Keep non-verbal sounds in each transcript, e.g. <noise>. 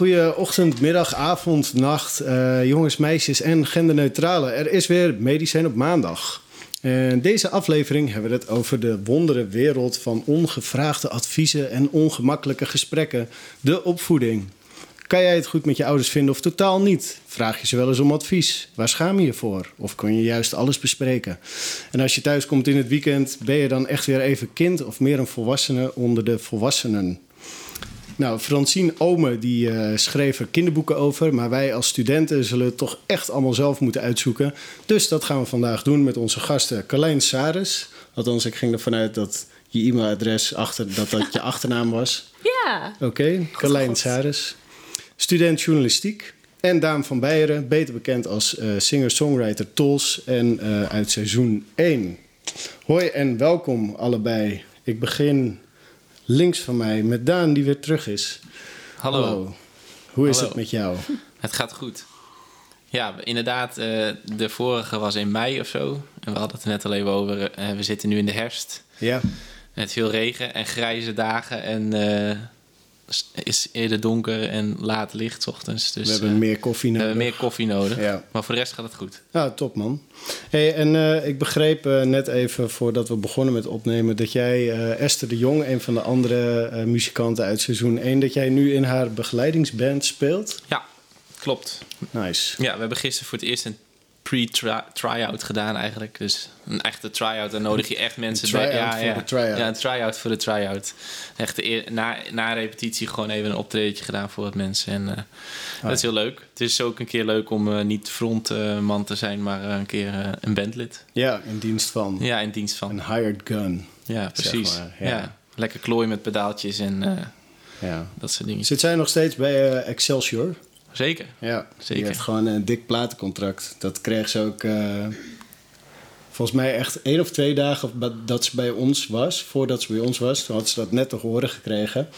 Goede ochtend, middag, avond, nacht, uh, jongens, meisjes en genderneutrale. Er is weer Medicijn op maandag. In deze aflevering hebben we het over de wondere wereld van ongevraagde adviezen en ongemakkelijke gesprekken, de opvoeding. Kan jij het goed met je ouders vinden of totaal niet? Vraag je ze wel eens om advies? Waar schaam je je voor? Of kun je juist alles bespreken? En als je thuis komt in het weekend, ben je dan echt weer even kind of meer een volwassene onder de volwassenen? Nou, Francine Ome die uh, schreef er kinderboeken over, maar wij als studenten zullen het toch echt allemaal zelf moeten uitzoeken. Dus dat gaan we vandaag doen met onze gasten Carlijn Saris. Althans, ik ging ervan uit dat je e-mailadres achter dat dat je <laughs> achternaam was. Ja. Oké, okay. Carlijn Saris. Student journalistiek. En Daan van Beieren, beter bekend als uh, singer-songwriter Tols en uh, uit seizoen 1. Hoi en welkom allebei. Ik begin links van mij met Daan, die weer terug is. Hallo. Hallo. Hoe is het met jou? Het gaat goed. Ja, inderdaad, uh, de vorige was in mei of zo. En we hadden het er net al even over. Uh, we zitten nu in de herfst. Ja. Met veel regen en grijze dagen. En uh, is eerder donker en laat licht ochtends. Dus, we hebben meer koffie nodig. We hebben meer koffie nodig. Ja. Maar voor de rest gaat het goed. Ja, top man. Hey, en uh, ik begreep uh, net even voordat we begonnen met opnemen... dat jij Esther de Jong, een van de andere muzikanten uit seizoen 1... dat jij nu in haar begeleidingsband speelt. Ja, klopt. Nice. Ja, we hebben gisteren voor het eerst een pre-try-out gedaan eigenlijk. Dus een echte try-out, dan nodig je echt mensen bij. Ja, voor ja. de try-out. Ja, een try-out voor de try-out. Echt na, na repetitie gewoon even een optredetje gedaan voor wat mensen. En uh, ah. dat is heel leuk. Het is ook een keer leuk om uh, niet frontman uh, te zijn, maar een keer een bandlid. Ja, in dienst van. Ja, in dienst van. Een hired gun. Ja, precies. Maar, ja. ja. Lekker klooien met pedaaltjes en ja. dat soort dingen. Zit zij nog steeds bij Excelsior? Zeker. Ja, Zeker. die heeft gewoon een dik platencontract. Dat kreeg ze ook uh, volgens mij echt één of twee dagen dat ze bij ons was. Voordat ze bij ons was, toen had ze dat net te horen gekregen.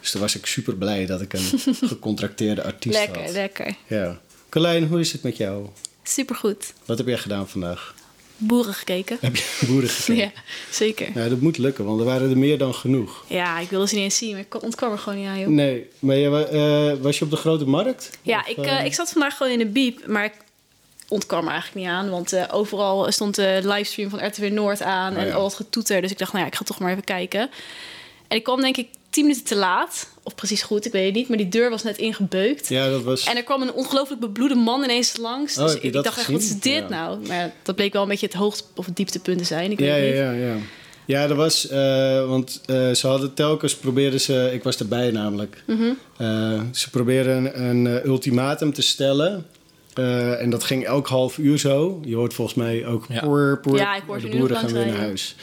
Dus toen was ik super blij dat ik een <laughs> gecontracteerde artiest lekker, had. Lekker, lekker. Ja. Carlijn, hoe is het met jou? Supergoed. Wat heb jij gedaan vandaag? Boeren gekeken. Heb je boeren gekeken? <laughs> ja, zeker. Ja, dat moet lukken, want er waren er meer dan genoeg. Ja, ik wilde ze niet eens zien, maar ik ontkwam er gewoon niet aan, joh. Nee, maar je, uh, was je op de grote markt? Ja, of, ik, uh, ik zat vandaag gewoon in de biep, maar ik ontkwam er eigenlijk niet aan. Want uh, overal stond de livestream van RTW Noord aan Oh, en al wat getoeter. Dus ik dacht, nou ja, ik ga toch maar even kijken. En ik kwam denk ik tien minuten te laat. Of precies goed, ik weet het niet. Maar die deur was net ingebeukt. Ja, dat was... En er kwam een ongelooflijk bebloede man ineens langs. Oh, dus ik dat dacht echt, wat is dit Ja. nou? Maar ja, dat bleek wel een beetje het hoogst- of het dieptepunt te zijn. Ik Ja, weet ja, het niet. ja, ja. Ja, er was, eh, want eh, ze hadden telkens probeerden ze, ik was erbij namelijk. Mhm. Eh, ze probeerden een, een, eh, ultimatum te stellen. Eh, en dat ging elk half uur zo. Je hoort volgens mij ook Ja. poer, poer. Ja, ik hoor de nu boeren gaan weer naar huis.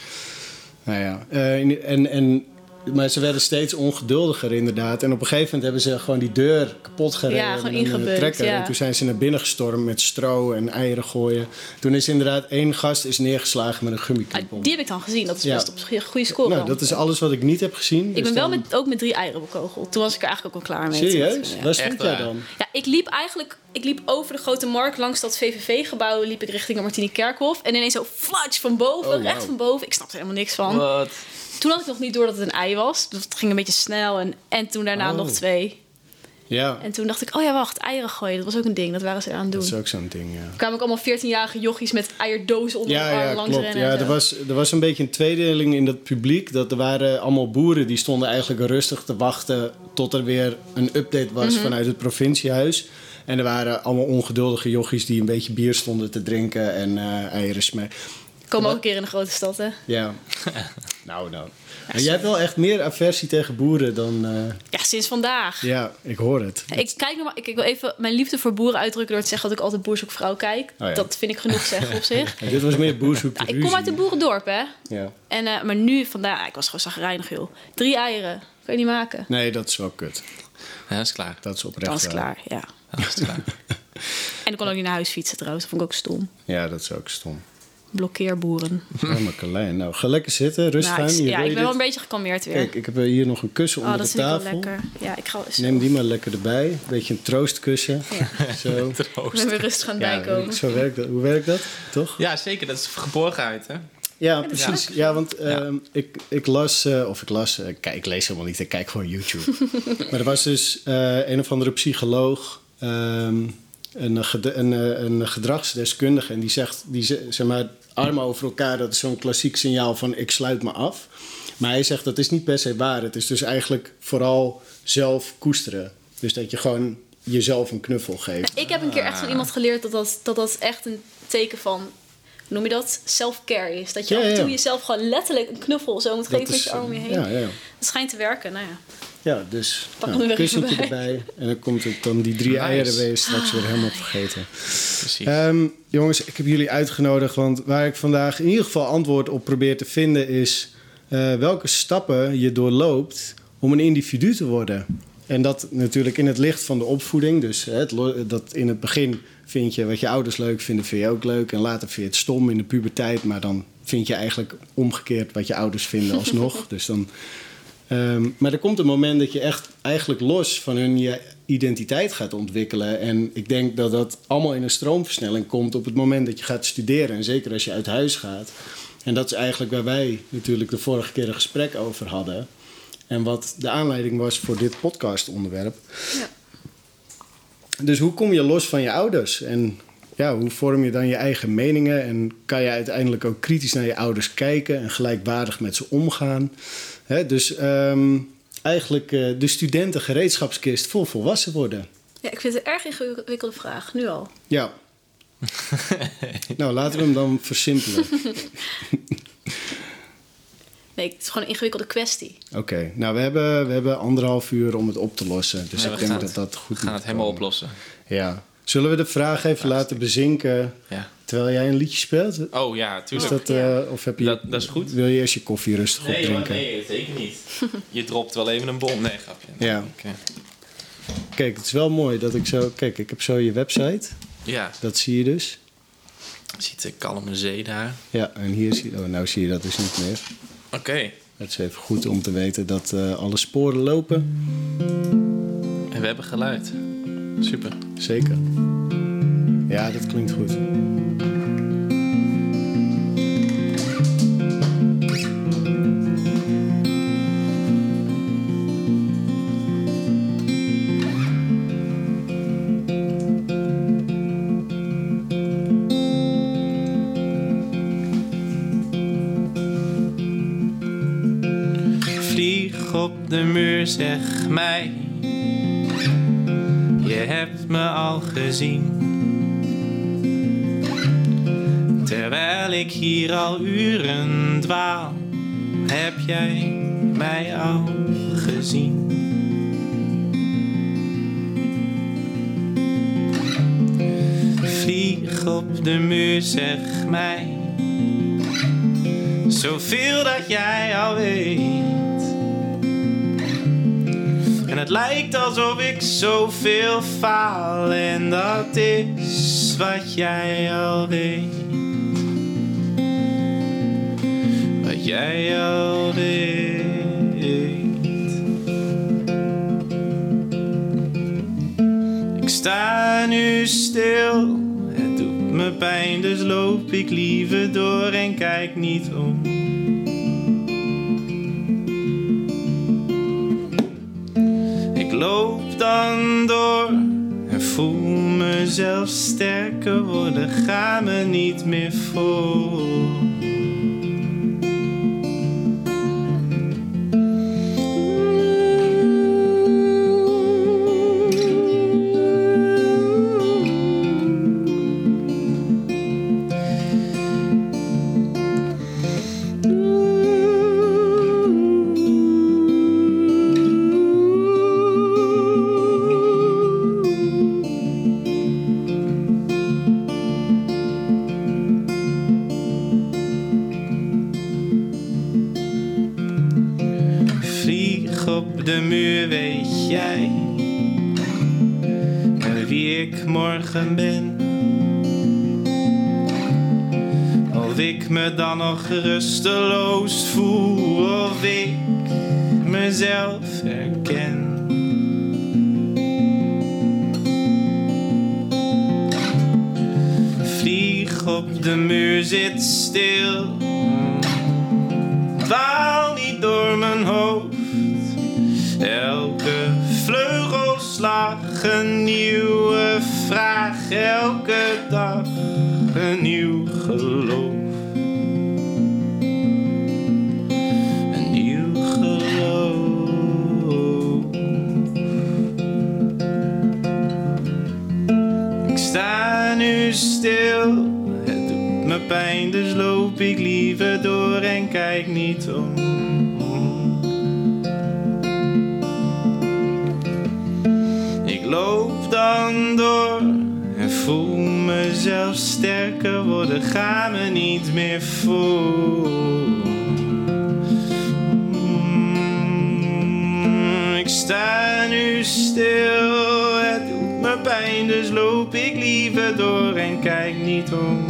Nou ja, eh, en, en, maar ze werden steeds ongeduldiger inderdaad. En op een gegeven moment hebben ze gewoon die deur kapot gereden. Ja, gewoon ja. En toen zijn ze naar binnen gestormd met stro en eieren gooien. Toen is inderdaad één gast is neergeslagen met een Ah, gummiknop. die heb ik dan gezien. Dat is Ja. best op zich een goede score. Nou, dan. dat is alles wat ik niet heb gezien. Ik Dus ben wel dan- met, ook met drie eieren bekogeld. Toen was ik er eigenlijk ook al klaar mee. Serieus? Ja. Waar stond jij dan? Ja, ik liep eigenlijk ik liep over de grote markt langs dat VVV-gebouw. Liep ik richting de Martini Kerkhof. En ineens zo flatsch van boven, Oh, recht van boven. Ik snapte er helemaal niks van. Wat? Toen had ik nog niet door dat het een ei was. Dus het ging een beetje snel. En, en toen daarna Oh. nog twee. Ja, En toen dacht ik, oh ja, wacht, eieren gooien. Dat was ook een ding. Dat waren ze aan het doen. dat is ook zo'n ding, ja. Er kwamen ook allemaal 14-jarige jochies met eierdozen onder Ja, de arm ja, langs klopt. rennen. Ja, er, was, er was een beetje een tweedeling in dat publiek. Dat er waren allemaal boeren die stonden eigenlijk rustig te wachten... tot er weer een update was Mhm. vanuit het provinciehuis. En er waren allemaal ongeduldige jochies die een beetje bier stonden te drinken... en eh, eieren smaken. Komen ook een keer in de grote stad, hè? Ja. <laughs> nou, nou. Maar jij hebt wel echt meer aversie tegen boeren dan... eh, Ja, sinds vandaag. Ja, ik hoor het. Ik, kijk nog maar, ik, ik wil even mijn liefde voor boeren uitdrukken door te zeggen dat ik altijd Boer zoekt vrouw kijk. Oh ja. Dat vind ik genoeg zeggen op <laughs> zich. Ja, dit was meer boerzoek Ja, ik kom uit een boerendorp, hè? Ja. En, eh, maar nu, vandaag, ik was gewoon zagrijnig, joh. Drie eieren, kan je niet maken. Nee, dat is wel kut. Ja, dat is klaar. Dat is oprecht. Dan is klaar, ja. Dat is klaar. <laughs> En ik kon ook niet naar huis fietsen trouwens, dat vond ik ook stom. Ja, dat is ook stom. Blokkeerboeren. Oh, maar Carlijn. Nou, ga lekker zitten, rustig aan. Nice. Hier, Ja, ik ben wel een beetje gekalmeerd weer. Kijk, ik heb hier nog een kussen oh, onder dat de vind ik tafel. wel lekker. Ja, ik ga eens. Neem die maar lekker erbij. Een beetje een troostkussen. <laughs> Zo. Ik ben weer rustig aan het Ja, bijkomen. zo werkt dat. Hoe werkt dat? Toch? Ja, zeker. Dat is geborgenheid, hè? Ja, precies. Ja, want ehm, ik, ik las, eh, of ik las, eh, kijk, ik lees helemaal niet, ik kijk gewoon YouTube. <laughs> maar er was dus eh, een of andere psycholoog, ehm, een, een, eh, een gedragsdeskundige, en die zegt, die, ze- zeg maar, armen over elkaar, dat is zo'n klassiek signaal van ik sluit me af. Maar hij zegt dat is niet per se waar. Het is dus eigenlijk vooral zelf koesteren. Dus dat je gewoon jezelf een knuffel geeft. Ik heb een keer echt van iemand geleerd dat dat, dat, dat echt een teken van, noem je dat? Self-care is. Dat je Ja, af en toe ja. jezelf gewoon letterlijk een knuffel zo moet geven met je arm om je heen. Ja, ja, ja. Dat schijnt te werken, nou ja. Ja, dus nou, er kussentje erbij. En dan komt het dan die drie Nice. eieren ben je straks weer helemaal vergeten. Precies. Ehm, jongens, ik heb jullie uitgenodigd, want waar ik vandaag in ieder geval antwoord op probeer te vinden is eh, welke stappen je doorloopt om een individu te worden. En dat natuurlijk in het licht van de opvoeding. Dus hè, het, lo- dat in het begin vind je wat je ouders leuk vinden, vind je ook leuk. En later vind je het stom in de puberteit, maar dan vind je eigenlijk omgekeerd wat je ouders vinden alsnog. <laughs> dus dan, Ehm, maar er komt een moment dat je echt eigenlijk los van hun je identiteit gaat ontwikkelen. En ik denk dat dat allemaal in een stroomversnelling komt op het moment dat je gaat studeren. En zeker als je uit huis gaat. En dat is eigenlijk waar wij natuurlijk de vorige keer een gesprek over hadden. En wat de aanleiding was voor dit podcastonderwerp. Ja. Dus hoe kom je los van je ouders? En ja, hoe vorm je dan je eigen meningen? En kan je uiteindelijk ook kritisch naar je ouders kijken en gelijkwaardig met ze omgaan? Hè, dus ehm, eigenlijk eh, de studentengereedschapskist vol volwassen worden. Ja, ik vind het een erg ingewikkelde vraag, nu al. Ja. nou, laten we hem dan versimpelen. <laughs> Nee, het is gewoon een ingewikkelde kwestie. Oké, nou we hebben, we hebben anderhalf uur om het op te lossen. Dus Ja, ik denk dat dat goed We gaan het helemaal oplossen. Ja. Zullen we de vraag even laten bezinken Ja. terwijl jij een liedje speelt? Oh ja, Is tuurlijk. dat, Ja. eh, of heb je, Dat- dat is goed. Wil je eerst je koffie rustig Nee, hoor, opdrinken? nee, zeker niet. <laughs> Je dropt wel even een bom. Nee, grapje. Ja. Oké. Kijk, het is wel mooi dat ik zo... Kijk, ik heb zo je website. Ja, Dat zie je dus. je ziet de kalme zee daar. Ja, en hier zie je... Oh, nou zie je dat dus niet meer. Oké. Het is even goed om te weten dat eh, alle sporen lopen. En we hebben geluid. Super. Zeker. Ja, dat klinkt goed. Vlieg op de muur, zeg mij. Je hebt me al gezien. Terwijl ik hier al uren dwaal, heb jij mij al gezien. Vlieg op de muur, zeg mij. Zoveel dat jij al weet. En het lijkt alsof ik zoveel faal. En dat is wat jij al weet. Wat jij al weet. Ik sta nu stil. Het doet me pijn, dus loop ik liever door en kijk niet om. Loop dan door en voel mezelf sterker worden. Ga me niet meer voor. Ik morgen ben? Of ik me dan nog rusteloos voel, of ik mezelf herken. Vlieg op de muur, zit stil. dwaal niet door mijn hoofd. Elke vleugelslag een nieuwe vraag, elke dag een nieuw geloof. Een nieuw geloof. Ik sta nu stil, het doet me pijn, dus loop ik liever door en kijk niet om. Sterker worden, ga me niet meer voor. Ik sta nu stil, het doet me pijn, dus loop ik liever door en kijk niet om.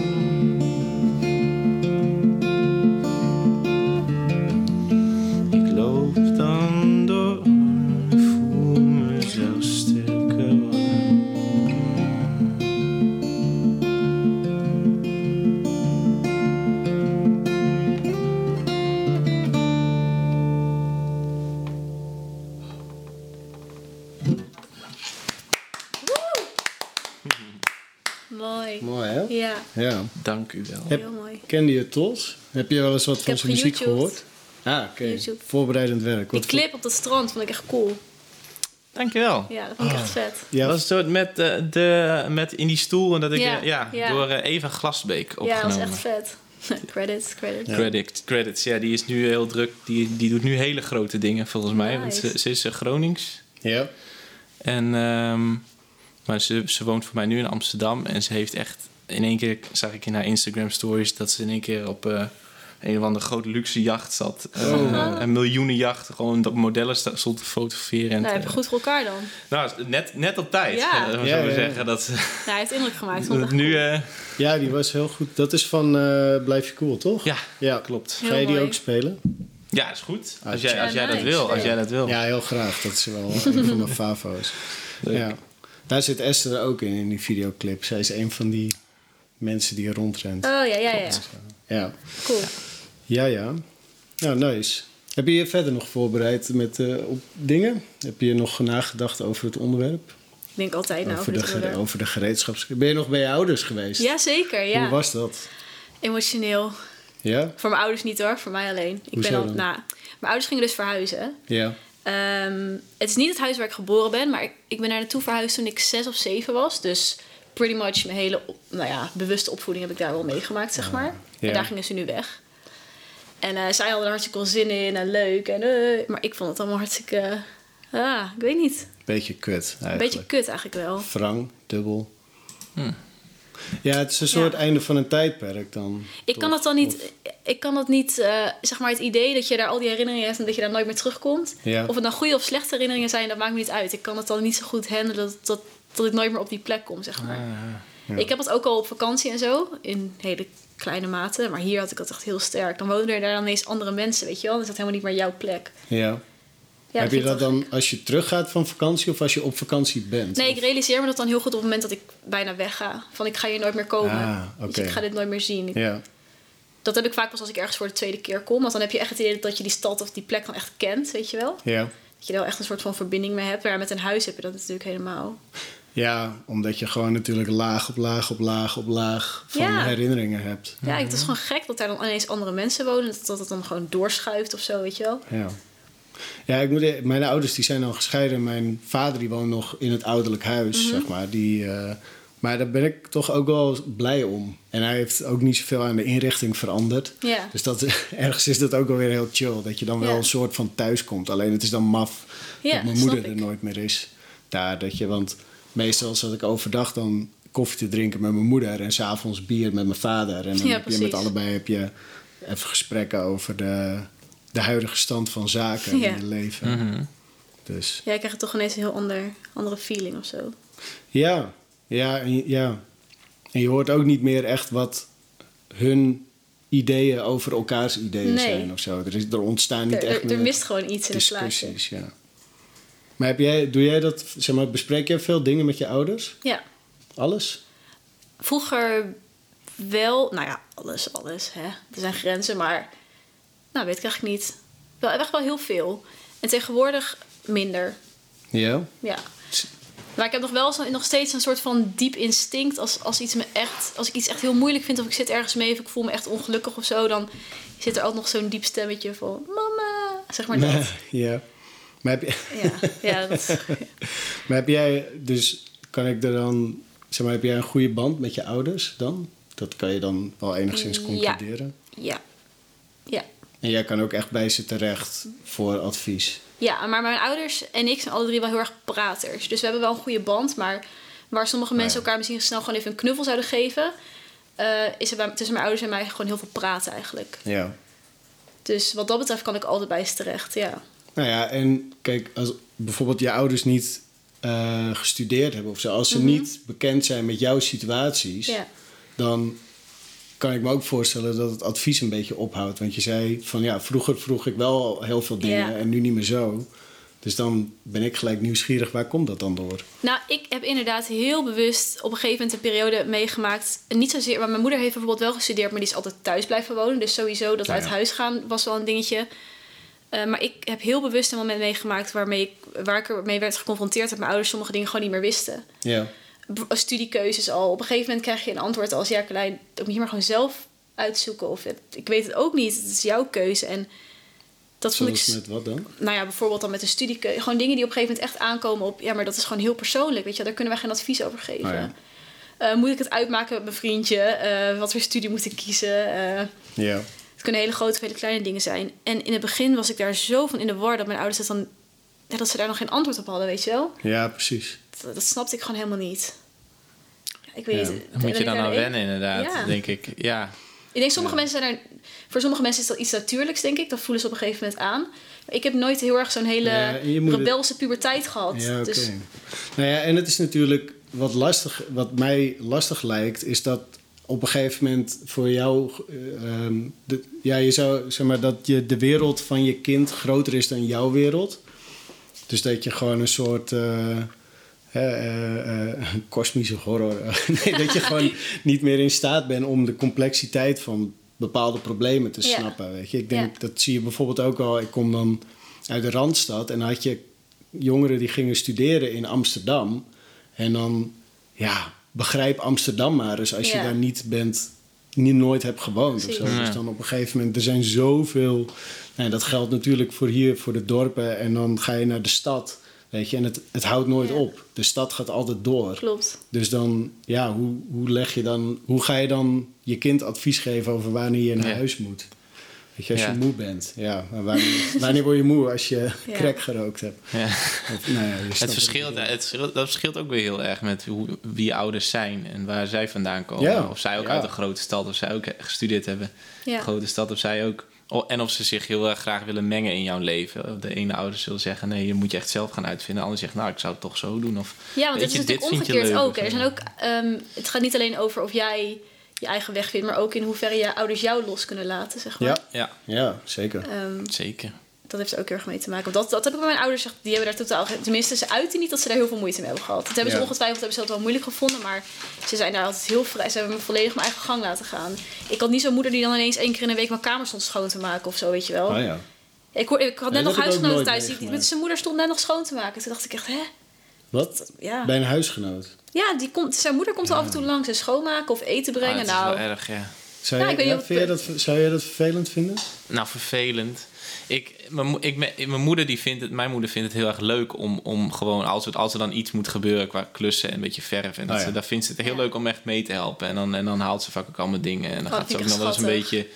Ja, Ja. Dank u wel. Heb- heel mooi. Kende je Tos? Heb je wel eens wat van zijn muziek gehoord? Ah, oké. Voorbereidend werk. Die Wat clip op dat strand vond ik echt cool. Dank je wel. Ja, dat vond ik echt vet. Ja, Dat was zo met, eh, de, met in die stoel en dat ik Ja, eh, ja, ja. door eh, Eva Glasbeek Ja, dat was opgenomen. echt vet. <laughs> credits, credits. Credits, credits, ja, die is nu heel druk. Die, die doet nu hele grote dingen volgens mij. Want ze, ze is Gronings. ja. En, ehm, maar ze, ze woont voor mij nu in Amsterdam. En ze heeft echt... In één keer zag ik in haar Instagram stories... dat ze in één keer op eh, een of andere grote luxe jacht zat. Eh, Oh. Een miljoenen jacht. Gewoon dat modellen stond te fotograferen. En Nou, heb je goed voor elkaar dan. nou, net, net op tijd. Ja. eh, Ja, zou ja, ja. zeggen. Dat, Nou, hij heeft indruk gemaakt. Dat <laughs> nu... eh, ja, die was heel goed. Dat is van eh, Blijf je cool, toch? ja, Ja. klopt. Ga je die mooi. ook spelen? Ja, is goed. Als Ah, jij, ja, als jij dat wil. Als Ja. jij dat wil. Ja, heel graag. Dat is wel een van mijn <laughs> favo's. Leuk. Ja. Daar zit Esther ook in, in die videoclip. Zij is een van die mensen die rondrent. Oh, ja, ja, ja. Ja, Cool. ja. ja. Nou, nice. Heb je je verder nog voorbereid met eh, op dingen? Heb je nog nagedacht over het onderwerp? Ik denk altijd over, over de onderwerp. over de gereedschaps... Ben je nog bij je ouders geweest? Jazeker, ja. Hoe was dat? Emotioneel. Ja? Voor mijn ouders niet hoor, voor mij alleen. Ik Hoezo ben al, dan? nou, mijn ouders gingen dus verhuizen. Ja. Ehm, het is niet het huis waar ik geboren ben, maar ik, ik ben daar naartoe verhuisd toen ik zes of zeven was. Dus pretty much mijn hele nou ja, bewuste opvoeding heb ik daar wel meegemaakt, zeg maar. ja. En daar gingen ze nu weg. En eh, zij hadden er hartstikke veel zin in en leuk. En, eh, maar ik vond het allemaal hartstikke... ah, ik weet niet. Beetje kut eigenlijk. Een beetje kut eigenlijk wel. Wrang, dubbel. Hm. Ja, het is een soort Ja. einde van een tijdperk dan. Ik toch? kan dat dan niet... Ik kan dat niet... eh, zeg maar het idee dat je daar al die herinneringen hebt... en dat je daar nooit meer terugkomt. Ja. Of het nou goede of slechte herinneringen zijn... dat maakt me niet uit. Ik kan het dan niet zo goed handelen... dat, dat, dat ik nooit meer op die plek kom, zeg maar. Ja. Ik heb het ook al op vakantie en zo. In hele kleine mate. Maar hier had ik dat echt heel sterk. Dan wonen er daar dan ineens andere mensen, weet je wel. Dan is dat helemaal niet meer jouw plek. Ja. Ja, heb je dat dan gek. als je teruggaat van vakantie of als je op vakantie bent? Nee, Of- ik realiseer me dat dan heel goed op het moment dat ik bijna wegga. Van ik ga hier nooit meer komen. Ah, Dus ik ga dit nooit meer zien. Ik- Ja. Dat heb ik vaak pas als ik ergens voor de tweede keer kom. Want dan heb je echt het idee dat je die stad of die plek dan echt kent, weet je wel. Ja. Dat je er wel echt een soort van verbinding mee hebt. Maar met een huis heb je dat natuurlijk helemaal. Ja, omdat je gewoon natuurlijk laag op laag op laag op laag van Ja. herinneringen hebt. Ja, het is gewoon gek dat daar dan ineens andere mensen wonen. Dat, het dan gewoon doorschuift of zo, weet je wel. Ja. Ja, ik moet, e- mijn ouders die zijn al gescheiden. Mijn vader die woont nog in het ouderlijk huis, Mhm. zeg maar. Die, eh, maar daar ben ik toch ook wel blij om. En hij heeft ook niet zoveel aan de inrichting veranderd. Ja. Dus dat, <laughs> ergens is dat ook wel weer heel chill. Dat je dan wel Ja. een soort van thuis komt. Alleen het is dan maf Ja, dat mijn moeder er nooit meer is. Daar, dat je, want meestal zat ik overdag dan koffie te drinken met mijn moeder... en s'avonds bier met mijn vader. En dan Ja, heb je met allebei heb je even gesprekken over de, de huidige stand van zaken Ja. in je leven. Mhm. Dus Ja, ik krijg toch ineens een heel ander, andere feeling of zo. ja, ja, en je- ja. En je hoort ook niet meer echt wat hun ideeën over elkaars ideeën Nee. zijn of zo. Er, is, er ontstaan niet Er, echt er, er meer mist gewoon iets in het plaatje. discussies. Ja. Maar heb jij, doe jij dat, zeg maar, bespreek jij veel dingen met je ouders? Ja. Alles? Vroeger wel, nou ja, alles, alles. Hè. Er zijn grenzen, maar Nou, weet ik eigenlijk niet. Wel, echt wel heel veel. En tegenwoordig minder. Ja? Ja. Maar ik heb nog wel zo, nog steeds een soort van diep instinct. Als, als, iets me echt, als ik iets echt heel moeilijk vind of ik zit ergens mee of ik voel me echt ongelukkig of zo, dan zit er altijd nog zo'n diep stemmetje van mama, zeg maar dat. <laughs> ja. Maar heb, je, Ja, ja, dat, <laughs> maar heb jij, dus kan ik er dan, zeg maar, heb jij een goede band met je ouders dan? Dat kan je dan wel enigszins concluderen. ja. Ja. En jij kan ook echt bij ze terecht voor advies. Ja, maar mijn ouders en ik zijn alle drie wel heel erg praters. Dus we hebben wel een goede band. Maar waar sommige mensen ja. elkaar misschien snel gewoon even een knuffel zouden geven... eh, is er bij, tussen mijn ouders en mij gewoon heel veel praten eigenlijk. Ja. Dus wat dat betreft kan ik altijd bij ze terecht, ja. Nou ja, en kijk, als bijvoorbeeld je ouders niet eh, gestudeerd hebben of zo, als ze niet bekend zijn met jouw situaties, Mhm. Dan kan ik me ook voorstellen dat het advies een beetje ophoudt. Want je zei van ja, vroeger vroeg ik wel heel veel dingen en nu niet meer zo. Dus dan ben ik gelijk nieuwsgierig, waar komt dat dan door? Nou, ik heb inderdaad heel bewust op een gegeven moment een periode meegemaakt. Niet zozeer, maar mijn moeder heeft bijvoorbeeld wel gestudeerd, maar die is altijd thuis blijven wonen. Dus sowieso dat Ja, uit huis gaan was wel een dingetje. Eh, maar ik heb heel bewust een moment meegemaakt waarmee ik, waar ik ermee werd geconfronteerd dat mijn ouders sommige dingen gewoon niet meer wisten. Ja, B- Studiekeuzes al. Op een gegeven moment krijg je een antwoord als ja, Carlijn, dat moet je maar gewoon zelf uitzoeken. Of het- ik weet het ook niet, het is jouw keuze. En dat vond ik met wat dan? nou ja, bijvoorbeeld dan met een studiekeuze. Gewoon dingen die op een gegeven moment echt aankomen op... ja, maar dat is gewoon heel persoonlijk, weet je. Daar kunnen wij geen advies over geven. Oh ja. Eh, moet ik het uitmaken met mijn vriendje? Eh, wat voor studie moet ik kiezen? Ja, het kunnen hele grote of hele kleine dingen zijn. En in het begin was ik daar zo van in de war... dat mijn ouders het dan... Ja, dat ze daar nog geen antwoord op hadden, weet je wel. ja precies. Dat, dat snapte ik gewoon helemaal niet. Ja, Ik weet Ja, niet. Dan moet je dan daar aan wennen, inderdaad, Ja. denk ik. Ja, Ik denk sommige mensen zijn er... Voor sommige mensen is dat iets natuurlijks, denk ik. Dat voelen ze op een gegeven moment aan. Maar ik heb nooit heel erg zo'n hele het- rebelse puberteit gehad. Ja, oké. Dus Nou ja, en het is natuurlijk wat lastig, wat mij lastig lijkt, is dat op een gegeven moment voor jou, eh, ehm, de, ja, je zou zeg maar dat je de wereld van je kind groter is dan jouw wereld. Dus dat je gewoon een soort eh, eh, kosmische horror. <laughs> nee, dat je gewoon <laughs> niet meer in staat bent om de complexiteit van bepaalde problemen te Ja. snappen. Weet je? Ik denk, Ja. dat zie je bijvoorbeeld ook al. Ik kom dan uit de Randstad en dan had je jongeren die gingen studeren in Amsterdam. En dan, ja, begrijp Amsterdam maar eens als je daar niet bent, niet nooit hebt gewoond. Of zo. Precies. Ja. Dus dan op een gegeven moment, er zijn zoveel. Nou, dat geldt natuurlijk voor hier, voor de dorpen. En dan ga je naar de stad. Weet je, en het, het houdt nooit Ja. op. De stad gaat altijd door. klopt. Dus dan, ja, hoe, hoe leg je dan, hoe ga je dan je kind advies geven over wanneer je naar Ja. huis moet? Weet je, als Ja. je moe bent. Ja, maar wanneer, <laughs> wanneer word je moe als je Ja. crack gerookt hebt? ja. Of, nou ja, Het verschilt, het, verschilt- dat verschilt ook weer heel erg met hoe, wie je ouders zijn en waar zij vandaan komen. Ja, Of zij ook ja. uit een grote stad, of zij ook gestudeerd hebben. Ja. Grote stad, of zij ook. oh, En of ze zich heel erg graag willen mengen in jouw leven. De ene ouder zullen zeggen: nee, je moet je echt zelf gaan uitvinden. De ander zegt: nou, ik zou het toch zo doen. Of, Ja, want Weet het is je, natuurlijk dit vind je omgekeerd leuk ook. Er zijn ook ehm, het gaat niet alleen over of jij je eigen weg vindt, maar ook in hoeverre je ouders jou los kunnen laten, zeg maar. Ja, ja, ja, zeker. Ehm, zeker. dat heeft er ook heel erg mee te maken. Want dat, dat heb ik bij mijn ouders gezegd. Die hebben daar totaal... geen- Tenminste, ze uiten niet dat ze daar heel veel moeite mee hebben gehad. Dat hebben ze Ja. ongetwijfeld hebben ze dat wel moeilijk gevonden. Maar ze zijn daar altijd heel vrij. Ze hebben me volledig mijn eigen gang laten gaan. Ik had niet zo'n moeder die dan ineens één keer in de week mijn kamer stond schoon te maken of zo, weet je wel. Oh ja. Ik, hoor, ik had net nog huisgenoten thuis. Die, met zijn moeder stond net nog schoon te maken. Toen dacht ik echt, hè? Wat? Ja, Bij een huisgenoot. Ja die komt, zijn moeder komt er af en toe langs en schoonmaken of eten Ah, brengen. het is nou, wel erg, ja. Zou, je, je dat, zou jij dat vervelend vinden? Nou, vervelend. Ik, mijn, ik, mijn moeder die vindt het, mijn moeder vindt het heel erg leuk om, om gewoon als er, als er dan iets moet gebeuren qua klussen en een beetje verf. En dat Oh ja. ze, daar vindt ze het heel Ja. leuk om echt mee te helpen. En dan, en dan haalt ze vaak ook allemaal dingen. En dan Oh, gaat dat ze ook nog wel eens een beetje.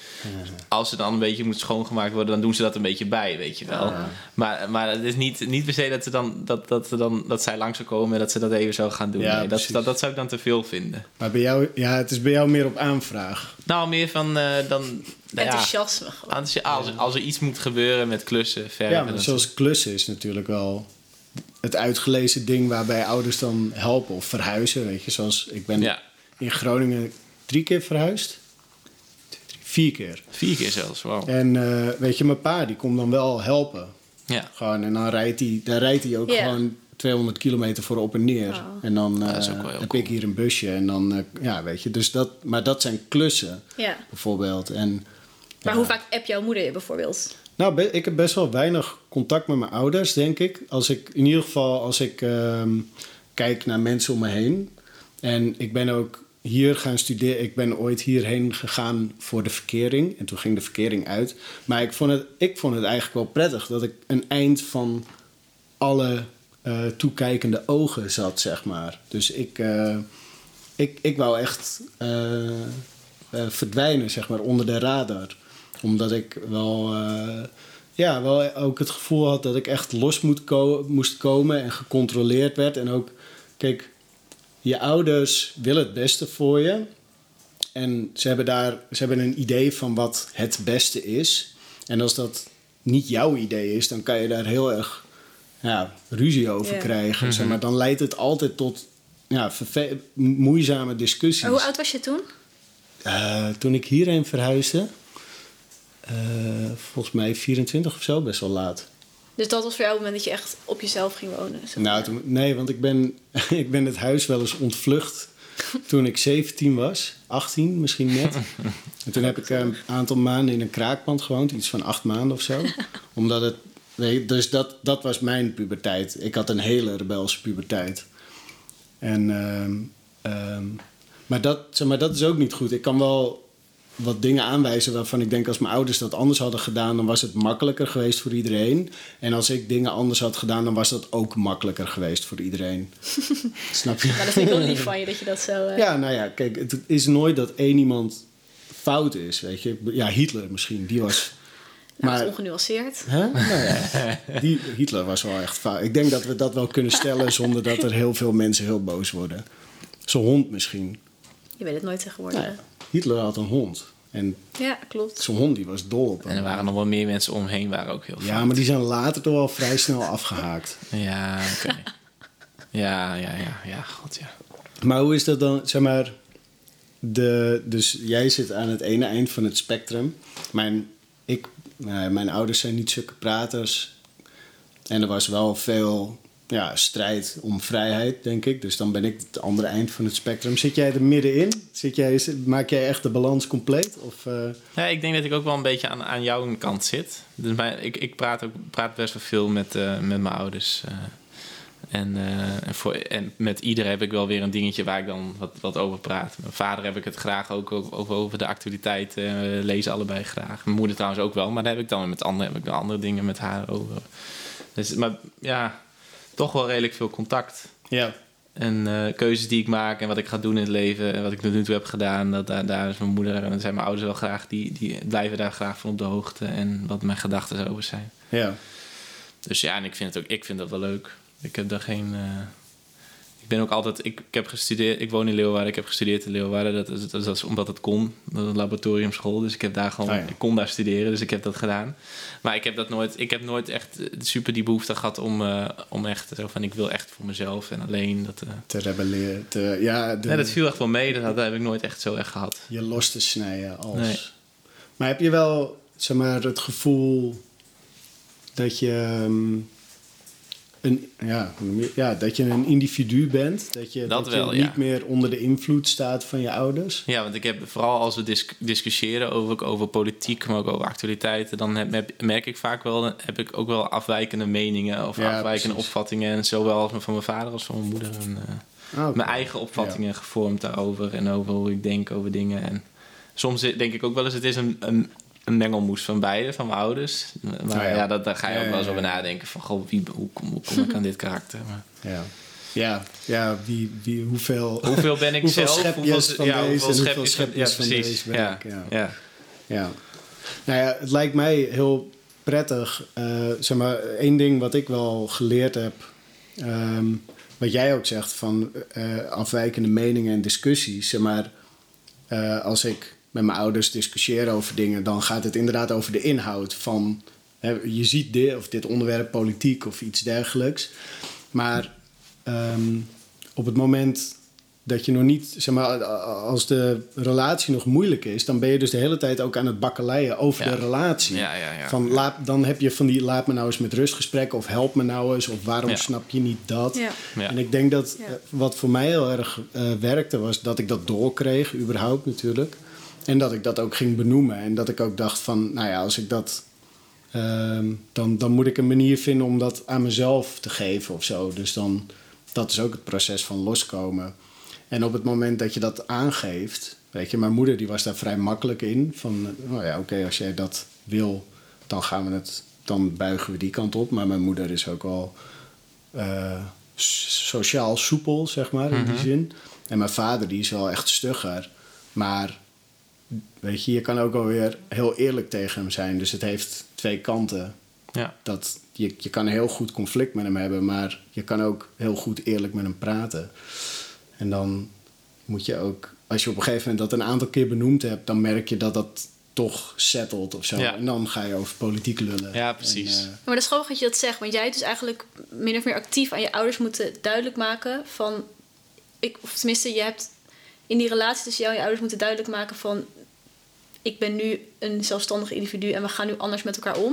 Als ze dan een beetje moet schoongemaakt worden, dan doen ze dat een beetje bij, weet je wel. Ah. Maar, maar het is niet, niet per se dat, ze dan, dat, dat, ze dan, dat zij langs zou komen en dat ze dat even zo gaan doen. Ja, nee, dat, dat, dat zou ik dan te veel vinden. Maar bij jou, ja, het is bij jou meer op aanvraag. Nou, meer van eh, dan. Ja, enthousiasme gewoon. als, als, als er iets moet gebeuren met klussen, verf. Ja, en maar dat zoals klussen is natuurlijk wel het uitgelezen ding waarbij ouders dan helpen of verhuizen. Weet je, zoals ik ben Ja, in Groningen drie keer verhuisd. Vier keer. vier keer zelfs. Wow. En eh, weet je, mijn pa die komt dan wel helpen. Ja. Gewoon, en dan rijdt hij, dan rijdt hij ook gewoon 200 kilometer voor op en neer. Oh. En dan dat is eh, ook wel heel heb cool. ik hier een busje. En dan, eh, ja, weet je, dus dat, maar dat zijn klussen Ja. bijvoorbeeld. En Maar hoe vaak app jouw moeder je bijvoorbeeld? Nou, ik heb best wel weinig contact met mijn ouders, denk ik. Als ik in ieder geval als ik ehm, kijk naar mensen om me heen. En ik ben ook hier gaan studeren. Ik ben ooit hierheen gegaan voor de verkering. En toen ging de verkering uit. Maar ik vond het, ik vond het eigenlijk wel prettig dat ik een eind van alle eh, toekijkende ogen zat, zeg maar. Dus ik, eh, ik, ik wou echt eh, verdwijnen, zeg maar, onder de radar. Omdat ik wel, eh, ja, wel ook het gevoel had dat ik echt los moet ko- moest komen en gecontroleerd werd. En ook, kijk, je ouders willen het beste voor je. En ze hebben daar ze hebben een idee van wat het beste is. En als dat niet jouw idee is, dan kan je daar heel erg ja, ruzie over krijgen. Zeg maar. Dan leidt het altijd tot ja, moeizame discussies. Hoe oud was je toen? Eh, toen ik hierheen verhuisde, volgens mij 24 of zo, best wel laat. Dus dat was voor jou het moment dat je echt op jezelf ging wonen? zeg maar. Nou, toen- nee, want ik ben, <laughs> ik ben het huis wel eens ontvlucht <laughs> toen ik 17 was. 18 misschien net. En toen heb ik een aantal maanden in een kraakpand gewoond. Iets van acht maanden of zo. <laughs> Omdat het... Nee, dus dat, dat was mijn puberteit. Ik had een hele rebelse puberteit. En, ehm, ehm, maar, dat, zeg maar dat is ook niet goed. Ik kan wel wat dingen aanwijzen waarvan ik denk... als mijn ouders dat anders hadden gedaan... dan was het makkelijker geweest voor iedereen. En als ik dingen anders had gedaan... dan was dat ook makkelijker geweest voor iedereen. <laughs> Snap je? Maar dat vind ik wel lief van je dat je dat zo... eh, Ja, nou ja, kijk, het is nooit dat één iemand fout is, weet je. Ja, Hitler misschien, die was... <laughs> nou, maar- ongenuanceerd. Hè? <laughs> Nou ja, die, Hitler was wel echt fout. Ik denk dat we dat wel kunnen stellen zonder dat er heel veel mensen heel boos worden. Zijn hond misschien. Je weet het nooit tegenwoordig. Nou ja, Hitler had een hond. En Ja, klopt. zijn hond die was dol op En er waren nog wel meer mensen omheen, waren ook heel veel. Ja, maar die zijn later toch wel vrij snel afgehaakt. Ja, oké. ja, ja, ja, ja, god ja. Maar hoe is dat dan, zeg maar... De, dus jij zit aan het ene eind van het spectrum. Mijn, ik, nou, mijn ouders zijn niet zulke praters. En er was wel veel ja, strijd om vrijheid, denk ik. Dus dan ben ik het andere eind van het spectrum. Zit jij er middenin? Zit jij, maak jij echt de balans compleet? Of, eh, Ja, ik denk dat ik ook wel een beetje aan, aan jouw kant zit. Dus mijn, ik, ik praat, ook, praat best wel veel met, eh, met mijn ouders. eh. en, en, voor, en met ieder heb ik wel weer een dingetje waar ik dan wat, wat over praat. Mijn vader heb ik het graag ook over, over, de actualiteit. lezen allebei graag. Mijn moeder trouwens ook wel. Maar daar heb ik dan met anderen heb ik andere dingen met haar over. Dus, maar ja, toch wel redelijk veel contact. ja. En eh, keuzes die ik maak en wat ik ga doen in het leven en wat ik tot nu toe heb gedaan, dat, daar, daar is mijn moeder en zijn mijn ouders wel graag, die, die blijven daar graag van op de hoogte en wat mijn gedachten over zijn. ja. Dus ja, en ik vind het ook, ik vind dat wel leuk. Ik heb daar geen. eh, ik ben ook altijd, ik, ik heb gestudeerd, ik woon in Leeuwarden, ik heb gestudeerd in Leeuwarden. Dat is, dat is omdat het kon, dat een laboratoriumschool. Dus ik heb daar gewoon, Ah, ja. ik kon daar studeren, dus ik heb dat gedaan. Maar ik heb dat nooit, ik heb nooit echt super die behoefte gehad om, eh, om echt zo van, ik wil echt voor mezelf en alleen dat. eh, Te rebelleren. Te, ja, de, Nee, dat viel echt wel mee. Dat, dat heb ik nooit echt zo echt gehad. je los te snijden als. Nee. Maar heb je wel zeg maar, het gevoel dat je, ehm, een, ja, ja, dat je een individu bent? Dat je, Dat je wel, ja. niet meer onder de invloed staat van je ouders? Ja, want ik heb vooral als we dis- discussiëren over, over politiek, maar ook over actualiteiten, dan heb, merk ik vaak wel, heb ik ook wel afwijkende meningen of Ja, afwijkende precies. opvattingen. En zowel van mijn vader als van mijn moeder. En, eh, Ah. Mijn eigen opvattingen gevormd daarover en over hoe ik denk over dingen. En soms denk ik ook wel eens, het is een, een, een mengelmoes van beide, van mijn ouders. Maar Ah, ja. ja, dat, daar ga je Ja, ook wel eens ja, over ja. nadenken van, goh, wie, hoe, kom- hoe kom ik aan dit karakter? Maar Ja, ja, ja wie, wie, hoeveel, hoeveel ben ik Hoeveel zelf? schepjes van ja, deze hoeveel hoeveel schepjes van- schepjes ja, van precies. deze ben ja, ik, ja. ja. Ja. Nou ja, het lijkt mij heel prettig. eh, zeg maar, één ding wat ik wel geleerd heb. ehm, wat jij ook zegt van eh, afwijkende meningen en discussies. Zeg maar, eh, als ik met mijn ouders discussieer over dingen, dan gaat het inderdaad over de inhoud van. Hè, je ziet dit of dit onderwerp politiek of iets dergelijks. Maar ehm, op het moment dat je nog niet, zeg maar, als de relatie nog moeilijk is, dan ben je dus de hele tijd ook aan het bakkeleien over Ja. de relatie. Ja, ja, ja. Van, laat, dan heb je van die laat me nou eens met rust gesprekken of help me nou eens of waarom Ja. snap je niet dat. Ja. Ja. En ik denk dat Ja. eh, wat voor mij heel erg eh, werkte was dat ik dat doorkreeg, überhaupt natuurlijk. En dat ik dat ook ging benoemen. En dat ik ook dacht van, nou ja, als ik dat... ehm, dan, dan moet ik een manier vinden om dat aan mezelf te geven of zo. Dus dan, dat is ook het proces van loskomen. En op het moment dat je dat aangeeft... Weet je, mijn moeder die was daar vrij makkelijk in. Van, nou ja, oké, als jij dat wil, dan gaan we het... Dan buigen we die kant op. Maar mijn moeder is ook wel eh, sociaal soepel, zeg maar, in die zin. En mijn vader, die is wel echt stugger. Maar weet je, je kan ook wel weer heel eerlijk tegen hem zijn. Dus het heeft twee kanten. Ja. Dat je, je kan heel goed conflict met hem hebben, maar je kan ook heel goed eerlijk met hem praten. En dan moet je ook, als je op een gegeven moment dat een aantal keer benoemd hebt, dan merk je dat dat toch settelt of zo. Ja. En dan ga je over politiek lullen. Ja, precies. En, eh, Maar dat is grappig dat je dat zegt. Want jij hebt dus eigenlijk min of meer actief aan je ouders moeten duidelijk maken van... Ik, of tenminste, je hebt in die relatie tussen jou en je ouders moeten duidelijk maken van... Ik ben nu een zelfstandig individu en we gaan nu anders met elkaar om.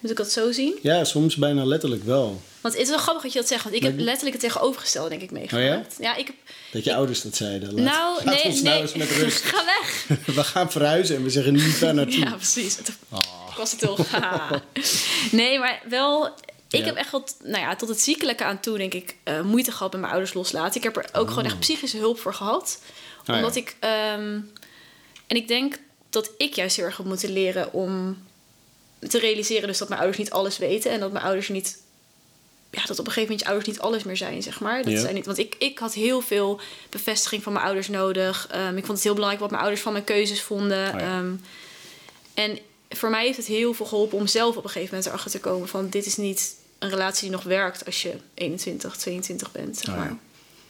Moet ik dat zo zien? ja, soms bijna letterlijk wel. Want het is wel grappig dat je dat zegt. Want ik heb letterlijk het tegenovergestelde, denk ik, meegemaakt. ja? ik heb... Dat je ouders dat zeiden. Laat, nou, laat nee, ons nee. nou eens met rust. <laughs> Ga weg! <laughs> we gaan verhuizen en we zeggen niet daar <laughs> naartoe. Ja, precies. Het was het toch. Nee, maar wel... Ik Ja. heb echt wat, nou ja, tot het ziekelijke aan toe, denk ik, eh, moeite gehad met mijn ouders loslaten. Ik heb er ook gewoon echt psychische hulp voor gehad. Oh, ja. omdat ik... ehm, en ik denk dat ik juist heel erg heb moeten leren om te realiseren dus dat mijn ouders niet alles weten. En dat mijn ouders niet... Ja, dat op een gegeven moment je ouders niet alles meer zijn, zeg maar. Dat Ja. zijn niet, want ik, ik had heel veel bevestiging van mijn ouders nodig. Ehm, ik vond het heel belangrijk wat mijn ouders van mijn keuzes vonden. Oh. Ehm, en voor mij heeft het heel veel geholpen om zelf op een gegeven moment erachter te komen van dit is niet een relatie die nog werkt als je 21, 22 bent. Zeg Oh maar.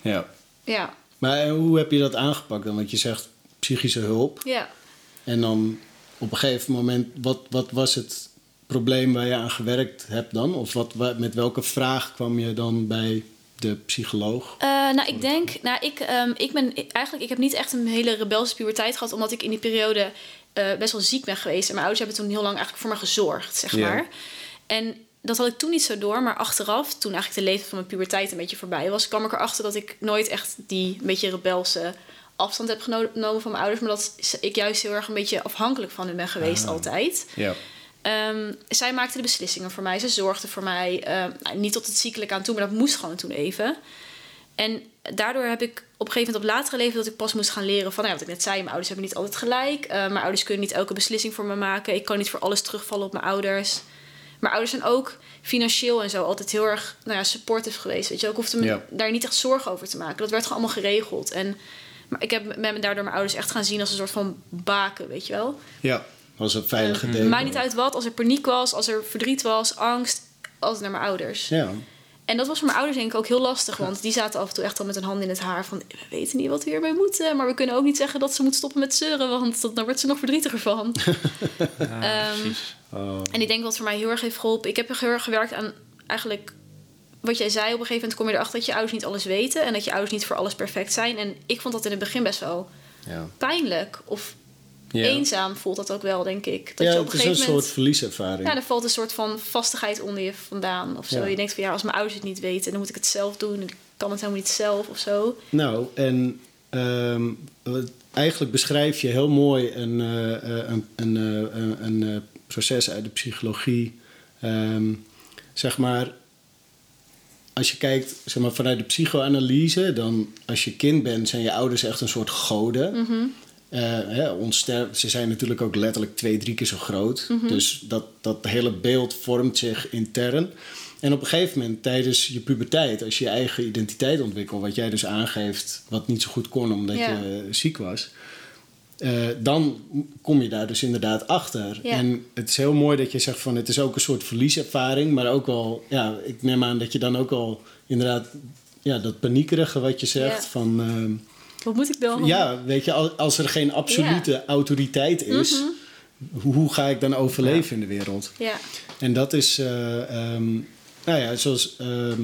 ja. Ja. Ja, Maar eh, hoe heb je dat aangepakt dan? Want je zegt psychische hulp. ja. En dan op een gegeven moment, wat, wat was het probleem waar je aan gewerkt hebt dan? Of wat, wa- met welke vraag kwam je dan bij de psycholoog? Eh, nou, ik denk, nou, ik, ehm, ik ben eigenlijk, ik heb niet echt een hele rebelse puberteit gehad, omdat ik in die periode eh, best wel ziek ben geweest. En mijn ouders hebben toen heel lang eigenlijk voor me gezorgd, zeg Ja. maar. En dat had ik toen niet zo door, maar achteraf, toen eigenlijk de leeftijd van mijn puberteit een beetje voorbij was, kwam ik erachter dat ik nooit echt die een beetje rebelse afstand heb geno- genomen van mijn ouders, maar dat ik juist heel erg een beetje afhankelijk van hen ben geweest Ah. altijd. Ja. Ehm, zij maakte de beslissingen voor mij. Ze zorgde voor mij. ehm, niet tot het ziekelijk aan toe, maar dat moest gewoon toen even. En daardoor heb ik op een gegeven moment op latere leven... dat ik pas moest gaan leren van... Nou, ja, wat ik net zei, mijn ouders hebben niet altijd gelijk. Eh, mijn ouders kunnen niet elke beslissing voor me maken. Ik kan niet voor alles terugvallen op mijn ouders. Mijn ouders zijn ook financieel en zo altijd heel erg nou ja, supportive geweest. Weet je, ook hoefde me Ja. daar niet echt zorgen over te maken. Dat werd gewoon allemaal geregeld. En maar ik heb me me daardoor mijn ouders echt gaan zien als een soort van baken, weet je wel. Ja, was een veilige Eh, deken. Maakt niet uit wat, als er paniek was, als er verdriet was, angst, altijd naar mijn ouders. Ja. En dat was voor mijn ouders denk ik ook heel lastig, want die zaten af en toe echt al met een hand in het haar van we weten niet wat we hiermee moeten, maar we kunnen ook niet zeggen dat ze moet stoppen met zeuren, want dat, daar wordt ze nog verdrietiger van. <laughs> Ja, Ehm, precies. En ik denk wat voor mij heel erg heeft geholpen. Ik heb heel erg gewerkt aan eigenlijk wat jij zei. Op een gegeven moment kom je erachter dat je ouders niet alles weten. En dat je ouders niet voor alles perfect zijn. En ik vond dat in het begin best wel Ja. pijnlijk. Of Ja. eenzaam voelt dat ook wel, denk ik. Dat ja, je op het een is een moment... soort verlieservaring. Ja, er valt een soort van vastigheid onder je vandaan of zo. Ja. Je denkt van ja, als mijn ouders het niet weten, dan moet ik het zelf doen. Ik kan het helemaal niet zelf of zo. Nou, en ehm, eigenlijk beschrijf je heel mooi een, eh, eh, een, een, eh, een, een, proces uit de psychologie. Ehm, zeg maar, als je kijkt zeg maar, vanuit de psychoanalyse, dan als je kind bent, zijn je ouders echt een soort goden. Mhm. Eh, hè, ze zijn natuurlijk ook letterlijk twee, drie keer zo groot. Mhm. Dus dat, dat hele beeld vormt zich intern. En op een gegeven moment tijdens je puberteit, als je je eigen identiteit ontwikkelt, wat jij dus aangeeft, wat niet zo goed kon omdat Ja. je ziek was, eh, dan kom je daar dus inderdaad achter. Ja. En het is heel mooi dat je zegt van het is ook een soort verlieservaring, maar ook wel, ja, ik neem aan dat je dan ook al inderdaad, ja, dat paniekerige wat je zegt Ja. van. ehm, Wat moet ik dan? ja, weet je, al- als er geen absolute autoriteit is, hoe, hoe ga ik dan overleven in de wereld? Ja. En dat is, eh, ehm, nou ja, zoals ehm,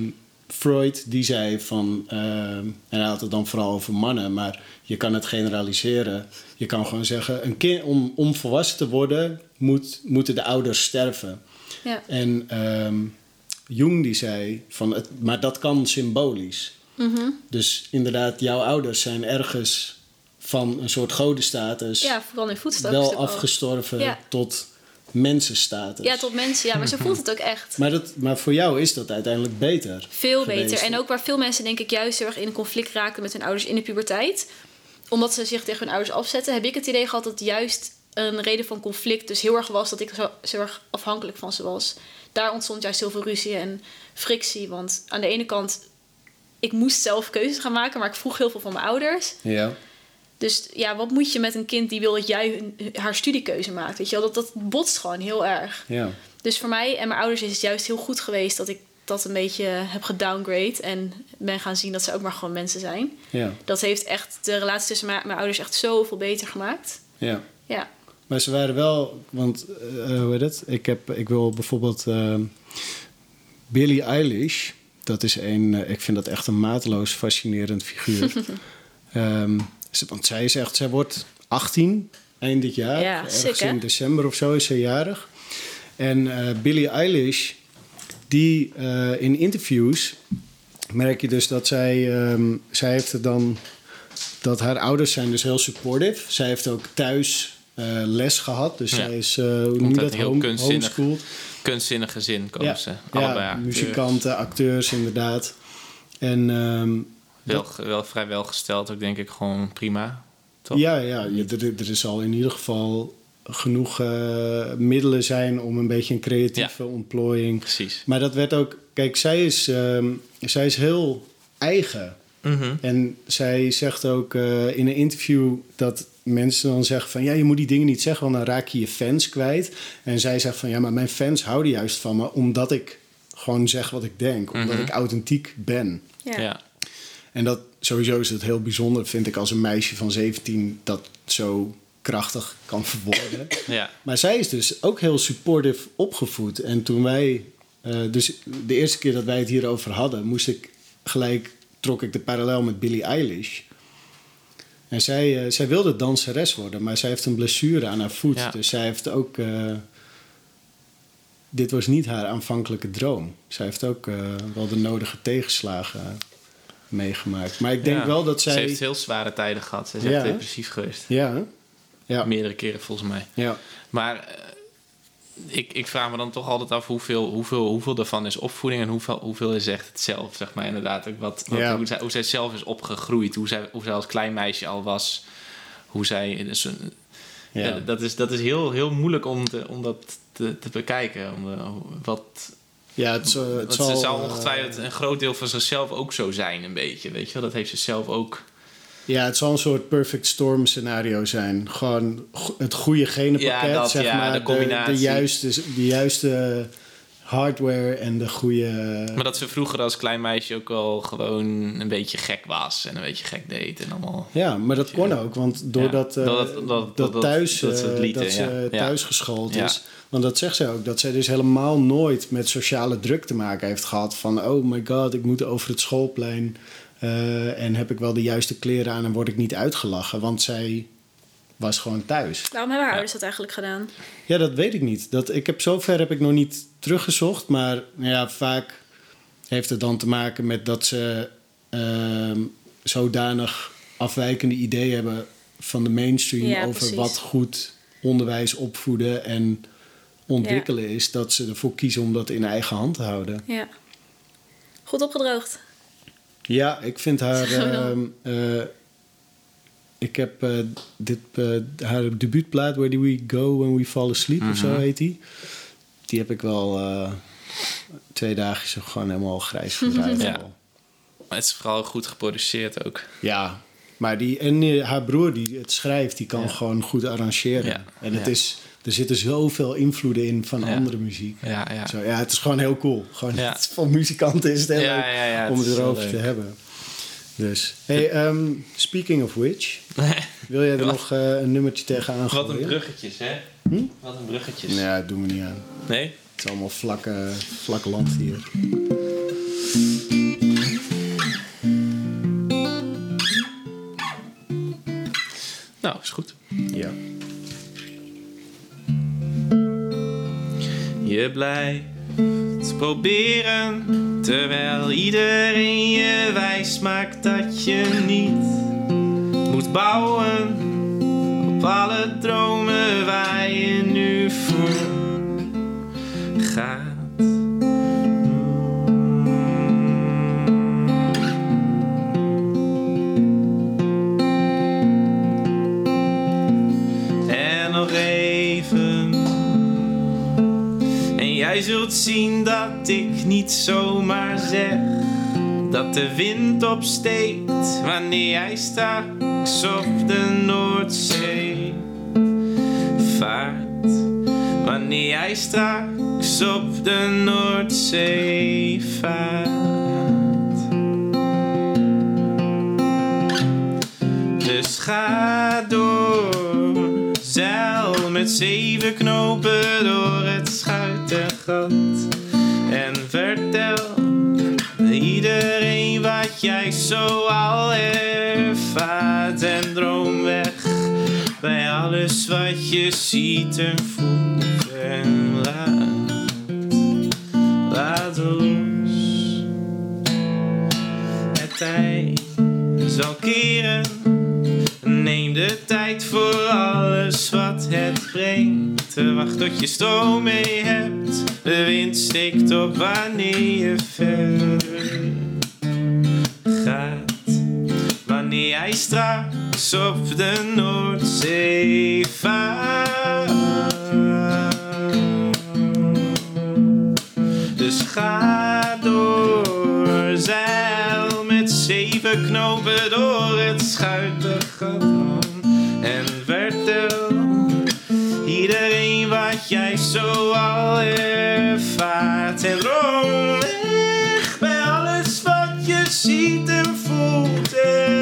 Freud die zei van, ehm, en hij had het dan vooral over mannen, maar je kan het generaliseren. Je kan gewoon zeggen, een kind, om, om volwassen te worden, moet, moeten de ouders sterven. Ja. En ehm, Jung die zei van, het, maar dat kan symbolisch. Mhm. Dus inderdaad, jouw ouders zijn ergens van een soort godenstatus Ja, vooral in voetstappen. wel afgestorven Ja. tot mensenstatus. Ja, tot mensen. Ja, maar zo voelt het ook echt. maar, dat, maar voor jou is dat uiteindelijk beter. Veel geweest. beter. En ook waar veel mensen denk ik juist heel erg in conflict raken met hun ouders in de puberteit. Omdat ze zich tegen hun ouders afzetten, heb ik het idee gehad dat juist een reden van conflict dus heel erg was dat ik zo, zo erg afhankelijk van ze was. Daar ontstond juist heel veel ruzie en frictie. Want aan de ene kant, ik moest zelf keuzes gaan maken, maar ik vroeg heel veel van mijn ouders. Ja. Dus ja, wat moet je met een kind die wil dat jij haar studiekeuze maakt? Weet je wel, dat, dat botst gewoon heel erg. Ja. Dus voor mij en mijn ouders is het juist heel goed geweest dat ik dat een beetje heb gedowngrade en ben gaan zien dat ze ook maar gewoon mensen zijn. Ja. Dat heeft echt de relatie tussen mijn, mijn ouders echt zoveel beter gemaakt. Ja. Ja, Maar ze waren wel, want eh, hoe heet het? Ik, heb, ik wil bijvoorbeeld ehm Billie Eilish. Dat is een, eh, ik vind dat echt een mateloos fascinerend figuur. <laughs> Ehm, want zij is echt, zij wordt 18 eind dit jaar. Ja, Ergens sick, hè? in december of zo is ze jarig. En eh, Billie Eilish, die eh, in interviews merk je dus dat zij, ehm, zij heeft het dan dat haar ouders zijn dus heel supportive. Zij heeft ook thuis eh, les gehad. Dus Ja. zij is, uit dat, een heel home, kunstzinnig homeschooled. Kunstzinnig gezin komen Ja, ze. ja, Allebei acteurs. muzikanten, acteurs inderdaad. En ehm, Wel, wel, vrij welgesteld ook, denk ik. Gewoon prima. Toch? ja, ja er, er is al in ieder geval genoeg eh, middelen zijn om een beetje een creatieve ontplooiing. Precies. Maar dat werd ook, kijk, zij is, ehm, zij is heel eigen. Mhm. En zij zegt ook eh, in een interview dat mensen dan zeggen van... ja, je moet die dingen niet zeggen, want dan raak je je fans kwijt. En zij zegt van ja, maar mijn fans houden juist van me... omdat ik gewoon zeg wat ik denk, omdat Mhm. ik authentiek ben. ja. Ja. En dat sowieso is het heel bijzonder, vind ik, als een meisje van 17 dat zo krachtig kan verwoorden. <coughs> ja. Maar zij is dus ook heel supportive opgevoed. En toen wij, eh, dus de eerste keer dat wij het hierover hadden, moest ik gelijk, trok ik de parallel met Billie Eilish. En zij, eh, zij wilde danseres worden, maar zij heeft een blessure aan haar voet. Ja. Dus zij heeft ook. eh, dit was niet haar aanvankelijke droom. Zij heeft ook wel de nodige tegenslagen meegemaakt. Maar ik denk Ja. wel dat zij. Ze heeft heel zware tijden gehad. Ze is Ja, echt depressief geweest. Ja, ja, Meerdere keren volgens mij. ja. Maar eh, ik, ik vraag me dan toch altijd af hoeveel, hoeveel, hoeveel daarvan is opvoeding en hoeveel, hoeveel is echt het zelf, zeg maar inderdaad. Ook wat, wat- Ja. hoe, zij, hoe zij zelf is opgegroeid, hoe zij, hoe zij als klein meisje al was. Hoe zij... Dus, ja. ja, dat is, dat is heel, heel moeilijk om, te, om dat te, te bekijken. Om, eh, wat, Ja, het, zal- het zal, ze zal eh, ongetwijfeld een groot deel van zichzelf ook zo zijn, een beetje. Weet je wel? Dat heeft ze zelf ook. Ja, het zal een soort perfect storm scenario zijn. Gewoon het goede genenpakket, Ja, dat, zeg ja, maar. de combinatie. De, juiste, de juiste hardware en de goede... Maar dat ze vroeger als klein meisje ook wel gewoon een beetje gek was en een beetje gek deed en allemaal. Ja, maar dat kon ook, want doordat Ja, eh, dat- dat, dat- dat- dat- thuis, dat ze eh, lieten, dat ze thuis geschoold is. Want dat zegt zij ook, dat zij dus helemaal nooit met sociale druk te maken heeft gehad. Van, oh my god, ik moet over het schoolplein. eh, en heb ik wel de juiste kleren aan en word ik niet uitgelachen. Want zij was gewoon thuis. Waarom hebben haar ouders dat eigenlijk gedaan? Ja, dat weet ik niet. Dat, ik heb, zover heb ik nog niet teruggezocht. Maar nou ja, vaak heeft het dan te maken met dat ze ehm, zodanig afwijkende ideeën hebben van de mainstream Ja, over precies. wat goed onderwijs, opvoeden en ontwikkelen is, dat ze ervoor kiezen om dat in eigen hand te houden. Ja. Goed opgedroogd. Ja, ik vind haar. Ehm, eh, ik heb eh, dit, eh, haar debuutplaat, Where Do We Go When We Fall Asleep of zo Mhm. heet die. Die heb ik wel eh, twee dagen zo gewoon helemaal grijs gedraaid. <laughs> Ja. Maar het is vooral goed geproduceerd ook. ja, maar die, en haar broer die het schrijft, die kan Ja. gewoon goed arrangeren. Ja. En het Ja. is, er zitten zoveel invloeden in van Ja. andere muziek. Ja, ja. Zo, ja, het is gewoon heel cool. Gewoon, Ja. het is- <laughs> voor muzikanten is het heel Ja, leuk ja, ja, het om het erover te hebben. Dus, hey, ehm, speaking of which, <laughs> wil jij er nog eh, een nummertje tegenaan Wat een gooien? bruggetjes, hè? Hm? Wat een bruggetjes. Nee, dat doen we niet aan. Nee? Het is allemaal vlakke, vlak land hier. Nou, is goed. Ja. Je blijft proberen, terwijl iedereen je wijs maakt dat je niet moet bouwen op alle dromen waar je nu voor gaat. Jij zult zien dat ik niet zomaar zeg dat de wind opsteekt wanneer jij straks op de Noordzee vaart. Wanneer jij straks op de Noordzee vaart. Dus ga door, zeil met zeven knopen door het schuitengat. En vertel iedereen wat jij zo al ervaart. En droom weg bij alles wat je ziet en voelt. En laat, laat los. Het tijd zal keren. Neem de tijd voor wat het brengt. Wacht tot je stroom mee hebt. De wind steekt op wanneer je verder gaat. Wanneer jij straks op de Noordzee vaart. Zo al ervaart. En droom weg bij alles wat je ziet en voelt. En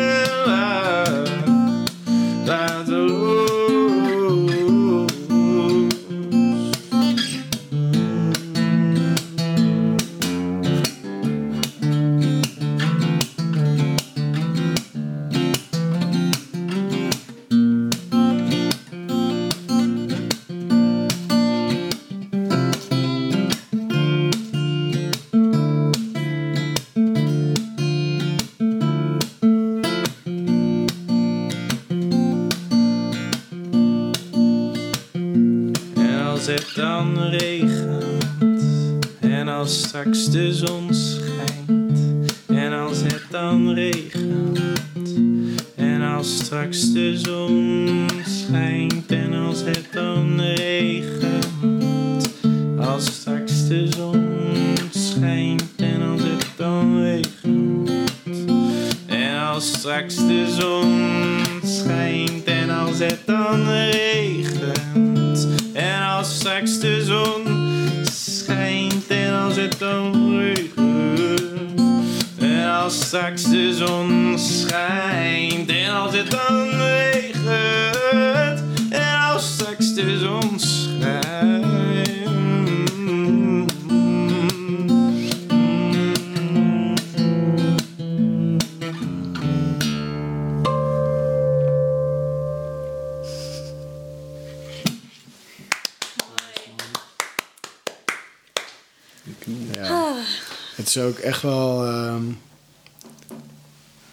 echt wel, ehm,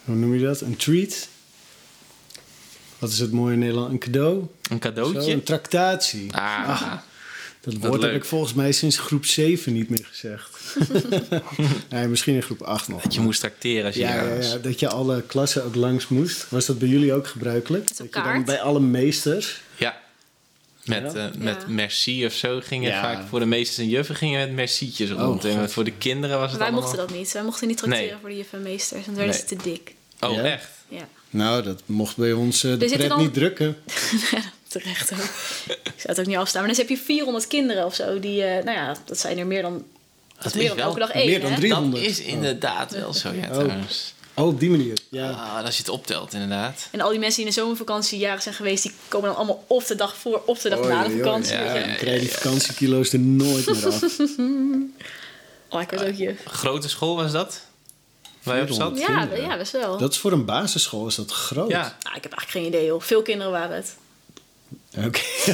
hoe noem je dat? Een treat. Wat is het mooie in Nederland? Een cadeau? Een Zo, cadeautje. een tractatie. Ah, Dat woord heb ik volgens mij sinds groep 7 niet meer gezegd. <laughs> nee, misschien in groep 8 nog. dat je moest tracteren als je Ja, daar ja, ja, dat je alle klassen ook langs moest. Was dat bij jullie ook gebruikelijk? dat je dan bij alle meesters... Ja. Met, Ja? eh, met Ja. merci of zo gingen Ja. vaak voor de meesters en juffen gingen met mercietjes rond. en God. voor de kinderen was het Wij allemaal... mochten dat niet. Wij mochten niet tracteren Nee. voor de juffen en meesters. Want dan werden Nee. ze te dik. Oh, Ja? echt? Ja. Nou, dat mocht bij ons eh, de pret dan- niet drukken. <laughs> Terecht ook. Ik zou het ook niet afstaan. Maar dan heb je 400 kinderen of zo. Die, eh, nou ja, dat zijn er meer dan, dat is is meer dan wel elke dag één. meer dan hè? drie. Dat 300. is inderdaad wel zo, ja, Oh. trouwens. Oh, op die manier. Ja. Ah, als je het optelt, inderdaad. En al die mensen die in de zomervakantie jarig zijn geweest, die komen dan allemaal op de dag voor, op de dag na de vakantie. ja, Dan krijg je die vakantiekilo's er nooit meer af. <laughs> Oh, ik werd ook juf. Grote school was dat? Waar je op zat? 400. Ja, ja, best wel. Dat is voor een basisschool is dat groot. Ja. Nou, ik heb eigenlijk geen idee, joh. Veel kinderen waren het. Oké. <laughs>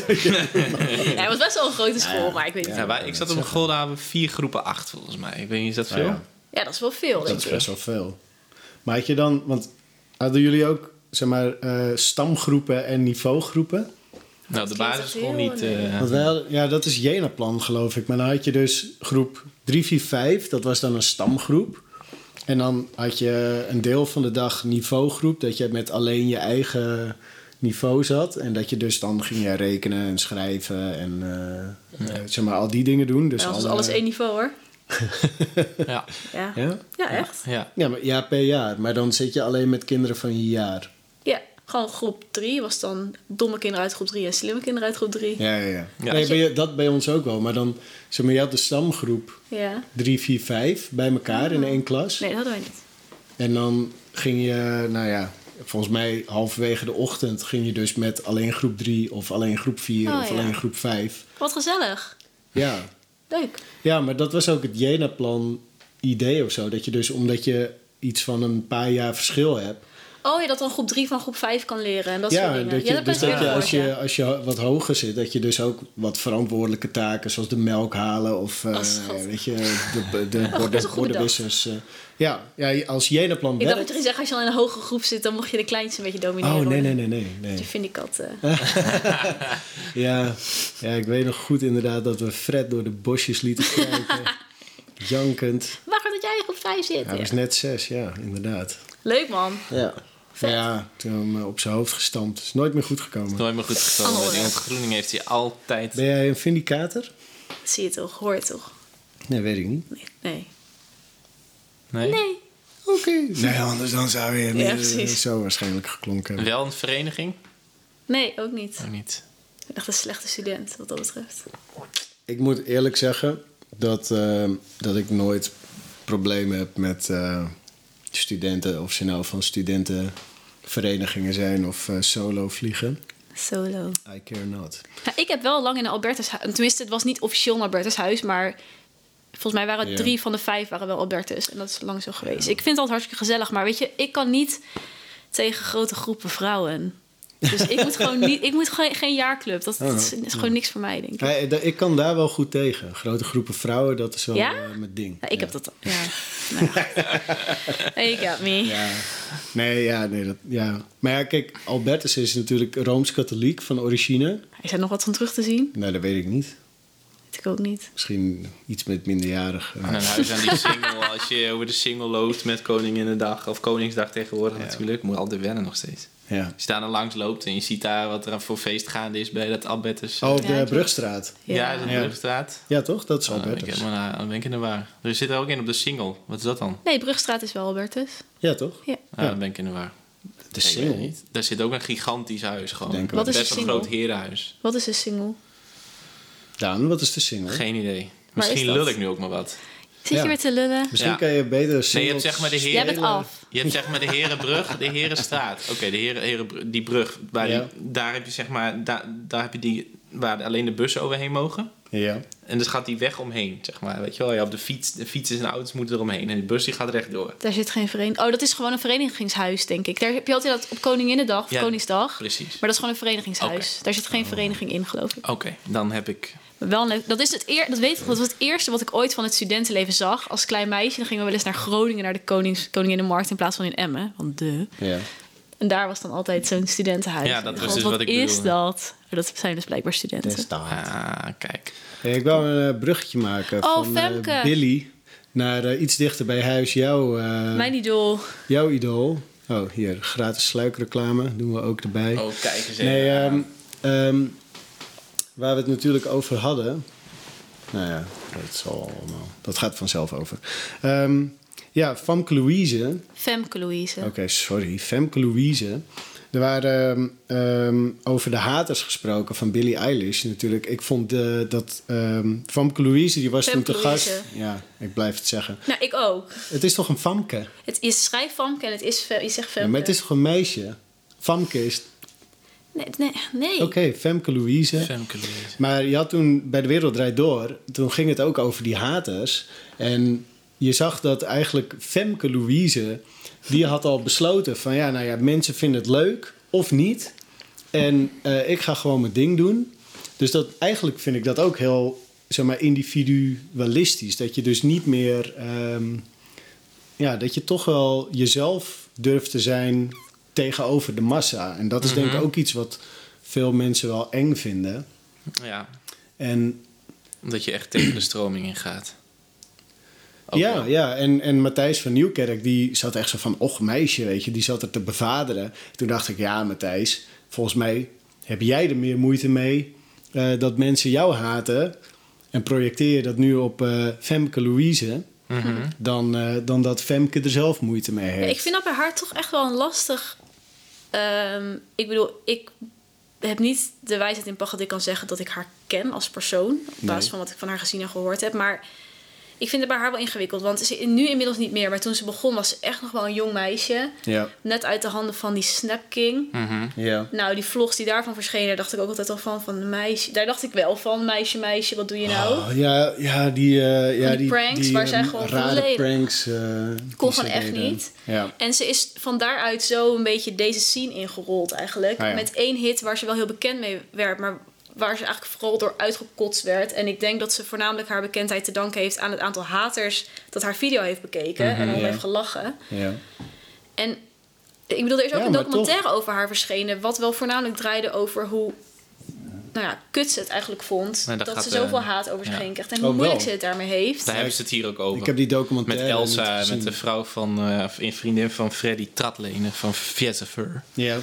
Ja, het was best wel een grote school, ja. maar ik weet niet. Ja, wij, ik zat op een school, daar we vier groepen acht volgens mij. Ik weet niet, is dat veel? Ja. Ja, dat is wel veel, Dat denk is ik. best wel veel. Maar had je dan, want hadden jullie ook zeg maar, eh, stamgroepen en niveaugroepen. Nou, de klinkt basis echt gewoon heel, niet... nee. eh, Want wij hadden- ja, dat is Jena-plan, geloof ik. Maar dan had je dus groep 3, 4, 5. Dat was dan een stamgroep. En dan had je een deel van de dag niveaugroep. Dat je met alleen je eigen niveau zat. En dat je dus dan ging je rekenen en schrijven en eh, eh, zeg maar al die dingen doen. Dus alle- alles één niveau hoor. Ja, Ja. Ja, Ja? echt. ja. Ja, maar ja, per jaar. Maar dan zit je alleen met kinderen van je jaar. Ja, gewoon groep 3 was dan domme kinderen uit groep 3 en slimme kinderen uit groep 3. Ja, ja, ja. Ja. Nee, bij je- dat bij ons ook wel. Maar dan, zeg maar, je had de stamgroep Ja. 3, 4, 5 bij elkaar in één klas. Nee, dat hadden wij niet. En dan ging je, nou ja, volgens mij halverwege de ochtend ging je dus met alleen groep 3 of alleen groep 4 Oh, of ja. alleen groep 5. Wat gezellig. Ja. Ja, maar dat was ook het Jena-plan idee of zo. Dat je dus omdat je iets van een paar jaar verschil hebt. Oh ja, dat dan groep 3 van groep 5 kan leren en dat soort dingen. dat ja, je, dat dus dat je als, je als je wat hoger zit, dat je dus ook wat verantwoordelijke taken, zoals de melk halen of eh, Oh, weet je, <laughs> de, de borden, goede bordenwissers. eh. ja, ja, als Jena-plan ja. Ik dacht dat werkt. je zegt, als je al in een hoge groep zit, dan mocht je de kleinste een beetje domineren. Oh, nee, nee, nee, nee. nee. Dat vind ik dat. <laughs> Ja, ja, ik weet nog goed inderdaad dat we Fred door de bosjes lieten kruipen. <laughs> Jankend. Wacht dat jij in groep 5 zit. Hij Ja. was net zes, ja, inderdaad. Leuk man. Ja. Ja, toen hem eh, op zijn hoofd gestampt. Is nooit meer goed gekomen. Nooit meer goed gekomen. Ontgroening heeft hij altijd... Ben jij een vindicator? Zie je toch, hoor je toch? Nee, weet ik niet. Nee. Nee. Nee? nee. Oké. Nee, anders dan zou je Ja, eh, precies. zo waarschijnlijk geklonken hebben. Wel een vereniging? Nee, ook niet. Ook niet. Ik ben echt een slechte student wat dat betreft. Ik moet eerlijk zeggen dat, eh, dat ik nooit problemen heb met eh, studenten. Of ze nou van studentenverenigingen zijn of eh, solo vliegen. Solo. I care not. Ja, ik heb wel lang in een Albertus. Tenminste, het was niet officieel een Albertus huis, maar volgens mij waren Ja. drie van de vijf waren wel Albertus. En dat is lang zo geweest. Ik vind het altijd hartstikke gezellig, maar weet je, ik kan niet tegen grote groepen vrouwen. Dus ik moet gewoon niet, ik moet gewoon geen jaarclub. Dat, dat is, is gewoon niks voor mij, denk ik. Ja, ik kan daar wel goed tegen. Grote groepen vrouwen, dat is wel Ja? eh, mijn ding. Ja, ik heb dat. Ja. Nou, <laughs> you got me. Ja. Nee, ja, nee, dat, ja. Maar ja, kijk, Albertus is natuurlijk rooms-katholiek van origine. Is er nog wat van terug te zien? Nou, dat weet ik niet. Weet ik ook niet. Misschien iets met minderjarig. En een huis aan die single. Als je over de single loopt met Koninginnedag of Koningsdag tegenwoordig natuurlijk. Moet altijd wennen nog steeds. Ja. Als je daar dan langs loopt en je ziet daar wat er voor feest gaande is bij dat Albertus. Oh, op de Brugstraat. ja, de Brugstraat? Ja, toch? Dat is Oh, ik Albertus. maar, dan ben ik in de war. Er zit er ook in op de single. Wat is dat dan? Nee, Brugstraat is wel Albertus. Ja, toch? Ja. Ah, dan ben ik in de war. De single. niet. Daar zit ook een gigantisch huis gewoon. Denk Wat is Best een wel een single? groot herenhuis. Wat is een single? Daan, wat is de single? Geen idee. is Misschien lul ik nu ook maar wat. Zit Ja. je weer te lullen? Misschien Ja. kan je beter Nee, je hebt zeg maar de Jij heren... bent af. Je hebt zeg maar de Herenbrug, de Herenstraat. Oké, de heren, heren, die brug. Waar Ja. die, daar heb je zeg maar... Daar, daar heb je die... Waar alleen de bussen overheen mogen. Ja. En dus gaat die weg omheen, zeg maar. Weet je wel, ja, op de fiets, de fietsers en auto's moeten eromheen. En die bus die gaat rechtdoor. Daar zit geen vereniging. Oh, dat is gewoon een verenigingshuis, denk ik. Daar heb je altijd dat op Koninginnedag of Ja, Koningsdag. Precies. Maar dat is gewoon een verenigingshuis. Daar zit geen vereniging in, geloof ik. Oké, dan heb ik... Wel. Dat is het eer, dat weet ik, dat was het eerste wat ik ooit van het studentenleven zag. Als klein meisje. Dan gingen we wel eens naar Groningen, naar de Konings, Koninginnenmarkt in plaats van in Emmen. Want de. Ja. En daar was dan altijd zo'n studentenhuis. Ja, dat was dus wat wat ik is bedoelde. dat? Dat zijn dus blijkbaar studenten. Ah, kijk. Hey, ik wou een eh, bruggetje maken Oh, van eh. Billy naar eh, iets dichter bij huis. Jouw, eh, Mijn idool. jouw idool. Oh, hier, gratis sluikreclame doen we ook erbij. Oh, kijk eens even. Nee, ehm, ehm, waar we het natuurlijk over hadden. Nou ja, dat, zal allemaal, dat gaat vanzelf over. Ehm, ja, Famke Louise. Femke Louise. Oké, sorry. Femke Louise. Er waren ehm, ehm, over de haters gesproken van Billie Eilish natuurlijk. Ik vond eh, dat ehm Famke Louise, die was Femke toen te Louise. gast. Ja, ik blijf het zeggen. Nou, ik ook. Het is toch een Famke? Het is schrijf Famke en het is, je zegt Femke. Ja, maar het is toch een meisje? Famke is... Nee, nee. nee. Oké, Femke Louise. Femke Louise. Maar je had toen bij De Wereld Draait Door, toen ging het ook over die haters. En je zag dat eigenlijk Femke Louise, die had al besloten van ja, nou ja, mensen vinden het leuk of niet. En eh, ik ga gewoon mijn ding doen. Dus dat, eigenlijk vind ik dat ook heel, zeg maar, individualistisch. Dat je dus niet meer, ehm, ja, dat je toch wel jezelf durft te zijn tegenover de massa. En dat is denk ik Mhm. ook iets wat veel mensen wel eng vinden. Ja, En omdat je echt tegen de stroming in gaat. Ook ja, wel. ja. En, en Matthijs van Nieuwkerk, die zat echt zo van... Och, meisje, weet je, die zat er te bevaderen. Toen dacht ik, ja, Matthijs, volgens mij heb jij er meer moeite mee... eh, dat mensen jou haten... en projecteer je dat nu op eh, Femke Louise... Mhm. Dan, eh, dan dat Femke er zelf moeite mee Ja, heeft. ik vind dat bij haar toch echt wel een lastig. ehm, ik bedoel, ik heb niet de wijsheid in pacht dat ik kan zeggen dat ik haar ken als persoon. Op basis Nee. van wat ik van haar gezien en gehoord heb. Maar ik vind het bij haar wel ingewikkeld. Want ze, nu inmiddels niet meer. Maar toen ze begon was ze echt nog wel een jong meisje. Ja, Net uit de handen van die Snap King. Mhm. ja. Nou, die vlogs die daarvan verschenen, daar dacht ik ook altijd al van. van meisje. Daar dacht ik wel van, meisje, meisje, wat doe je nou? Oh, ja, ja, die, eh, ja, die die pranks waar zij eh, gewoon rare pranks. eh, die Kon gewoon echt deden. niet. Ja. En ze is van daaruit zo een beetje deze scene ingerold eigenlijk. Ah, ja. Met één hit waar ze wel heel bekend mee werd, maar waar ze eigenlijk vooral door uitgekotst werd. En ik denk dat ze voornamelijk haar bekendheid te danken heeft aan het aantal haters dat haar video heeft bekeken en om Mhm, ja. heeft gelachen. Ja. En ik bedoel, er is ook Ja, een documentaire over haar verschenen, wat wel voornamelijk draaide over hoe. Nou ja, kut ze het eigenlijk vond. Nee, dat ze zoveel eh, haat over zich ja. heen krijgt. En Oh, hoe moeilijk ze het daarmee heeft. Daar hebben ze het hier ook over. Ik heb die Met documentaire Elsa, niet gezien. met de vrouw van, eh, een vriendin van Freddy Tratlenen van Viezever. Ja,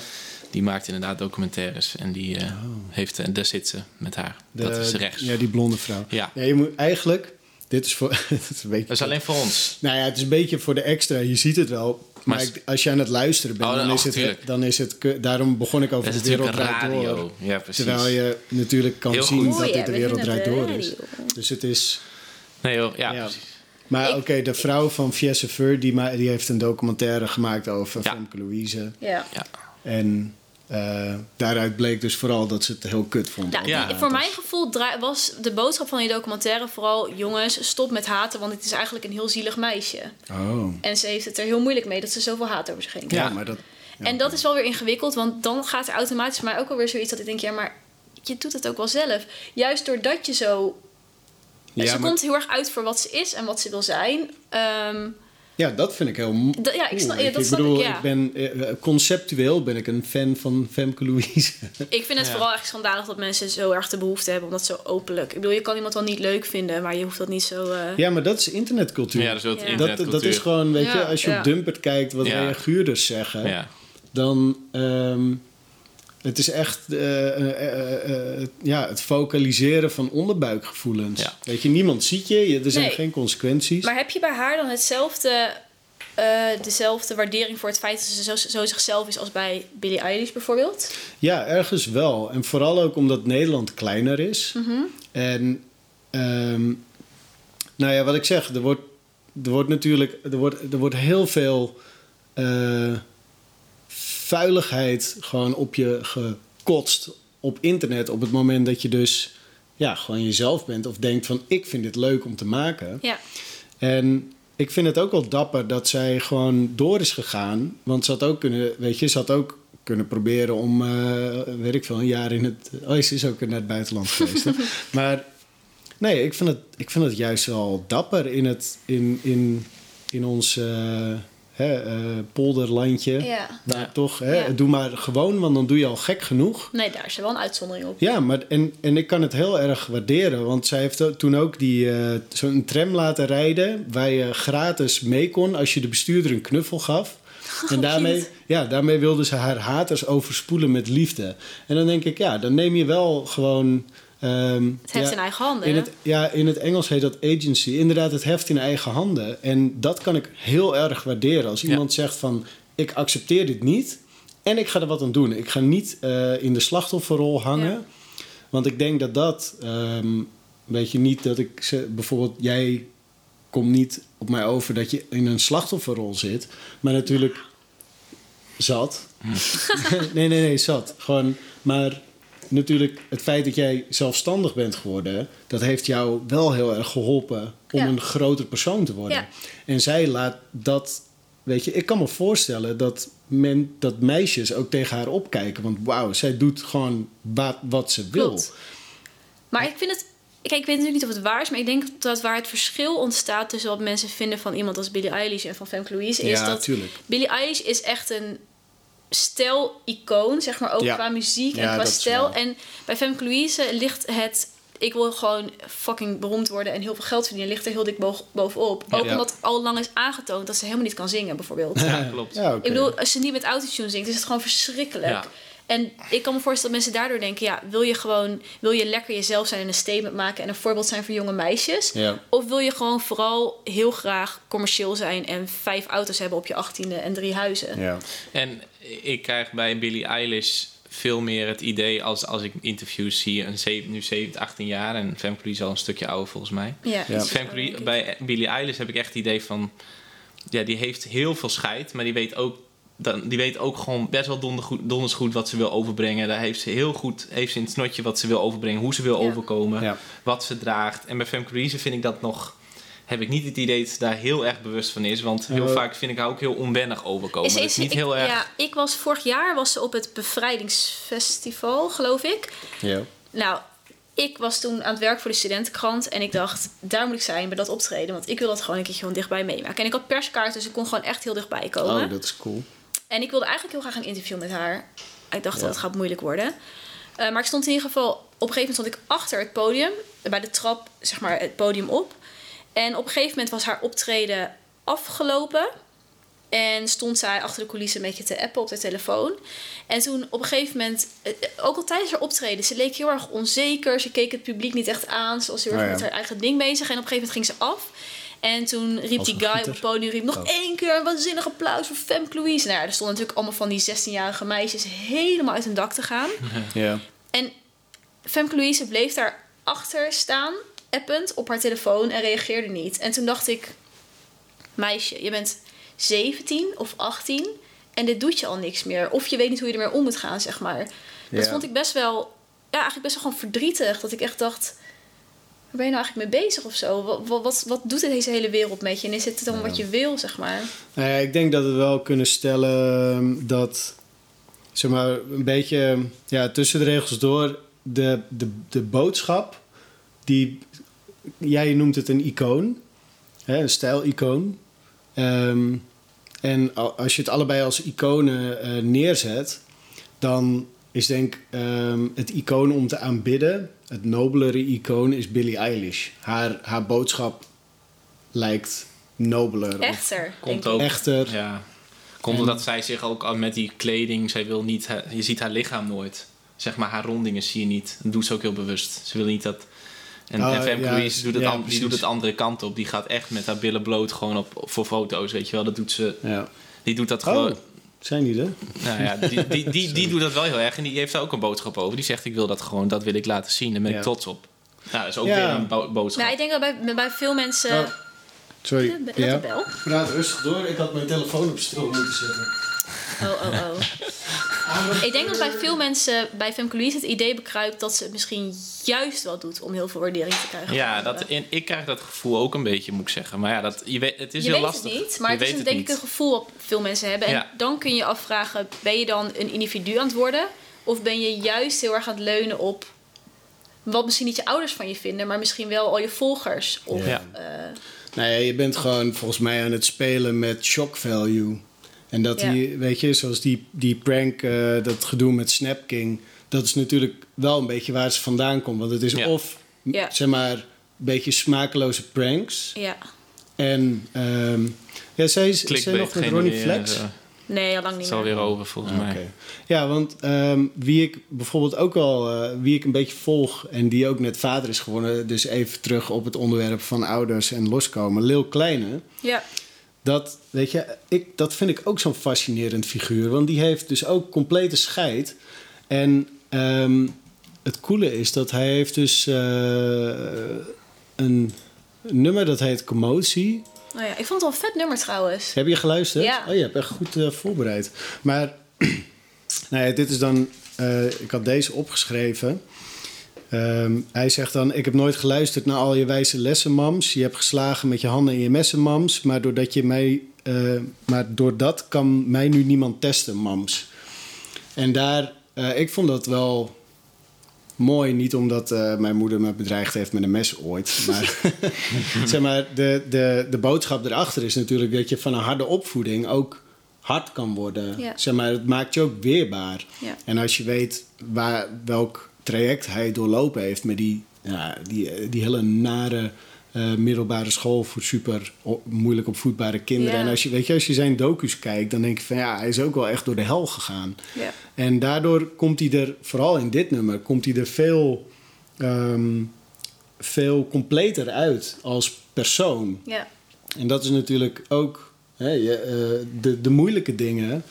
Die maakt inderdaad documentaires. En die eh, heeft, en daar zit ze met haar. de- dat is rechts. Ja, die blonde vrouw. Ja. Ja, je moet eigenlijk... Dit is voor... <laughs> het is een beetje, Dat is alleen voor ons. Nou ja, het is een beetje voor de extra. Je ziet het wel. Maar, Maar- ik- als je aan het luisteren bent, Oh, dan, oh, is het, tuurlijk. dan is het... Daarom begon ik over Dat de wereld draait door. Ja, precies. Terwijl je natuurlijk kan Heel zien goed. dat dit de We wereld draait het door is. radio. Dus het is... Nee joh, ja, Ja. precies. Maar oké, de vrouw van Fiesse Ver, die, ma- die heeft een documentaire gemaakt over Ja. Femke Louise. Ja. Ja. En eh, daaruit bleek dus vooral dat ze het heel kut vond. Nou, Ja, die- voor mijn gevoel was de boodschap van die documentaire vooral... jongens, stop met haten, want het is eigenlijk een heel zielig meisje. Oh. En ze heeft het er heel moeilijk mee dat ze zoveel haat over zich heen Ja, krijgt. maar dat... ja. En dat is wel weer ingewikkeld, want dan gaat er automatisch voor mij ook alweer zoiets... dat ik denk, ja, maar je doet het ook wel zelf. Juist doordat je zo... Ja, ze maar- komt heel erg uit voor wat ze is en wat ze wil zijn. Ehm, Ja, dat vind ik heel mo- Dat- ja, ik snap- ja, dat ik snap ik, bedoel, ja. ben eh, conceptueel ben ik een fan van Femke Louise. <laughs> ik vind het Ja. vooral echt schandalig dat mensen zo erg de behoefte hebben... om dat zo openlijk... Ik bedoel, je kan iemand wel niet leuk vinden, maar je hoeft dat niet zo... eh, ja, maar dat is internetcultuur. Ja, dat is wel Ja. dat, internetcultuur. dat is gewoon, weet je, als je ja. op Dumpert kijkt wat Ja. reaguurders zeggen, Ja. dan ehm, het is echt eh, eh, eh, ja, het vocaliseren van onderbuikgevoelens. Ja. Weet je, niemand ziet je, er zijn Nee. geen consequenties. Maar heb je bij haar dan hetzelfde, eh, dezelfde waardering voor het feit dat ze zo, zo zichzelf is als bij Billie Eilish bijvoorbeeld? Ja, ergens wel. En vooral ook omdat Nederland kleiner is. Mhm. En ehm, nou ja, wat ik zeg, er wordt, er wordt natuurlijk er wordt, er wordt heel veel eh, vuiligheid gewoon op je gekotst op internet op het moment dat je dus ja, gewoon jezelf bent of denkt van ik vind dit leuk om te maken. Ja. En ik vind het ook wel dapper dat zij gewoon door is gegaan. Want ze had ook kunnen, weet je, ze had ook kunnen proberen om, eh, weet ik veel, een jaar in het. Oh, ze is ook naar het buitenland geweest. <laughs> Maar nee, ik vind, het, ik vind het juist wel dapper in, het, in, in, in ons eh, hè, eh, polderlandje. ja. Waar Ja. toch, hè, Ja. doe maar gewoon, want dan doe je al gek genoeg. Nee, daar is er wel een uitzondering op. Ja, maar en, en ik kan het heel erg waarderen. Want zij heeft toen ook die, eh, zo'n tram laten rijden... waar je gratis mee kon als je de bestuurder een knuffel gaf. <laughs> En daarmee, ja, daarmee wilde ze haar haters overspoelen met liefde. En dan denk ik, ja, dan neem je wel gewoon... ehm, Het heeft ja, in eigen handen. in het, ja, in het Engels heet dat agency. Inderdaad, het heft in eigen handen. En dat kan ik heel erg waarderen. Als Ja. iemand zegt van, ik accepteer dit niet... en ik ga er wat aan doen. Ik ga niet eh, in de slachtofferrol hangen. Ja. Want ik denk dat dat... ehm, weet je, niet dat ik... ze- Bijvoorbeeld, jij komt niet op mij over dat je in een slachtofferrol zit. Maar natuurlijk zat. <laughs> nee, nee, nee, zat. Gewoon, maar natuurlijk het feit dat jij zelfstandig bent geworden... dat heeft jou wel heel erg geholpen om Ja. een groter persoon te worden. Ja. En zij laat dat... Weet je, ik kan me voorstellen dat, men, dat meisjes ook tegen haar opkijken. Want wauw, zij doet gewoon wat, wat ze wil. Klopt. Maar ik vind het... Kijk, ik weet natuurlijk niet of het waar is, maar ik denk dat waar het verschil ontstaat tussen wat mensen vinden van iemand als Billie Eilish en van Femke Louise, is Ja, dat tuurlijk. Billie Eilish is echt een stijl-icoon, zeg maar, ook Ja. qua muziek Ja, en qua stijl. En bij Femke Louise ligt het... Ik wil gewoon fucking beroemd worden en heel veel geld verdienen. Ligt er heel dik bovenop. Ook Ja. omdat al lang is aangetoond dat ze helemaal niet kan zingen, bijvoorbeeld. <laughs> Ja, klopt. Ik bedoel, als je niet met autotune zingt, is het gewoon verschrikkelijk. Ja. En ik kan me voorstellen dat mensen daardoor denken... ja, wil je gewoon wil je lekker jezelf zijn en een statement maken... en een voorbeeld zijn voor jonge meisjes? Ja. Of wil je gewoon vooral heel graag commercieel zijn... en vijf auto's hebben op je achttiende en drie huizen? Ja. En ik krijg bij Billie Eilish veel meer het idee als, als ik interviews zie. Een zeven, nu 17, 18 jaar en Femke Louise al een stukje ouder volgens mij. Ja, Ja. iets Femke Louise- bij Billie Eilish heb ik echt het idee van... Ja, die heeft heel veel scheid, maar die weet ook... dan- Die weet ook gewoon best wel donder goed, donders goed wat ze wil overbrengen. Daar heeft ze heel goed heeft ze in het snotje wat ze wil overbrengen. Hoe ze wil Ja. overkomen. Ja. Wat ze draagt. En bij Femke Louise vind ik dat nog... Heb ik niet het idee dat ze daar heel erg bewust van is. Want heel Eh, vaak vind ik haar ook heel onwennig overkomen. Is, is niet ik, heel erg... Ja, ik was vorig jaar was ze op het bevrijdingsfestival, geloof ik. Ja. Nou, ik was toen aan het werk voor de studentenkrant. En ik dacht, daar moet ik zijn bij dat optreden. Want ik wil dat gewoon een keertje gewoon dichtbij meemaken. En ik had perskaart, dus ik kon gewoon echt heel dichtbij komen. Oh, dat is cool. En ik wilde eigenlijk heel graag een interview met haar. Ik dacht Ja. dat het gaat moeilijk worden. Eh, maar ik stond in ieder geval... Op een gegeven moment stond ik achter het podium. Bij de trap, zeg maar, het podium op. En op een gegeven moment was haar optreden afgelopen. En stond zij achter de coulissen een beetje te appen op de telefoon. En toen op een gegeven moment... eh, Ook al tijdens haar optreden, ze leek heel erg onzeker. Ze keek het publiek niet echt aan. Ze was heel erg Oh ja. met haar eigen ding bezig. En op een gegeven moment ging ze af. En toen riep die guy op het podium riep nog Oh. één keer een waanzinnig applaus voor Femke Louise. Nou ja, er stonden natuurlijk allemaal van die 16-jarige meisjes helemaal uit hun dak te gaan. Ja. En Femke Louise bleef daar achter staan, append op haar telefoon en reageerde niet. En toen dacht ik, meisje, je bent 17 of 18 en dit doet je al niks meer. Of je weet niet hoe je ermee om moet gaan, zeg maar. Dat Ja. vond ik best wel, ja, eigenlijk best wel gewoon verdrietig. Dat ik echt dacht, waar ben je nou eigenlijk mee bezig of zo? Wat, wat, wat, doet deze hele wereld met je? En is het dan Ja. wat je wil, zeg maar? Nou ja, ik denk dat we wel kunnen stellen ehm, dat, zeg maar, een beetje ja, tussen de regels door de, de, de boodschap, die, jij noemt het een icoon, hè, een stijlicoon. Ehm, en als je het allebei als iconen eh, neerzet, dan is denk ik ehm, het icoon om te aanbidden, het nobelere icoon is Billie Eilish. Haar, haar boodschap lijkt nobeler. of Echter, Komt ook. echter. Ja. Komt En- omdat zij zich ook al met die kleding, zij wil niet, je ziet haar lichaam nooit. Zeg maar, haar rondingen zie je niet. Dat doet ze ook heel bewust. Ze wil niet dat. En, Oh, en Femke ja, Louise doet het, ja, an- die precies. doet het andere kant op. Die gaat echt met haar billen bloot gewoon op, voor foto's, weet je wel. Dat doet ze, Ja. die doet dat Oh, gewoon. zijn die er? Nou ja, die, die, die, <laughs> die doet dat wel heel erg. En die heeft daar ook een boodschap over. Die zegt, ik wil dat gewoon, dat wil ik laten zien. Daar ben Ja. ik trots op. Nou, dat is ook Ja. weer een bo- boodschap. Nou, ik denk dat bij, bij veel mensen... Oh, Sorry. De Ja. bel. Praat rustig door. Ik had mijn telefoon op stroom moeten zetten. Oh, oh, oh. Ik denk dat bij veel mensen bij Femke Louise het idee bekruipt dat ze het misschien juist wel doet om heel veel waardering te krijgen. Ja, dat, en ik krijg dat gevoel ook een beetje, moet ik zeggen. Maar ja, dat, je weet, het is je heel weet lastig. het niet, maar Je het is weet een, denk niet. ik een gevoel wat veel mensen hebben. En Ja. dan kun je je afvragen, ben je dan een individu aan het worden? Of ben je juist heel erg aan het leunen op wat misschien niet je ouders van je vinden, maar misschien wel al je volgers? Of, Ja. eh, Nou ja, je bent gewoon volgens mij aan het spelen met shock value. En dat Ja. die, weet je, zoals die, die prank, eh, dat gedoe met Snap King. Dat is natuurlijk wel een beetje waar ze vandaan komt. Want het is Ja. of, Ja. zeg maar, een beetje smakeloze pranks. ja. En, ehm ja, zij is nog met Ronnie Flex. Nee, al lang Het niet is meer. alweer over, volgens Ah, mij. oké. Ja, want ehm, wie ik bijvoorbeeld ook al, eh, wie ik een beetje volg en die ook net vader is geworden, dus even terug op het onderwerp van ouders en loskomen, Lil Kleine. Ja. Dat, weet je, ik, dat vind ik ook zo'n fascinerend figuur, want die heeft dus ook complete scheid. En ehm, het coole is dat hij heeft dus eh, een nummer dat heet Commotie. Nou ja, ik vond het wel een vet nummer trouwens. Heb je geluisterd? Ja. Oh, je hebt echt goed eh, voorbereid. Maar <clears throat> nou ja, dit is dan... eh, ik had deze opgeschreven. Ehm, hij zegt dan... Ik heb nooit geluisterd naar al je wijze lessen, mams. Je hebt geslagen met je handen in je messen, mams. Maar doordat, je mij, eh, maar doordat kan mij nu niemand testen, mams. En daar... eh, ik vond dat wel mooi. Niet omdat eh, mijn moeder me bedreigd heeft met een mes ooit. Maar, <laughs> zeg maar de, de, de boodschap erachter is natuurlijk dat je van een harde opvoeding ook hard kan worden. Ja. Zeg maar, het maakt je ook weerbaar. Ja. En als je weet waar, welk traject hij doorlopen heeft met die, ja, die, die hele nare eh, middelbare school voor super moeilijk opvoedbare kinderen. Ja. En als je, weet je, als je zijn docu's kijkt, dan denk je van ja, hij is ook wel echt door de hel gegaan. Ja. En daardoor komt hij er, vooral in dit nummer, komt hij er veel, ehm, veel completer uit als persoon. Ja. En dat is natuurlijk ook hè, je, eh, de, de moeilijke dingen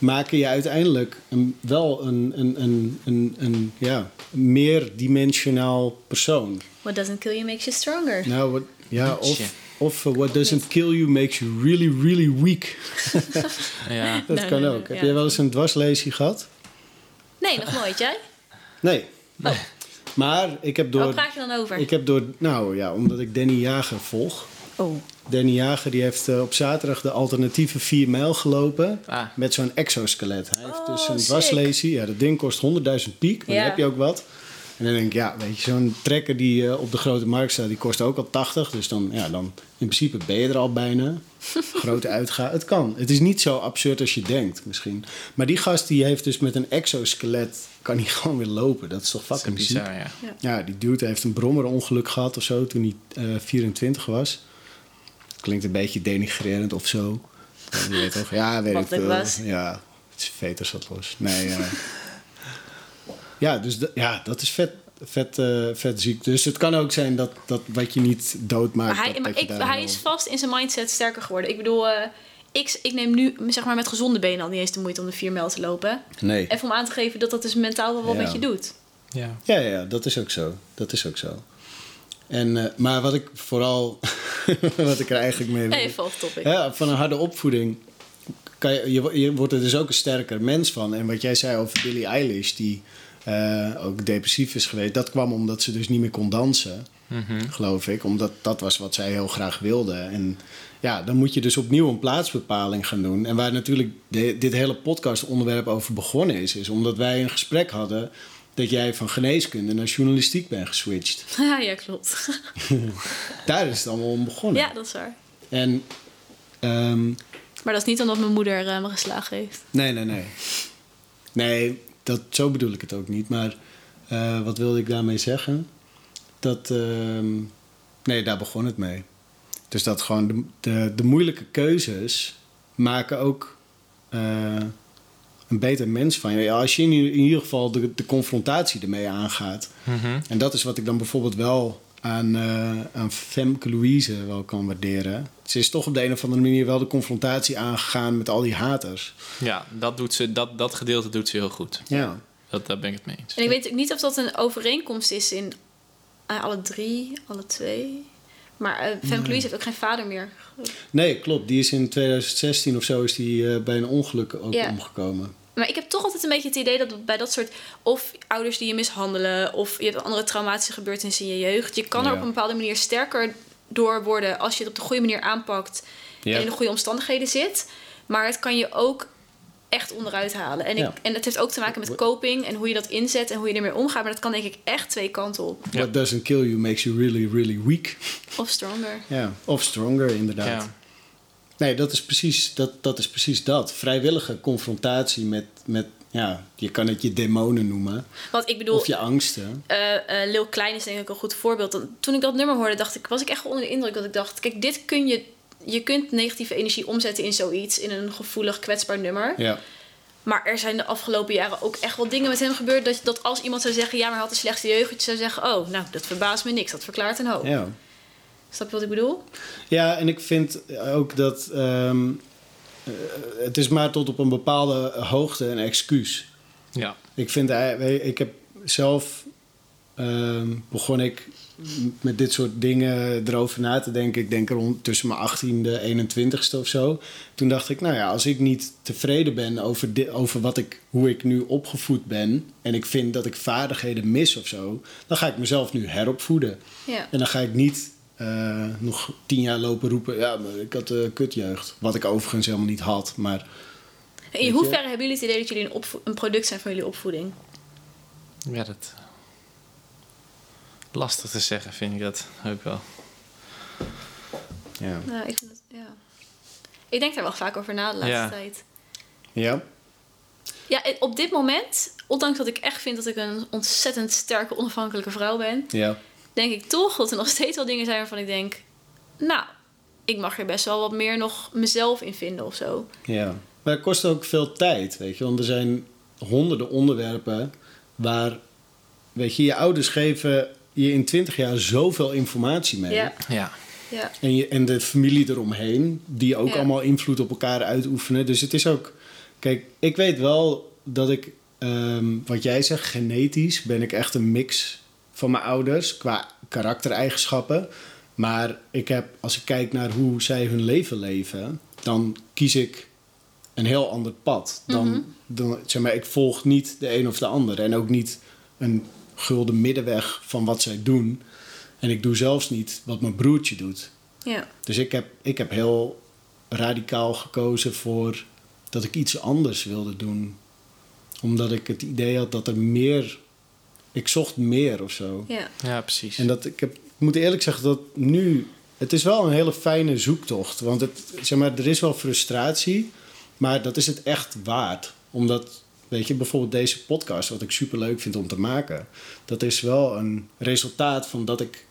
maken je uiteindelijk een, wel een, een, een, een, een ja, meerdimensionaal persoon. What doesn't kill you makes you stronger. Nou, wat, ja, of, of uh, what doesn't kill you makes you really, really weak. <laughs> Ja. Dat kan ook. Heb jij wel eens een dwarslesie gehad? Nee, nog nooit. Jij? Nee. Oh. Maar ik heb Waar door... praat je dan over? Ik heb door... Nou ja, omdat ik Danny Jager volg. Oh. Danny Jager die heeft eh, op zaterdag de alternatieve 4 mijl gelopen. Ah, Met zo'n exoskelet. Hij heeft Oh, dus een sick. dwarslesie. Ja, dat ding kost 100.000 piek. Maar Ja. dan heb je ook wat. En dan denk ik, ja, weet je, zo'n trekker die eh, op de grote markt staat, die kost ook al 80. Dus dan, ja, dan in principe ben je er al bijna. <laughs> Grote uitgaan. Het kan. Het is niet zo absurd als je denkt, misschien. Maar die gast die heeft dus met een exoskelet, kan hij <laughs> gewoon weer lopen. Dat is toch fucking bizar, ja. Ja, die dude heeft een brommerongeluk gehad of zo toen hij eh 24 was. Klinkt een beetje denigrerend of zo. Ja, je weet toch? Ja, weet ik Wat was. Ja, het is veter zat los. Nee, ja. <laughs> ja, dus ja, dat is vet, vet, eh, vet ziek. Dus het kan ook zijn dat, dat wat je niet doodmaakt... Maar, hij, dat, maar ik, hij wel- is vast in zijn mindset sterker geworden. Ik bedoel, eh, ik, ik neem nu zeg maar, met gezonde benen al niet eens de moeite om de 4 mijl te lopen. Nee. Even om aan te geven dat dat dus mentaal wel wat Ja. met je doet. Ja. Ja, ja, dat is ook zo. Dat is ook zo. En, eh, maar wat ik vooral... <laughs> wat ik er eigenlijk mee wil... Even off topic. Ja, van een harde opvoeding kan je, je, wo- je wordt er dus ook een sterker mens van. En wat jij zei over Billie Eilish, die eh, ook depressief is geweest, dat kwam omdat ze dus niet meer kon dansen, Mhm. geloof ik. Omdat dat was wat zij heel graag wilde. En ja, dan moet je dus opnieuw een plaatsbepaling gaan doen. En waar natuurlijk de- dit hele podcastonderwerp over begonnen is, is omdat wij een gesprek hadden dat jij van geneeskunde naar journalistiek bent geswitcht. <laughs> ja, klopt. <laughs> Daar is het allemaal om begonnen. ja, dat is waar. En ehm, Maar dat is niet omdat mijn moeder eh, me geslagen heeft. Nee, nee, nee. Nee, dat, zo bedoel ik het ook niet. Maar eh, wat wilde ik daarmee zeggen? Dat, ehm, nee, daar begon het mee. Dus dat gewoon de, de, de moeilijke keuzes maken ook eh, een beter mens van je. Ja, Als je in, in ieder geval de, de confrontatie ermee aangaat. Mhm. En dat is wat ik dan bijvoorbeeld wel aan, eh, aan Femke Louise wel kan waarderen. Ze is toch op de een of andere manier wel de confrontatie aangegaan met al die haters. Ja, dat, doet ze, dat, dat gedeelte doet ze heel goed. Ja. Dat, daar ben ik het mee eens. En ik weet ook niet of dat een overeenkomst is in eh, alle drie, alle twee. Maar eh Femke Louise heeft ook geen vader meer. Nee, klopt. Die is in 2016 of zo is die, eh, bij een ongeluk ook Ja. omgekomen. Maar ik heb toch altijd een beetje het idee dat bij dat soort... of ouders die je mishandelen... of je hebt andere traumatische gebeurtenissen in je jeugd... je kan er Ja. op een bepaalde manier sterker door worden... als je het op de goede manier aanpakt... Ja. en in de goede omstandigheden zit. Maar het kan je ook echt onderuit halen. En, ik, Ja. en het heeft ook te maken met coping... en hoe je dat inzet en hoe je ermee omgaat. Maar dat kan denk ik echt twee kanten op. Ja. What doesn't kill you makes you really, really weak. Of stronger. Ja. Of stronger, inderdaad. Ja. Nee, dat is precies dat. dat, is precies dat. Vrijwillige confrontatie met, met, ja, je kan het je demonen noemen. Want ik bedoel... Of je angsten. eh Lil Klein is denk ik een goed voorbeeld. Toen ik dat nummer hoorde, dacht ik, was ik echt onder de indruk dat ik dacht: kijk, dit kun je. Je kunt negatieve energie omzetten in zoiets, in een gevoelig, kwetsbaar nummer. Ja. Maar er zijn de afgelopen jaren ook echt wel dingen met hem gebeurd. Dat, dat als iemand zou zeggen: ja, maar hij had een slechte jeugd, je zou zeggen: oh, nou, dat verbaast me niks. Dat verklaart een hoop. ja. Snap je wat ik bedoel? Ja, en ik vind ook dat ehm, eh, het is maar tot op een bepaalde hoogte een excuus. Ja. Ik vind, weet je, ik heb zelf ehm, begon ik met dit soort dingen erover na te denken. Ik denk rond tussen mijn 18e en 21ste of zo. Toen dacht ik, nou ja, als ik niet tevreden ben over, di- over wat ik, hoe ik nu opgevoed ben. en ik vind dat ik vaardigheden mis of zo. dan ga ik mezelf nu heropvoeden. Ja. En dan ga ik niet eh, nog tien jaar lopen roepen. Ja, maar ik had uh, kutjeugd. Wat ik overigens helemaal niet had. Maar In je? hoeverre hebben jullie het idee dat jullie een, een product zijn van jullie opvoeding? Ja, dat... Lastig te zeggen, vind ik dat ook wel. ja. Nou, ik vind het, ja. Ik denk daar wel vaak over na de laatste Ja. tijd. Ja? Ja, op dit moment, ondanks dat ik echt vind dat ik een ontzettend sterke, onafhankelijke vrouw ben, Ja. Denk ik toch dat er nog steeds wel dingen zijn waarvan ik denk, nou, ik mag er best wel wat meer nog mezelf in vinden of zo. Ja. Maar het kost ook veel tijd, weet je. Want er zijn honderden onderwerpen waar, weet je, je ouders geven je in twintig jaar zoveel informatie mee. Ja, Ja. ja, En, je, en de familie eromheen, die ook Ja. allemaal invloed op elkaar uitoefenen. Dus het is ook. Kijk, ik weet wel dat ik, ehm, wat jij zegt, genetisch ben ik echt een mix van mijn ouders qua karaktereigenschappen. Maar ik heb, als ik kijk naar hoe zij hun leven leven, dan kies ik een heel ander pad. Dan, dan zeg maar, ik volg niet de een of de ander. En ook niet een gulden middenweg van wat zij doen. En ik doe zelfs niet wat mijn broertje doet. ja. Dus ik heb, ik heb heel radicaal gekozen voor dat ik iets anders wilde doen. Omdat ik het idee had dat er meer... Ik zocht meer of zo. ja. Ja, precies. En dat, ik, heb, ik moet eerlijk zeggen dat nu... Het is wel een hele fijne zoektocht. Want het, zeg maar, er is wel frustratie. Maar dat is het echt waard. Omdat, weet je, bijvoorbeeld deze podcast... wat ik super leuk vind om te maken... dat is wel een resultaat van dat ik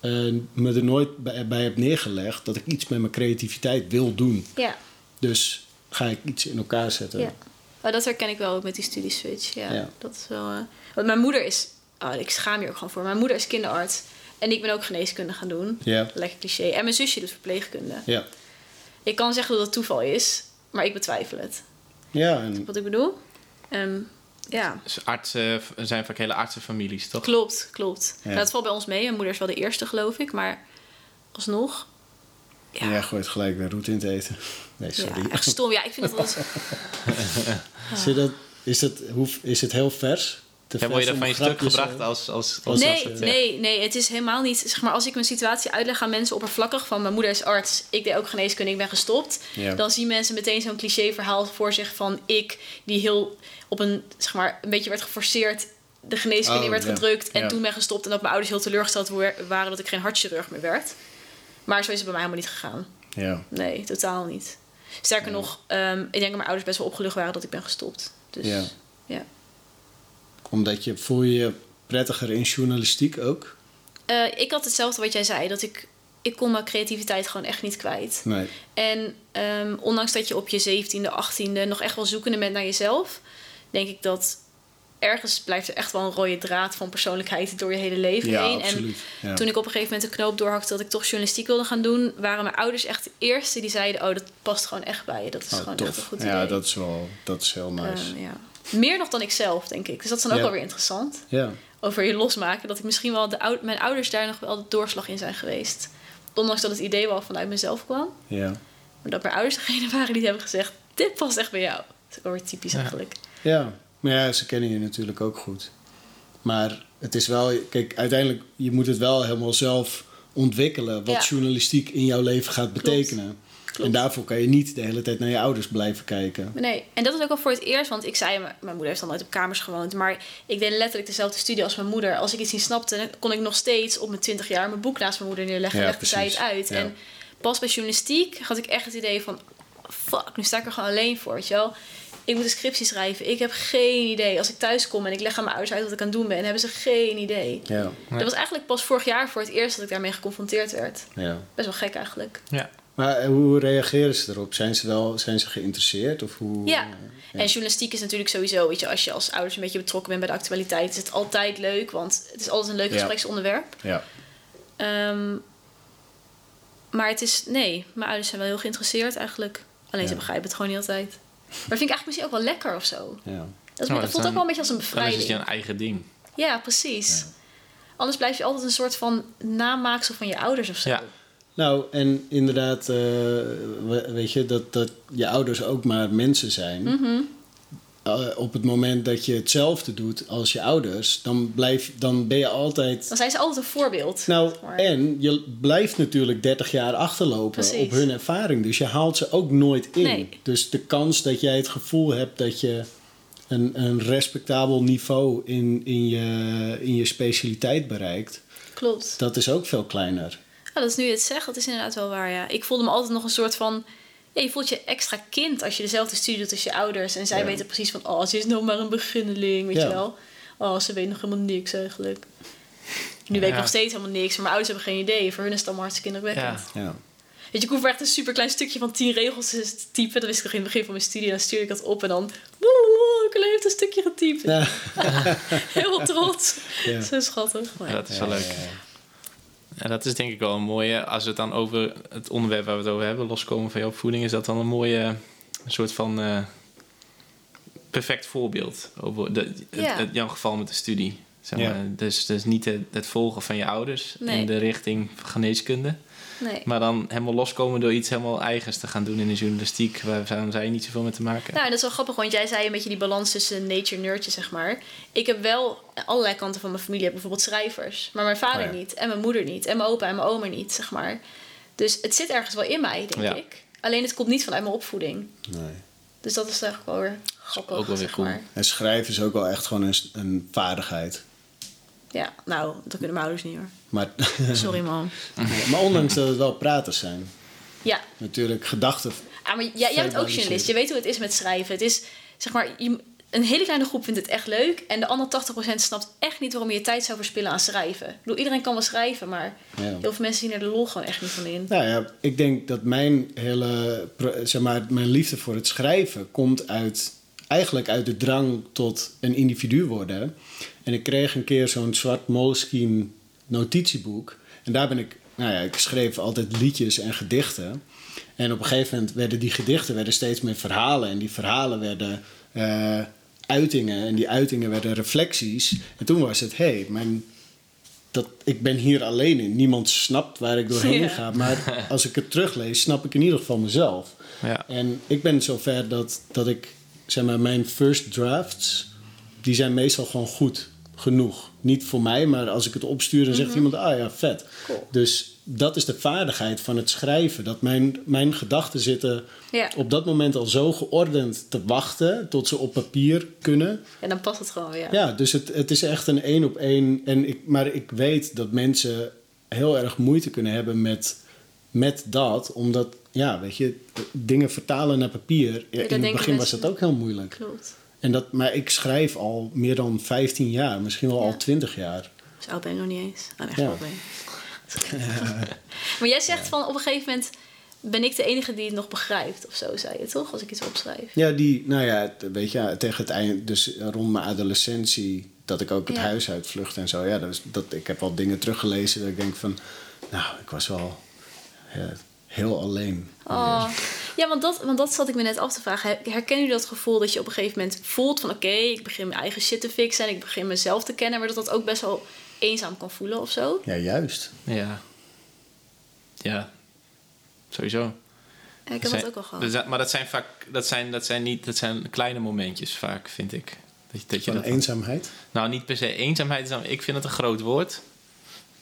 eh, me er nooit bij, bij heb neergelegd... dat ik iets met mijn creativiteit wil doen. ja. Dus ga ik iets in elkaar zetten. Ja. Oh, dat herken ik wel ook met die studieswitch. Ja, Ja. dat is wel... eh, Want mijn moeder is... Oh, ik schaam je ook gewoon voor. Mijn moeder is kinderarts. En ik ben ook geneeskunde gaan doen. Ja. Lekker cliché. En mijn zusje doet verpleegkunde. Ja. Ik kan zeggen dat het toeval is. Maar ik betwijfel het. Ja, en Wat ik bedoel? Ehm, ja, Dus artsen zijn vaak hele artsenfamilies, toch? klopt, klopt. Ja. Nou, dat valt bij ons mee. Mijn moeder is wel de eerste, geloof ik. Maar alsnog... ja. jij gooit gelijk weer roet in het eten. <laughs> Nee, sorry. Ja, echt stom. Ja, ik vind het <laughs> wel dat, is, dat, hoe, is het heel vers? En word je daar van je stuk gebracht eh, als... als, als Nee, als nee, nee, het is helemaal niet. Zeg maar, als ik mijn situatie uitleg aan mensen oppervlakkig van mijn moeder is arts, ik deed ook geneeskunde, ik ben gestopt, Ja. dan zien mensen meteen zo'n cliché verhaal voor zich van ik die heel op een zeg maar een beetje werd geforceerd de geneeskunde Oh, werd gedrukt en toen ben gestopt en dat mijn ouders heel teleurgesteld wa- waren dat ik geen hartchirurg meer werd. Maar zo is het bij mij helemaal niet gegaan. Ja. Nee, totaal niet. Sterker nog, ehm, ik denk dat mijn ouders best wel opgelucht waren dat ik ben gestopt. Dus Ja. Ja. Omdat je voel je je prettiger in journalistiek ook? Eh, ik had hetzelfde wat jij zei, dat ik, ik kon mijn creativiteit gewoon echt niet kwijt. Nee. En ehm, ondanks dat je op je 17e, 18e nog echt wel zoekende bent naar jezelf, denk ik dat ergens blijft er echt wel een rode draad van persoonlijkheid door je hele leven Ja, heen. absoluut. En Ja. toen ik op een gegeven moment de knoop doorhakte dat ik toch journalistiek wilde gaan doen, waren mijn ouders echt de eerste die zeiden: Oh, dat past gewoon echt bij je. Dat is Oh, gewoon tof. echt een goed idee. Ja, dat is wel dat is heel nice. Ehm, ja. Meer nog dan ik zelf, denk ik. Dus dat is dan ook Ja. wel weer interessant. ja. Over je losmaken. Dat ik misschien wel de mijn ouders daar nog wel de doorslag in zijn geweest. Ondanks dat het idee wel vanuit mezelf kwam. Ja. Maar dat mijn ouders <laughs> degene waren die hebben gezegd: Dit past echt bij jou. Dat is ook weer typisch Ja. eigenlijk. Ja, maar ja, ze kennen je natuurlijk ook goed. Maar het is wel, kijk, uiteindelijk, je moet het wel helemaal zelf ontwikkelen. Wat Ja. journalistiek in jouw leven gaat betekenen. Klopt. En daarvoor kan je niet de hele tijd naar je ouders blijven kijken. Nee, en dat is ook al voor het eerst, want ik zei, mijn moeder heeft dan nooit op kamers gewoond, maar ik deed letterlijk dezelfde studie als mijn moeder. Als ik iets niet snapte, dan kon ik nog steeds op mijn 20 jaar mijn boek naast mijn moeder neerleggen en Ja, legde zij het uit. Ja. En pas bij journalistiek had ik echt het idee van, fuck, nu sta ik er gewoon alleen voor, weet je wel. Ik moet een scriptie schrijven, ik heb geen idee. Als ik thuis kom en ik leg aan mijn ouders uit wat ik aan het doen ben, hebben ze geen idee. Ja. Dat was eigenlijk pas vorig jaar voor het eerst dat ik daarmee geconfronteerd werd. ja. Best wel gek eigenlijk. Ja. Maar eh, hoe reageren ze erop? Zijn ze wel zijn ze geïnteresseerd? Of hoe, Ja. eh, En journalistiek is natuurlijk sowieso, weet je, als je als ouders een beetje betrokken bent bij de actualiteit, is het altijd leuk, want het is altijd een leuk Ja. gespreksonderwerp. ja. Ehm, maar het is, nee, mijn ouders zijn wel heel geïnteresseerd eigenlijk. Alleen Ja. ze begrijpen het gewoon niet altijd. Maar vind ik eigenlijk misschien ook wel lekker of zo. ja. Dat, is, dat dat voelt ook wel een beetje als een Dan is bevrijding. het je een eigen ding. Ja, precies. Anders blijf je altijd een soort van namaaksel van je ouders of zo. Ja. Nou, en inderdaad, eh, we- weet je, dat, dat je ouders ook maar mensen zijn. Mhm. Eh, op het moment dat je hetzelfde doet als je ouders, dan, blijf, dan ben je altijd. Dan zijn ze altijd een voorbeeld. Nou, maar. en je blijft natuurlijk 30 jaar achterlopen Precies. op hun ervaring. Dus je haalt ze ook nooit in. Nee. Dus de kans dat jij het gevoel hebt dat je een, een respectabel niveau in, in, je, in je specialiteit bereikt, Klopt. dat is ook veel kleiner. Ja, dat is nu je het zegt, dat is inderdaad wel waar, ja. Ik voelde me altijd nog een soort van... ja, je voelt je extra kind als je dezelfde studie doet als je ouders. En zij Ja. weten precies van, oh, ze is nog maar een beginneling, weet Ja. je wel. Oh, ze weet nog helemaal niks eigenlijk. Nu weet ik nog steeds helemaal niks, maar mijn ouders hebben geen idee. Voor hun is het allemaal hartstikke indrukwekkend. Ja. Ja. Weet je, ik hoef echt een super klein stukje van tien regels te typen. Dat wist ik nog in het begin van mijn studie. Dan stuurde ik dat op en dan... Ik heb even een stukje getypt. Ja. <laughs> Heel trots. Ja. Zo schattig. Maar Ja, ja. dat is wel leuk. En dat is denk ik wel een mooie, als we het dan over het onderwerp waar we het over hebben, loskomen van je opvoeding, is dat dan een mooie een soort van eh, perfect voorbeeld over de, het, Ja. het- jouw geval met de studie. Zeg Ja. maar. dus, dus niet het, het volgen van je ouders Nee. in de richting van geneeskunde, Nee. maar dan helemaal loskomen door iets helemaal eigens te gaan doen in de journalistiek, waar zij niet zoveel mee te maken. Nou, dat is wel grappig, want jij zei een beetje die balans tussen nature en nurture, zeg maar. Ik heb wel allerlei kanten van mijn familie. Ik heb bijvoorbeeld schrijvers, maar mijn vader Oh ja. niet. En mijn moeder niet. En mijn opa en mijn oma niet, zeg maar. Dus het zit ergens wel in mij, denk Ja. ik. Alleen het komt niet vanuit mijn opvoeding. Nee. Dus dat is eigenlijk wel weer grappig, Ook wel weer zeg cool. maar. En schrijven is ook wel echt gewoon een, een vaardigheid. Ja, nou, dat kunnen mijn ouders niet hoor. Maar, Sorry, man. <laughs> maar ondanks dat het wel praters zijn. Ja, Natuurlijk gedachten. Ah, maar jij, jij bent ook journalist. Je weet hoe het is met schrijven. Het is, zeg maar, je- een hele kleine groep vindt het echt leuk. En de andere 80% snapt echt niet waarom je je tijd zou verspillen aan schrijven. Ik bedoel, iedereen kan wel schrijven, maar Ja. heel veel mensen zien er de lol gewoon echt niet van in. Nou ja, ik denk dat mijn hele, zeg maar, mijn liefde voor het schrijven komt uit, eigenlijk uit de drang tot een individu worden. En ik kreeg een keer zo'n zwart Moleskine notitieboek. En daar ben ik, nou ja, ik schreef altijd liedjes en gedichten. En op een gegeven moment werden die gedichten werden steeds meer verhalen. En die verhalen werden eh, uitingen. En die uitingen werden reflecties. En toen was het, hé, hey, mijn dat ik ben hier alleen in. Niemand snapt waar ik doorheen Ja. ga. Maar als ik het teruglees, snap ik in ieder geval mezelf. Ja. En ik ben zover dat, dat ik, zeg maar, mijn first drafts, die zijn meestal gewoon goed genoeg. Niet voor mij, maar als ik het opstuur, dan zegt iemand, ah ja, vet. Cool. Dus dat is de vaardigheid van het schrijven. Dat mijn, mijn gedachten zitten Ja. op dat moment al zo geordend te wachten tot ze op papier kunnen. En dan past het gewoon weer. Ja, dus het, het is echt een één op één. En ik, maar ik weet dat mensen heel erg moeite kunnen hebben met, met dat. Omdat, ja, weet je, dingen vertalen naar papier. In het begin was dat ook heel moeilijk. Klopt. En dat, maar ik schrijf al meer dan 15 jaar, misschien wel Ja. al 20 jaar. Zo oud ben ik nog niet eens. Oh, echt Ja. wel <laughs> ben. Maar jij zegt van op een gegeven moment ben ik de enige die het nog begrijpt of zo, zei je toch? Als ik iets opschrijf. Ja, die, nou ja, weet je, tegen het eind, dus rond mijn adolescentie, dat ik ook het Ja. huis uitvlucht en zo. Ja, dat, ik heb wel dingen teruggelezen dat ik denk van, nou, ik was wel ja, heel alleen. Oh. Ja, want dat, want dat zat ik me net af te vragen. Her- Herken je dat gevoel dat je op een gegeven moment voelt van... oké, ik begin mijn eigen shit te fixen en ik begin mezelf te kennen... maar dat dat ook best wel eenzaam kan voelen of zo? Ja, juist. Ja. Ja. Sowieso. Ja, ik heb Zijn- dat ook wel gehad. dat Maar dat zijn vaak, dat zijn, dat zijn niet, dat zijn kleine momentjes vaak, vind ik. Dat, je- dat je Van dat eenzaamheid. Nou, niet per se eenzaamheid. Ik vind het een groot woord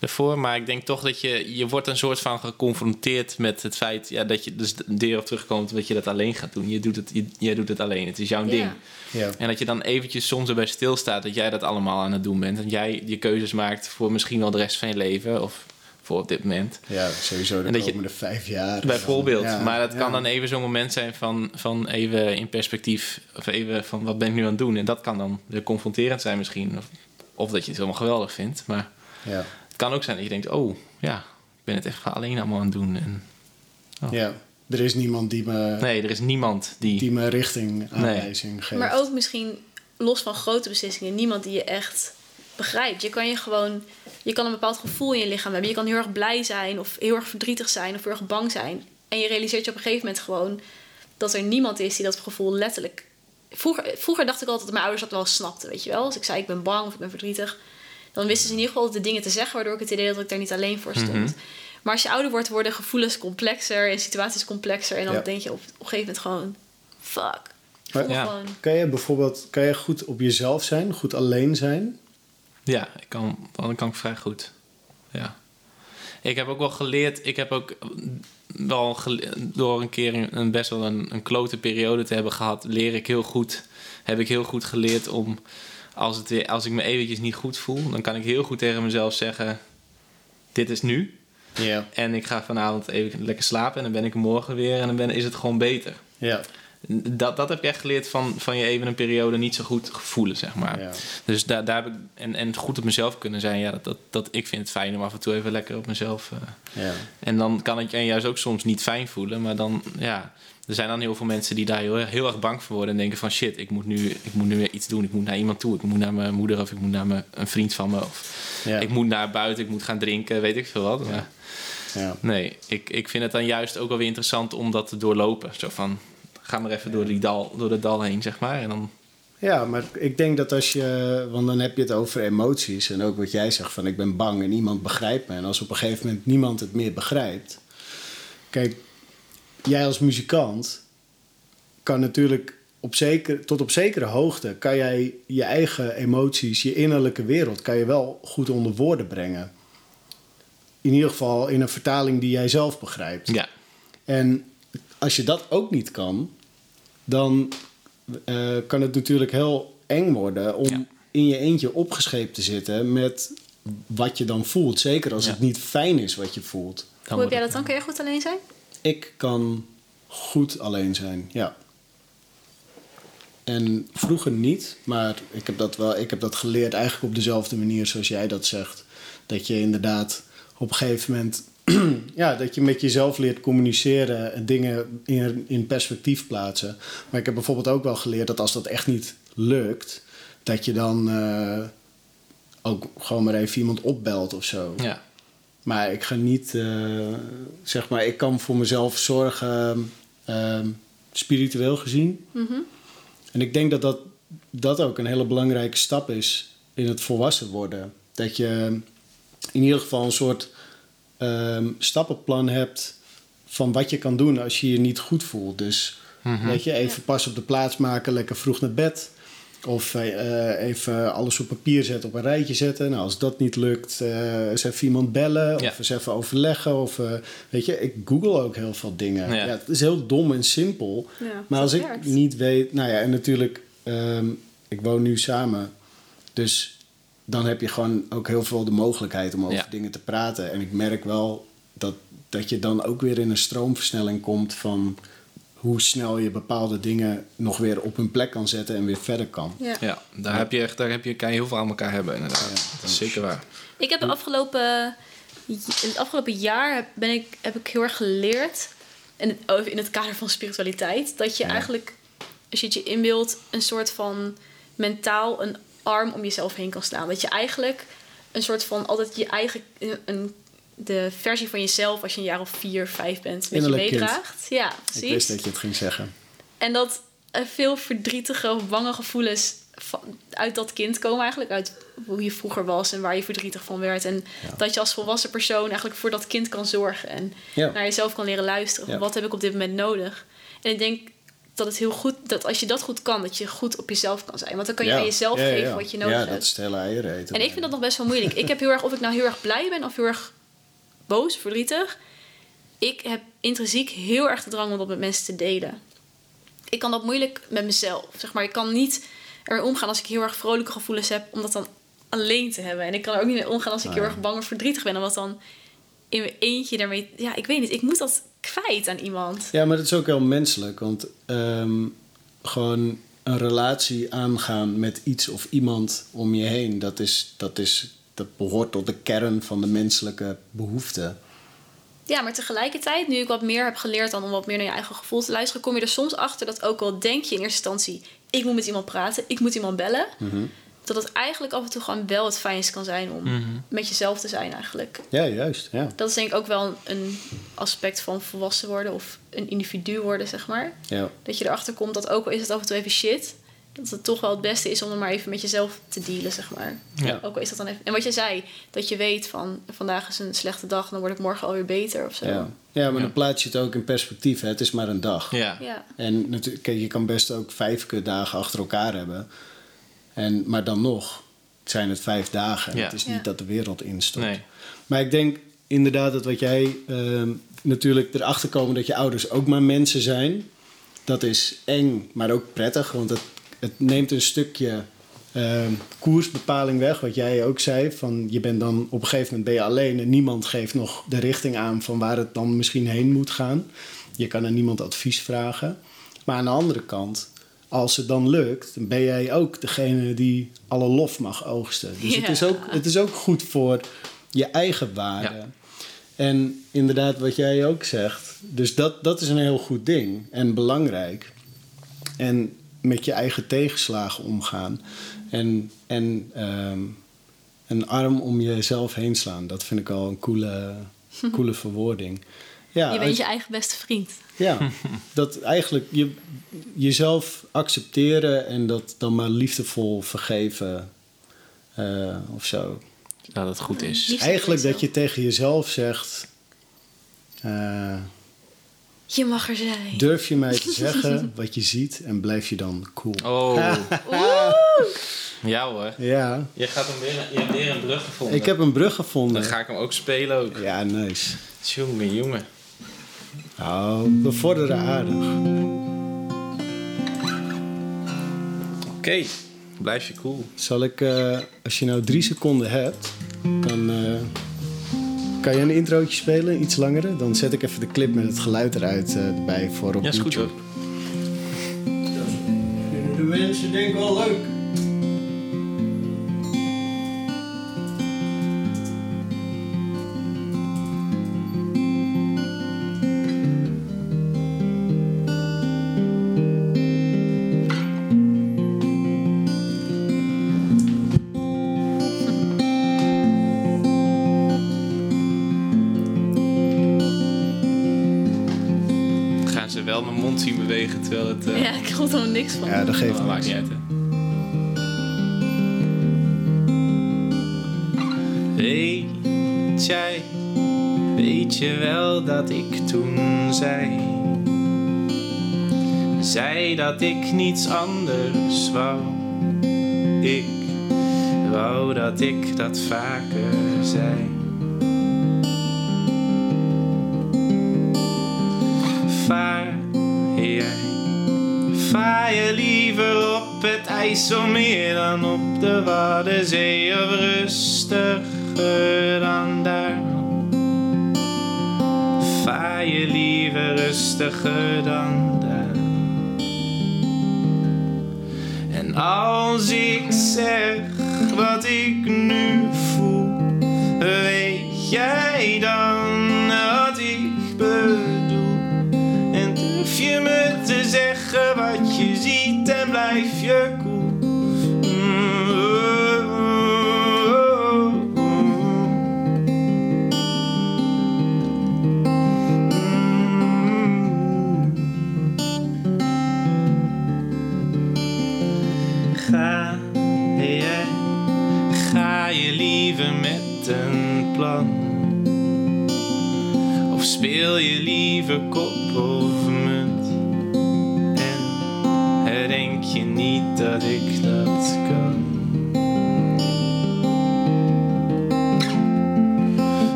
ervoor. Maar ik denk toch dat je... Je wordt een soort van geconfronteerd met het feit... Ja, dat je dus de deur op terugkomt dat je dat alleen gaat doen. Je doet het, je, jij doet het alleen. Het is jouw ding. Ja. En dat je dan eventjes soms erbij stilstaat... dat jij dat allemaal aan het doen bent. En jij je keuzes maakt voor misschien wel de rest van je leven. Of voor op dit moment. ja, sowieso de En dat je- komende vijf jaar. Bijvoorbeeld. Ja, maar dat ja. kan dan even zo'n moment zijn van, van even in perspectief. Of even van wat ben ik nu aan het doen. En dat kan dan weer confronterend zijn misschien. Of, of dat je het helemaal geweldig vindt. Maar Ja. Het kan ook zijn dat je denkt, oh ja, ik ben het echt alleen allemaal aan het doen. En, Oh. ja, er is niemand die me, nee, er is niemand die... die me richting aanwijzing geeft. Maar ook misschien los van grote beslissingen, niemand die je echt begrijpt. Je kan je gewoon, je kan een bepaald gevoel in je lichaam hebben. Je kan heel erg blij zijn of heel erg verdrietig zijn of heel erg bang zijn. En je realiseert je op een gegeven moment gewoon dat er niemand is die dat gevoel letterlijk. Vroeger, vroeger dacht ik altijd dat mijn ouders dat wel snapten, weet je wel. Als ik zei ik ben bang of ik ben verdrietig, dan wisten ze in ieder geval de dingen te zeggen, waardoor ik het idee had dat ik daar niet alleen voor stond. Mhm. Maar als je ouder wordt, worden gevoelens complexer en situaties complexer. En dan Ja. denk je op, op een gegeven moment gewoon, fuck. Maar- Ja. gewoon Kan je bijvoorbeeld kan je goed op jezelf zijn, goed alleen zijn? Ja, ik kan, dan kan ik vrij goed. Ja. Ik heb ook wel geleerd, ik heb ook wel door een keer een, een best wel een, een klote periode te hebben gehad, leer ik heel goed, heb ik heel goed geleerd om, als, het weer, als ik me eventjes niet goed voel, dan kan ik heel goed tegen mezelf zeggen, dit is nu. Ja. En ik ga vanavond even lekker slapen en dan ben ik morgen weer en dan ben, is het gewoon beter. Ja. Dat, dat heb ik echt geleerd van, van je even een periode niet zo goed voelen, zeg maar. Ja. Dus daar, daar heb ik, en, en goed op mezelf kunnen zijn, ja, dat, dat, dat, ik vind het fijn om af en toe even lekker op mezelf. eh, Ja. en dan kan ik je juist ook soms niet fijn voelen, maar dan, ja, er zijn dan heel veel mensen die daar heel, erg- heel erg bang voor worden en denken van shit, ik moet, nu, ik moet nu weer iets doen, ik moet naar iemand toe, ik moet naar mijn moeder of ik moet naar mijn, een vriend van me of Ja. ik moet naar buiten, ik moet gaan drinken, weet ik veel wat. Maar Ja. nee, ik, ik vind het dan juist ook wel weer interessant om dat te doorlopen. Zo van, ga maar even door, die dal, door het dal heen, zeg maar. En dan, Ja, maar ik denk dat als je... Want dan heb je het over emoties. En ook wat jij zegt van ik ben bang en niemand begrijpt me. En als op een gegeven moment niemand het meer begrijpt... Kijk, jij als muzikant kan natuurlijk op zeker, tot op zekere hoogte... kan jij je eigen emoties, je innerlijke wereld... kan je wel goed onder woorden brengen. In ieder geval in een vertaling die jij zelf begrijpt. ja, En als je dat ook niet kan, dan eh, kan het natuurlijk heel eng worden om Ja. in je eentje opgescheept te zitten met wat je dan voelt. Zeker als Ja. het niet fijn is wat je voelt. dan Hoe heb jij dat dan? Kun je goed alleen zijn? Ik kan goed alleen zijn, ja. En vroeger niet, maar ik heb dat wel ik heb dat geleerd eigenlijk op dezelfde manier zoals jij dat zegt. Dat je inderdaad op een gegeven moment <clears throat> ja, dat je met jezelf leert communiceren en dingen in, in perspectief plaatsen. Maar ik heb bijvoorbeeld ook wel geleerd dat als dat echt niet lukt, dat je dan eh, ook gewoon maar even iemand opbelt of zo. Ja, Maar ik ga niet, eh, zeg maar, ik kan voor mezelf zorgen, ehm, spiritueel gezien. Mhm. En ik denk dat, dat dat ook een hele belangrijke stap is in het volwassen worden. Dat je in ieder geval een soort ehm, stappenplan hebt van wat je kan doen als je je niet goed voelt. Dus Mhm. weet je, even pas op de plaats maken, lekker vroeg naar bed. Of eh, even alles op papier zetten, op een rijtje zetten. Nou, als dat niet lukt, eh eens even iemand bellen. Ja. Of eens even overleggen. Of, eh, weet je, ik google ook heel veel dingen. Ja. Ja. het is heel dom en simpel. Ja, Maar als ik werkt. niet weet... Nou ja, en natuurlijk, ehm, ik woon nu samen. Dus dan heb je gewoon ook heel veel de mogelijkheid om over Ja. dingen te praten. En ik merk wel dat, dat je dan ook weer in een stroomversnelling komt van hoe snel je bepaalde dingen nog weer op hun plek kan zetten en weer verder kan. Ja. ja daar, Heb je echt, daar heb je, kan je heel veel aan elkaar hebben, inderdaad. Dat is zeker waar. Ik heb de afgelopen, het afgelopen jaar heb- ben ik, heb ik heel erg geleerd, in het, over- in het kader van spiritualiteit, dat je Ja. eigenlijk, als je het je inbeeldt, een soort van mentaal een arm om jezelf heen kan slaan. Dat je eigenlijk een soort van altijd je eigen, een, de versie van jezelf, als je een jaar of vier, vijf bent, met je meedraagt. Ja, Ik precies. wist dat je het ging zeggen. En dat veel verdrietige of bange gevoelens van, uit dat kind komen eigenlijk. Uit hoe je vroeger was en waar je verdrietig van werd. En Ja. dat je als volwassen persoon eigenlijk voor dat kind kan zorgen. En Ja. naar jezelf kan leren luisteren. Ja. Wat heb ik op dit moment nodig? En ik denk dat het heel goed, dat als je dat goed kan, dat je goed op jezelf kan zijn. Want dan kan je Ja. aan jezelf Ja, ja, geven ja. wat je nodig Ja, hebt. dat is het hele eieren. En ik vind dat nog best wel moeilijk. Ik heb heel erg, of ik nou heel erg blij ben of heel erg boos, verdrietig. Ik heb intrinsiek heel erg de drang om dat met mensen te delen. Ik kan dat moeilijk met mezelf. Zeg maar, ik kan niet ermee omgaan als ik heel erg vrolijke gevoelens heb, om dat dan alleen te hebben. En ik kan er ook niet mee omgaan als ik Ah, heel erg bang of verdrietig ben, om dat dan in mijn eentje daarmee. Ja, ik weet niet. Ik moet dat kwijt aan iemand. Ja, maar dat is ook heel menselijk. Want ehm, gewoon een relatie aangaan met iets of iemand om je heen, dat, is, dat, is, dat behoort tot de kern van de menselijke behoeften. Ja, maar tegelijkertijd, nu ik wat meer heb geleerd dan om wat meer naar je eigen gevoel te luisteren, kom je er soms achter dat ook al denk je in eerste instantie, ik moet met iemand praten, ik moet iemand bellen, Mhm. dat het eigenlijk af en toe gewoon wel het fijnst kan zijn om Mhm. met jezelf te zijn eigenlijk. Ja, juist. Ja. Dat is denk ik ook wel een aspect van volwassen worden of een individu worden, zeg maar. Ja. Dat je erachter komt dat ook al is het af en toe even shit, dat het toch wel het beste is om er maar even met jezelf te dealen, zeg maar. Ja. Ook al is dat dan even... En wat jij zei, dat je weet van vandaag is een slechte dag, dan word ik morgen alweer beter of zo. Ja. ja, maar Ja. dan plaats je het ook in perspectief. Hè. Het is maar een dag. Ja. ja. En natuurlijk, kijk, je kan best ook vijf kutdagen achter elkaar hebben. En, maar dan nog zijn het vijf dagen. Ja. Het is Ja. niet dat de wereld instort. Nee. Maar ik denk inderdaad dat wat jij ehm, natuurlijk erachter komen dat je ouders ook maar mensen zijn. Dat is eng, maar ook prettig. Want het, het neemt een stukje ehm, koersbepaling weg, wat jij ook zei. Van je bent dan op een gegeven moment ben je alleen en niemand geeft nog de richting aan van waar het dan misschien heen moet gaan. Je kan aan niemand advies vragen. Maar aan de andere kant, als het dan lukt, dan ben jij ook degene die alle lof mag oogsten. Dus het, is ook, het is ook goed voor je eigen waarde. Ja. En inderdaad, wat jij ook zegt. Dus dat, dat is een heel goed ding en belangrijk. En met je eigen tegenslagen omgaan. En, en ehm, een arm om jezelf heen slaan. Dat vind ik al een coole, <laughs> coole verwoording. Ja, je bent als- je eigen beste vriend. ja, <laughs> dat eigenlijk je, jezelf accepteren en dat dan maar liefdevol vergeven eh, of zo. Dat het goed is. Liefde Eigenlijk dat je tegen jezelf zegt: eh, Je mag er zijn. durf je mij te <laughs> zeggen wat je ziet en blijf je dan cool. Oh. <laughs> Ja hoor. Ja, Je, gaat hem weer, je hebt weer een brug gevonden. ik heb een brug Dan gevonden. ga ik hem ook spelen ook. Ja, nice. Jongen, jongen. Nou, we vorderen aardig. Oké, blijf je cool. Zal ik, eh, als je nou drie seconden hebt, dan eh, kan je een introotje spelen, iets langere. Dan zet ik even de clip met het geluid eruit eh, erbij voor op Ja, is goed YouTube. hoor. Vinden de mensen denk ik wel leuk. Zien bewegen terwijl het... eh, Ja, ik geloof er niks van. Ja, dat geeft dat maakt niks. niet uit hè. Weet jij, weet je wel dat ik toen zei Zei dat ik niets anders wou Ik wou dat ik dat vaker zei het IJsselmeer dan op de Waddenzee of rustiger dan daar? Vaar je liever rustiger dan daar? En als ik zeg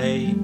en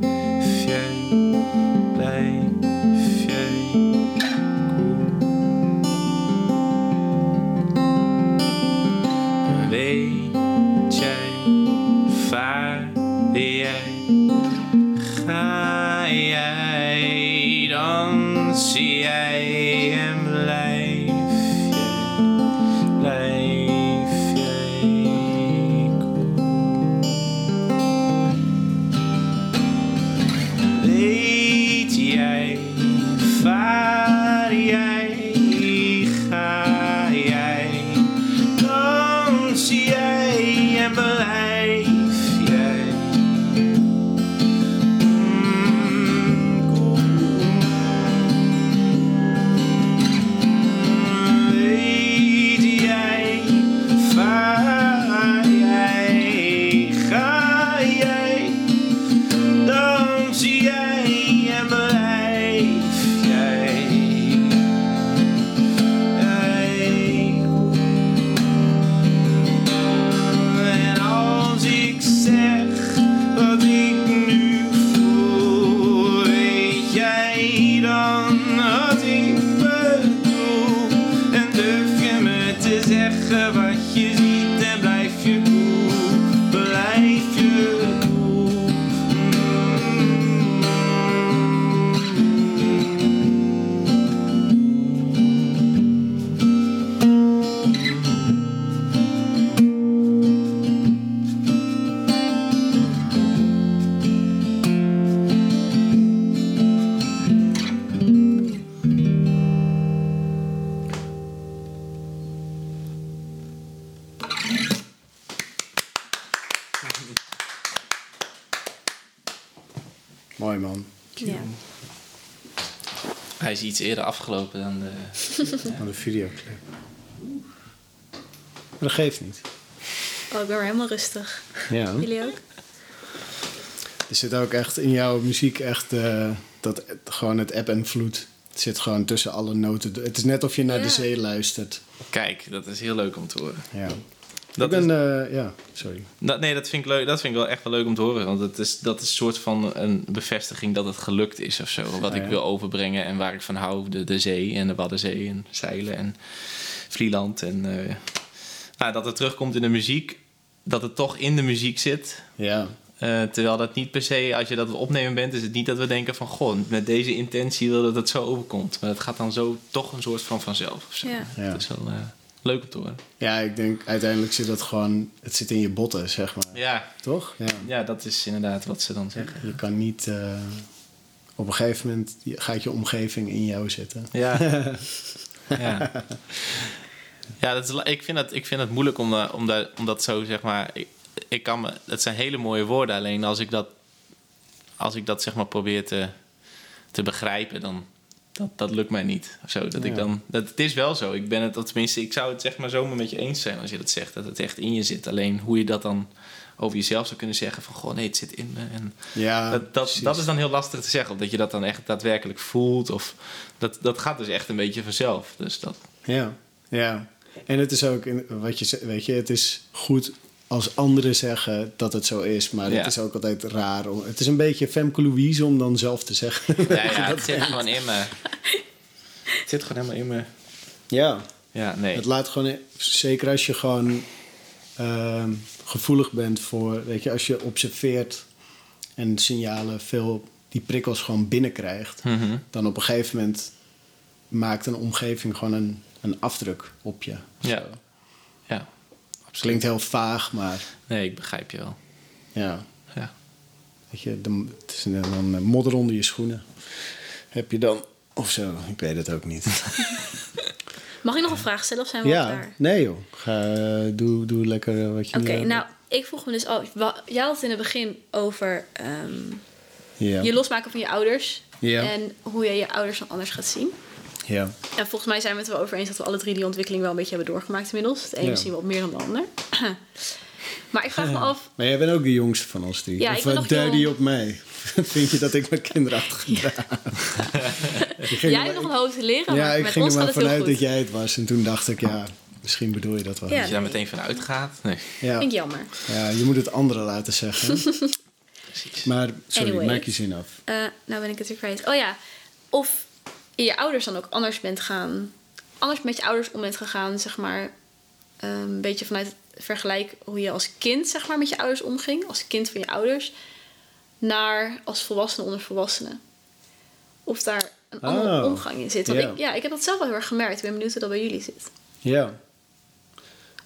videoclip. Maar dat geeft niet. Oh, ik ben weer helemaal rustig. Ja. <laughs> Jullie ook? Er zit ook echt in jouw muziek echt eh, dat gewoon het eb en vloed. Het zit gewoon tussen alle noten. Het is net of je naar de zee luistert. Kijk, dat is heel leuk om te horen. Ja. Dat ik is- ben, eh, ja, sorry. Dat, nee, dat vind, ik leuk, dat vind ik wel echt wel leuk om te horen. Want het is, dat is een soort van een bevestiging dat het gelukt is of zo. Wat Ah, ik ja. wil overbrengen en waar ik van hou. De, de zee en de Waddenzee en zeilen en Vlieland. En eh, nou, dat het terugkomt in de muziek. Dat het toch in de muziek zit. Ja, Eh, terwijl dat niet per se, als je dat opnemen bent, is het niet dat we denken van... Goh, met deze intentie wil dat het zo overkomt. Maar het gaat dan zo toch een soort van vanzelf of zo. Ja. Ja. Dat is wel eh, leuk om te horen. ja, ik denk uiteindelijk zit dat gewoon... Het zit in je botten, zeg maar. Ja, Toch? Ja. ja, dat is inderdaad wat ze dan zeggen. Je kan niet... eh, op een gegeven moment gaat je omgeving in jou zitten. Ja. <laughs> ja. Ja, dat is, ik, vind dat, ik vind het moeilijk om, dat- om, dat, om dat zo, zeg maar... Ik, ik kan me, dat zijn hele mooie woorden, alleen als ik dat, als ik dat zeg maar probeer te, te begrijpen, dan... Dat, dat lukt mij niet. Of zo. Dat ik dan, dat, het is wel zo. Ik ben het, tenminste, ik zou het zeg maar zomaar met je eens zijn als je dat zegt. Dat het echt in je zit. Alleen hoe je dat dan over jezelf zou kunnen zeggen van... Goh, nee, het zit in me. En Ja, dat, dat, is dan heel lastig te zeggen. Of dat je dat dan echt daadwerkelijk voelt. Of dat, dat gaat dus echt een beetje vanzelf. Dus dat, Ja, ja. En het is ook, in, wat je, weet je, het is goed als anderen zeggen dat het zo is. Maar Ja. het is ook altijd raar. Om, het is een beetje Femke Louise om dan zelf te zeggen. <laughs> ja, ja, het zit gewoon in me. Het zit gewoon helemaal in me. ja, Ja, nee. het laat gewoon, zeker als je gewoon ehm, gevoelig bent voor, weet je, als je observeert en signalen veel, die prikkels gewoon binnenkrijgt. Mhm. Dan op een gegeven moment maakt een omgeving gewoon een, een afdruk op je. Ja. Zo. Het klinkt heel vaag, maar nee, ik begrijp je wel. ja. Ja. Weet je, de, het is een- dan modder onder je schoenen. Heb je dan, of zo, ik weet het ook niet. <laughs> Mag ik nog een vraag stellen of zijn we al ja, klaar? nee joh. Ga, doe, doe lekker wat je Oké, nou, ik vroeg me dus al... wa- Jij had het in het begin over ehm, Ja. je losmaken van je ouders. Ja. En hoe je je ouders dan anders gaat zien. Ja. En volgens mij zijn we het wel over eens dat we alle drie die ontwikkeling wel een beetje hebben doorgemaakt inmiddels. Het ene Ja. misschien wat meer dan de ander. <clears throat> maar ik vraag me af... Maar jij bent ook de jongste van ons drie. Ja, of ik ben jong. op mij. <laughs> Vind je dat ik mijn? Je <laughs> ging Jij hebt nog een hoofd te leren, Ja, maar ik met ging ons er maar vanuit dat jij het was. En toen dacht ik, ja, Misschien bedoel je dat wel. Ja. Als je daar meteen van uitgaat. Nee, Ja. Vind ik jammer. ja, je moet het anderen laten zeggen. <laughs> precies. maar sorry, Anyway. maak je zin af. Eh, nou ben ik het weer kwijt. Oh ja, of je ouders dan ook anders bent gaan... Anders met je ouders om bent gegaan, zeg maar... eh, een beetje vanuit het vergelijk hoe je als kind, zeg maar, met je ouders omging. Als kind van je ouders. Naar als volwassene onder volwassenen. Of daar een andere Oh, omgang in zit. Want ja. ik, ja, ik heb dat zelf wel heel erg gemerkt. Ik ben benieuwd hoe dat bij jullie zit. Ja,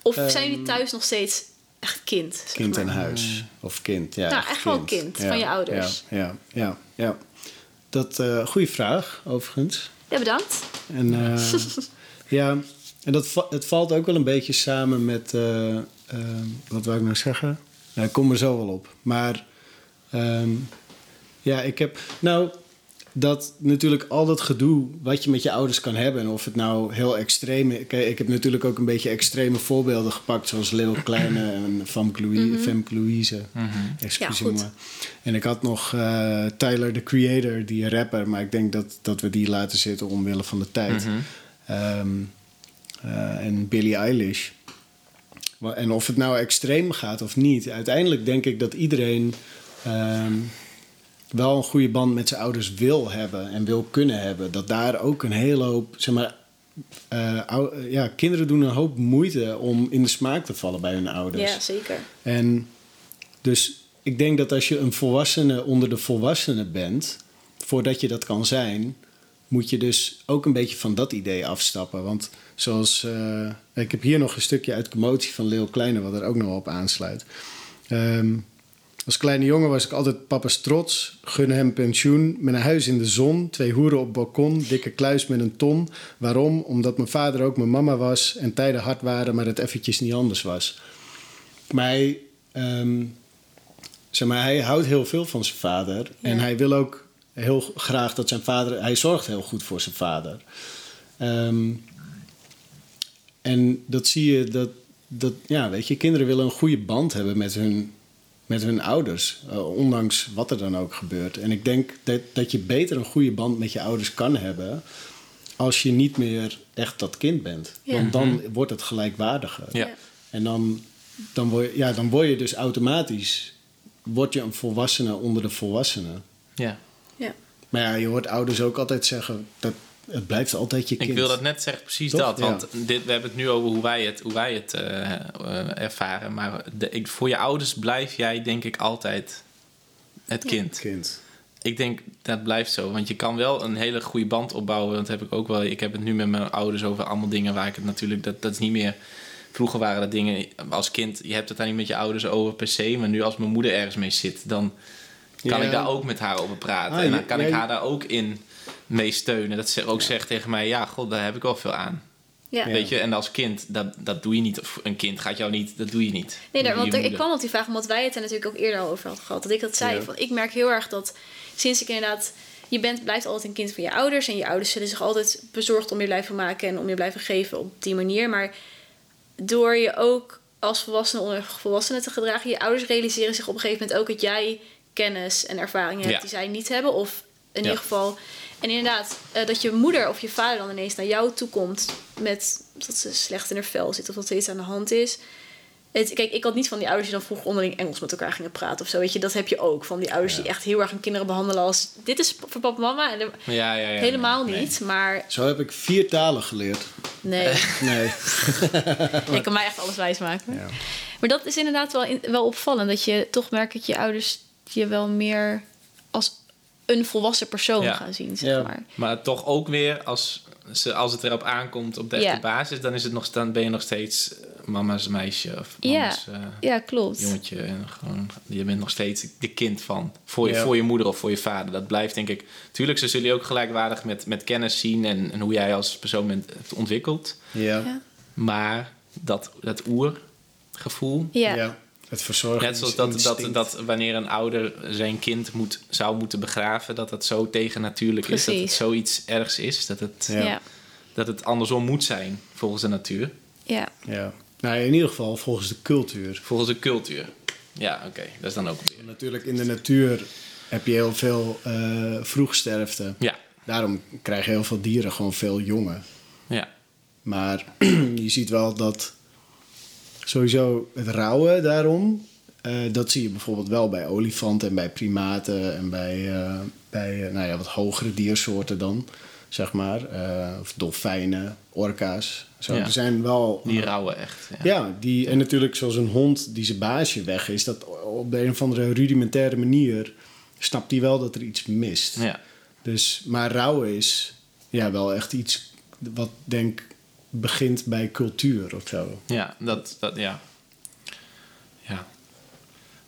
Of Ehm, zijn jullie thuis nog steeds echt kind? kind en huis. Of kind, ja. Nou, echt wel kind, van je ouders. Ja, ja, ja. ja. Dat, eh goede vraag, overigens. Ja, bedankt. En eh, <laughs> ja, en dat va- het valt ook wel een beetje samen met, eh, wat wou ik nou zeggen? Nou, ik kom er zo wel op. Maar ehm, ja, ik heb, nou, dat natuurlijk al dat gedoe wat je met je ouders kan hebben. En of het nou heel extreem is. Kijk, ik heb natuurlijk ook een beetje extreme voorbeelden gepakt. Zoals Lil Kleine en Femke Louise. Femke Louise. Excuse Ja, goed. me. En ik had nog eh, Tyler, the Creator, die rapper. Maar ik denk dat, dat we die laten zitten omwille van de tijd. Mhm. Ehm, eh, en Billie Eilish. Maar- En of het nou extreem gaat of niet. Uiteindelijk denk ik dat iedereen ehm, wel een goede band met zijn ouders wil hebben en wil kunnen hebben. Dat daar ook een hele hoop, zeg maar, eh, ou- ja, kinderen doen een hoop moeite om in de smaak te vallen bij hun ouders. Ja, zeker. En dus ik denk dat als je een volwassene onder de volwassenen bent, voordat je dat kan zijn, moet je dus ook een beetje van dat idee afstappen. Want zoals, eh, ik heb hier nog een stukje uit Commotie van Leo Kleine, wat er ook nog op aansluit. Ehm, als kleine jongen was ik altijd papa's trots. Gun hem pensioen met een huis in de zon. Twee hoeren op balkon. Dikke kluis met een ton. Waarom? Omdat mijn vader ook mijn mama was. En tijden hard waren, maar het eventjes niet anders was. Maar hij, ehm, zeg maar, hij houdt heel veel van zijn vader. En hij wil ook heel graag dat zijn vader... Hij zorgt heel goed voor zijn vader. Ehm, en dat zie je dat, dat... Ja, weet je, kinderen willen een goede band hebben met hun, met hun ouders. eh, ondanks wat er dan ook gebeurt. En ik denk dat, dat je beter een goede band met je ouders kan hebben... als je niet meer echt dat kind bent. Ja. Want dan wordt het gelijkwaardiger. Ja. En dan, dan, word je, ja, dan word je dus automatisch word je een volwassene onder de volwassenen. Ja. Ja. Maar ja, je hoort ouders ook altijd zeggen dat het blijft altijd je kind. Ik wil dat net zeggen, precies Toch? dat. Ja. Want dit, we hebben het nu over hoe wij het, hoe wij het eh, eh, ervaren. Maar de, ik, voor je ouders blijf jij denk ik altijd het kind. kind. Ik denk dat blijft zo. Want je kan wel een hele goede band opbouwen. Dat heb ik ook wel. Ik heb het nu met mijn ouders over allemaal dingen waar ik het natuurlijk. Dat, dat is niet meer. Vroeger waren dat dingen als kind. Je hebt het daar niet met je ouders over per se. Maar nu als mijn moeder ergens mee zit. Dan kan Ja. ik daar ook met haar over praten. Ah, en dan ja, kan ja, ik haar daar ook in mee steunen. Dat ze ook zegt tegen mij. Ja, god, daar heb ik wel veel aan. Ja. Weet je, en als kind, dat, dat doe je niet. Of een kind gaat jou niet, dat doe je niet. Nee, daar, want er- ik kwam op die vraag omdat wij het er natuurlijk ook eerder al over hadden gehad. Dat ik dat zei. Ja. Van, ik merk heel erg dat sinds ik inderdaad... Je bent, blijft altijd een kind van je ouders. En je ouders zullen zich altijd bezorgd om je blijven maken... en om je blijven geven op die manier. Maar door je ook als volwassene onder volwassenen te gedragen... je ouders realiseren zich op een gegeven moment ook... dat jij kennis en ervaringen hebt Ja. die zij niet hebben. Of in Ja. ieder geval... En inderdaad, eh, dat je moeder of je vader dan ineens naar jou toe komt... met dat ze slecht in haar vel zit of dat er iets aan de hand is... Het, kijk, ik had niet van die ouders die dan vroeger onderling Engels met elkaar gingen praten of zo. Weet je, dat heb je ook. Van die ouders die echt heel erg hun kinderen behandelen als... Dit is voor papa en mama. En de- Ja, ja, ja. helemaal nee. niet. Maar Zo heb ik vier talen geleerd. nee, <laughs> Nee. <laughs> je kan mij echt alles wijsmaken. Ja. Maar dat is inderdaad wel, in- wel opvallend. Dat je toch merkt dat je ouders je wel meer als een volwassen persoon Ja. gaan zien, zeg Ja. maar. Maar toch ook weer, als, ze, als het erop aankomt op de echte Ja. basis... dan, is het nog, dan ben je nog steeds mama's meisje of Ja. eh, Ja, klopt. jongetje. En gewoon, je bent nog steeds de kind van. Voor je, Ja. voor je moeder of voor je vader. Dat blijft denk ik... Tuurlijk, ze zullen je ook gelijkwaardig met, met kennis zien... En, en hoe jij als persoon bent ontwikkeld. Ja. Ja. Maar dat, dat oergevoel... Ja. Het verzorgen. Net zoals dat, dat, dat wanneer een ouder zijn kind moet, zou moeten begraven, dat dat zo tegennatuurlijk is. Dat het zoiets ergs is. Dat het, Ja. Ja. dat het andersom moet zijn volgens de natuur. Ja. Ja. Nou, in ieder geval volgens de cultuur. Volgens de cultuur. Ja, oké. Dat is dan ook weer. Natuurlijk in de natuur heb je heel veel eh vroegsterfte. Ja, Daarom krijgen heel veel dieren gewoon veel jongen. ja. Maar <clears throat> je ziet wel dat sowieso het rouwen daarom, eh, dat zie je bijvoorbeeld wel bij olifanten en bij primaten en bij, eh, bij eh, nou ja, wat hogere diersoorten dan, zeg maar. Of dolfijnen, orka's. Zo. Ja. Er zijn wel... Die rouwen echt. Ja. Ja, die, en natuurlijk zoals een hond die zijn baasje weg is, dat op de een of andere rudimentaire manier snapt hij wel dat er iets mist. Ja. Dus, maar rouwen is ja, wel echt iets wat denk begint bij cultuur of zo. Ja, dat, dat ja. Ja.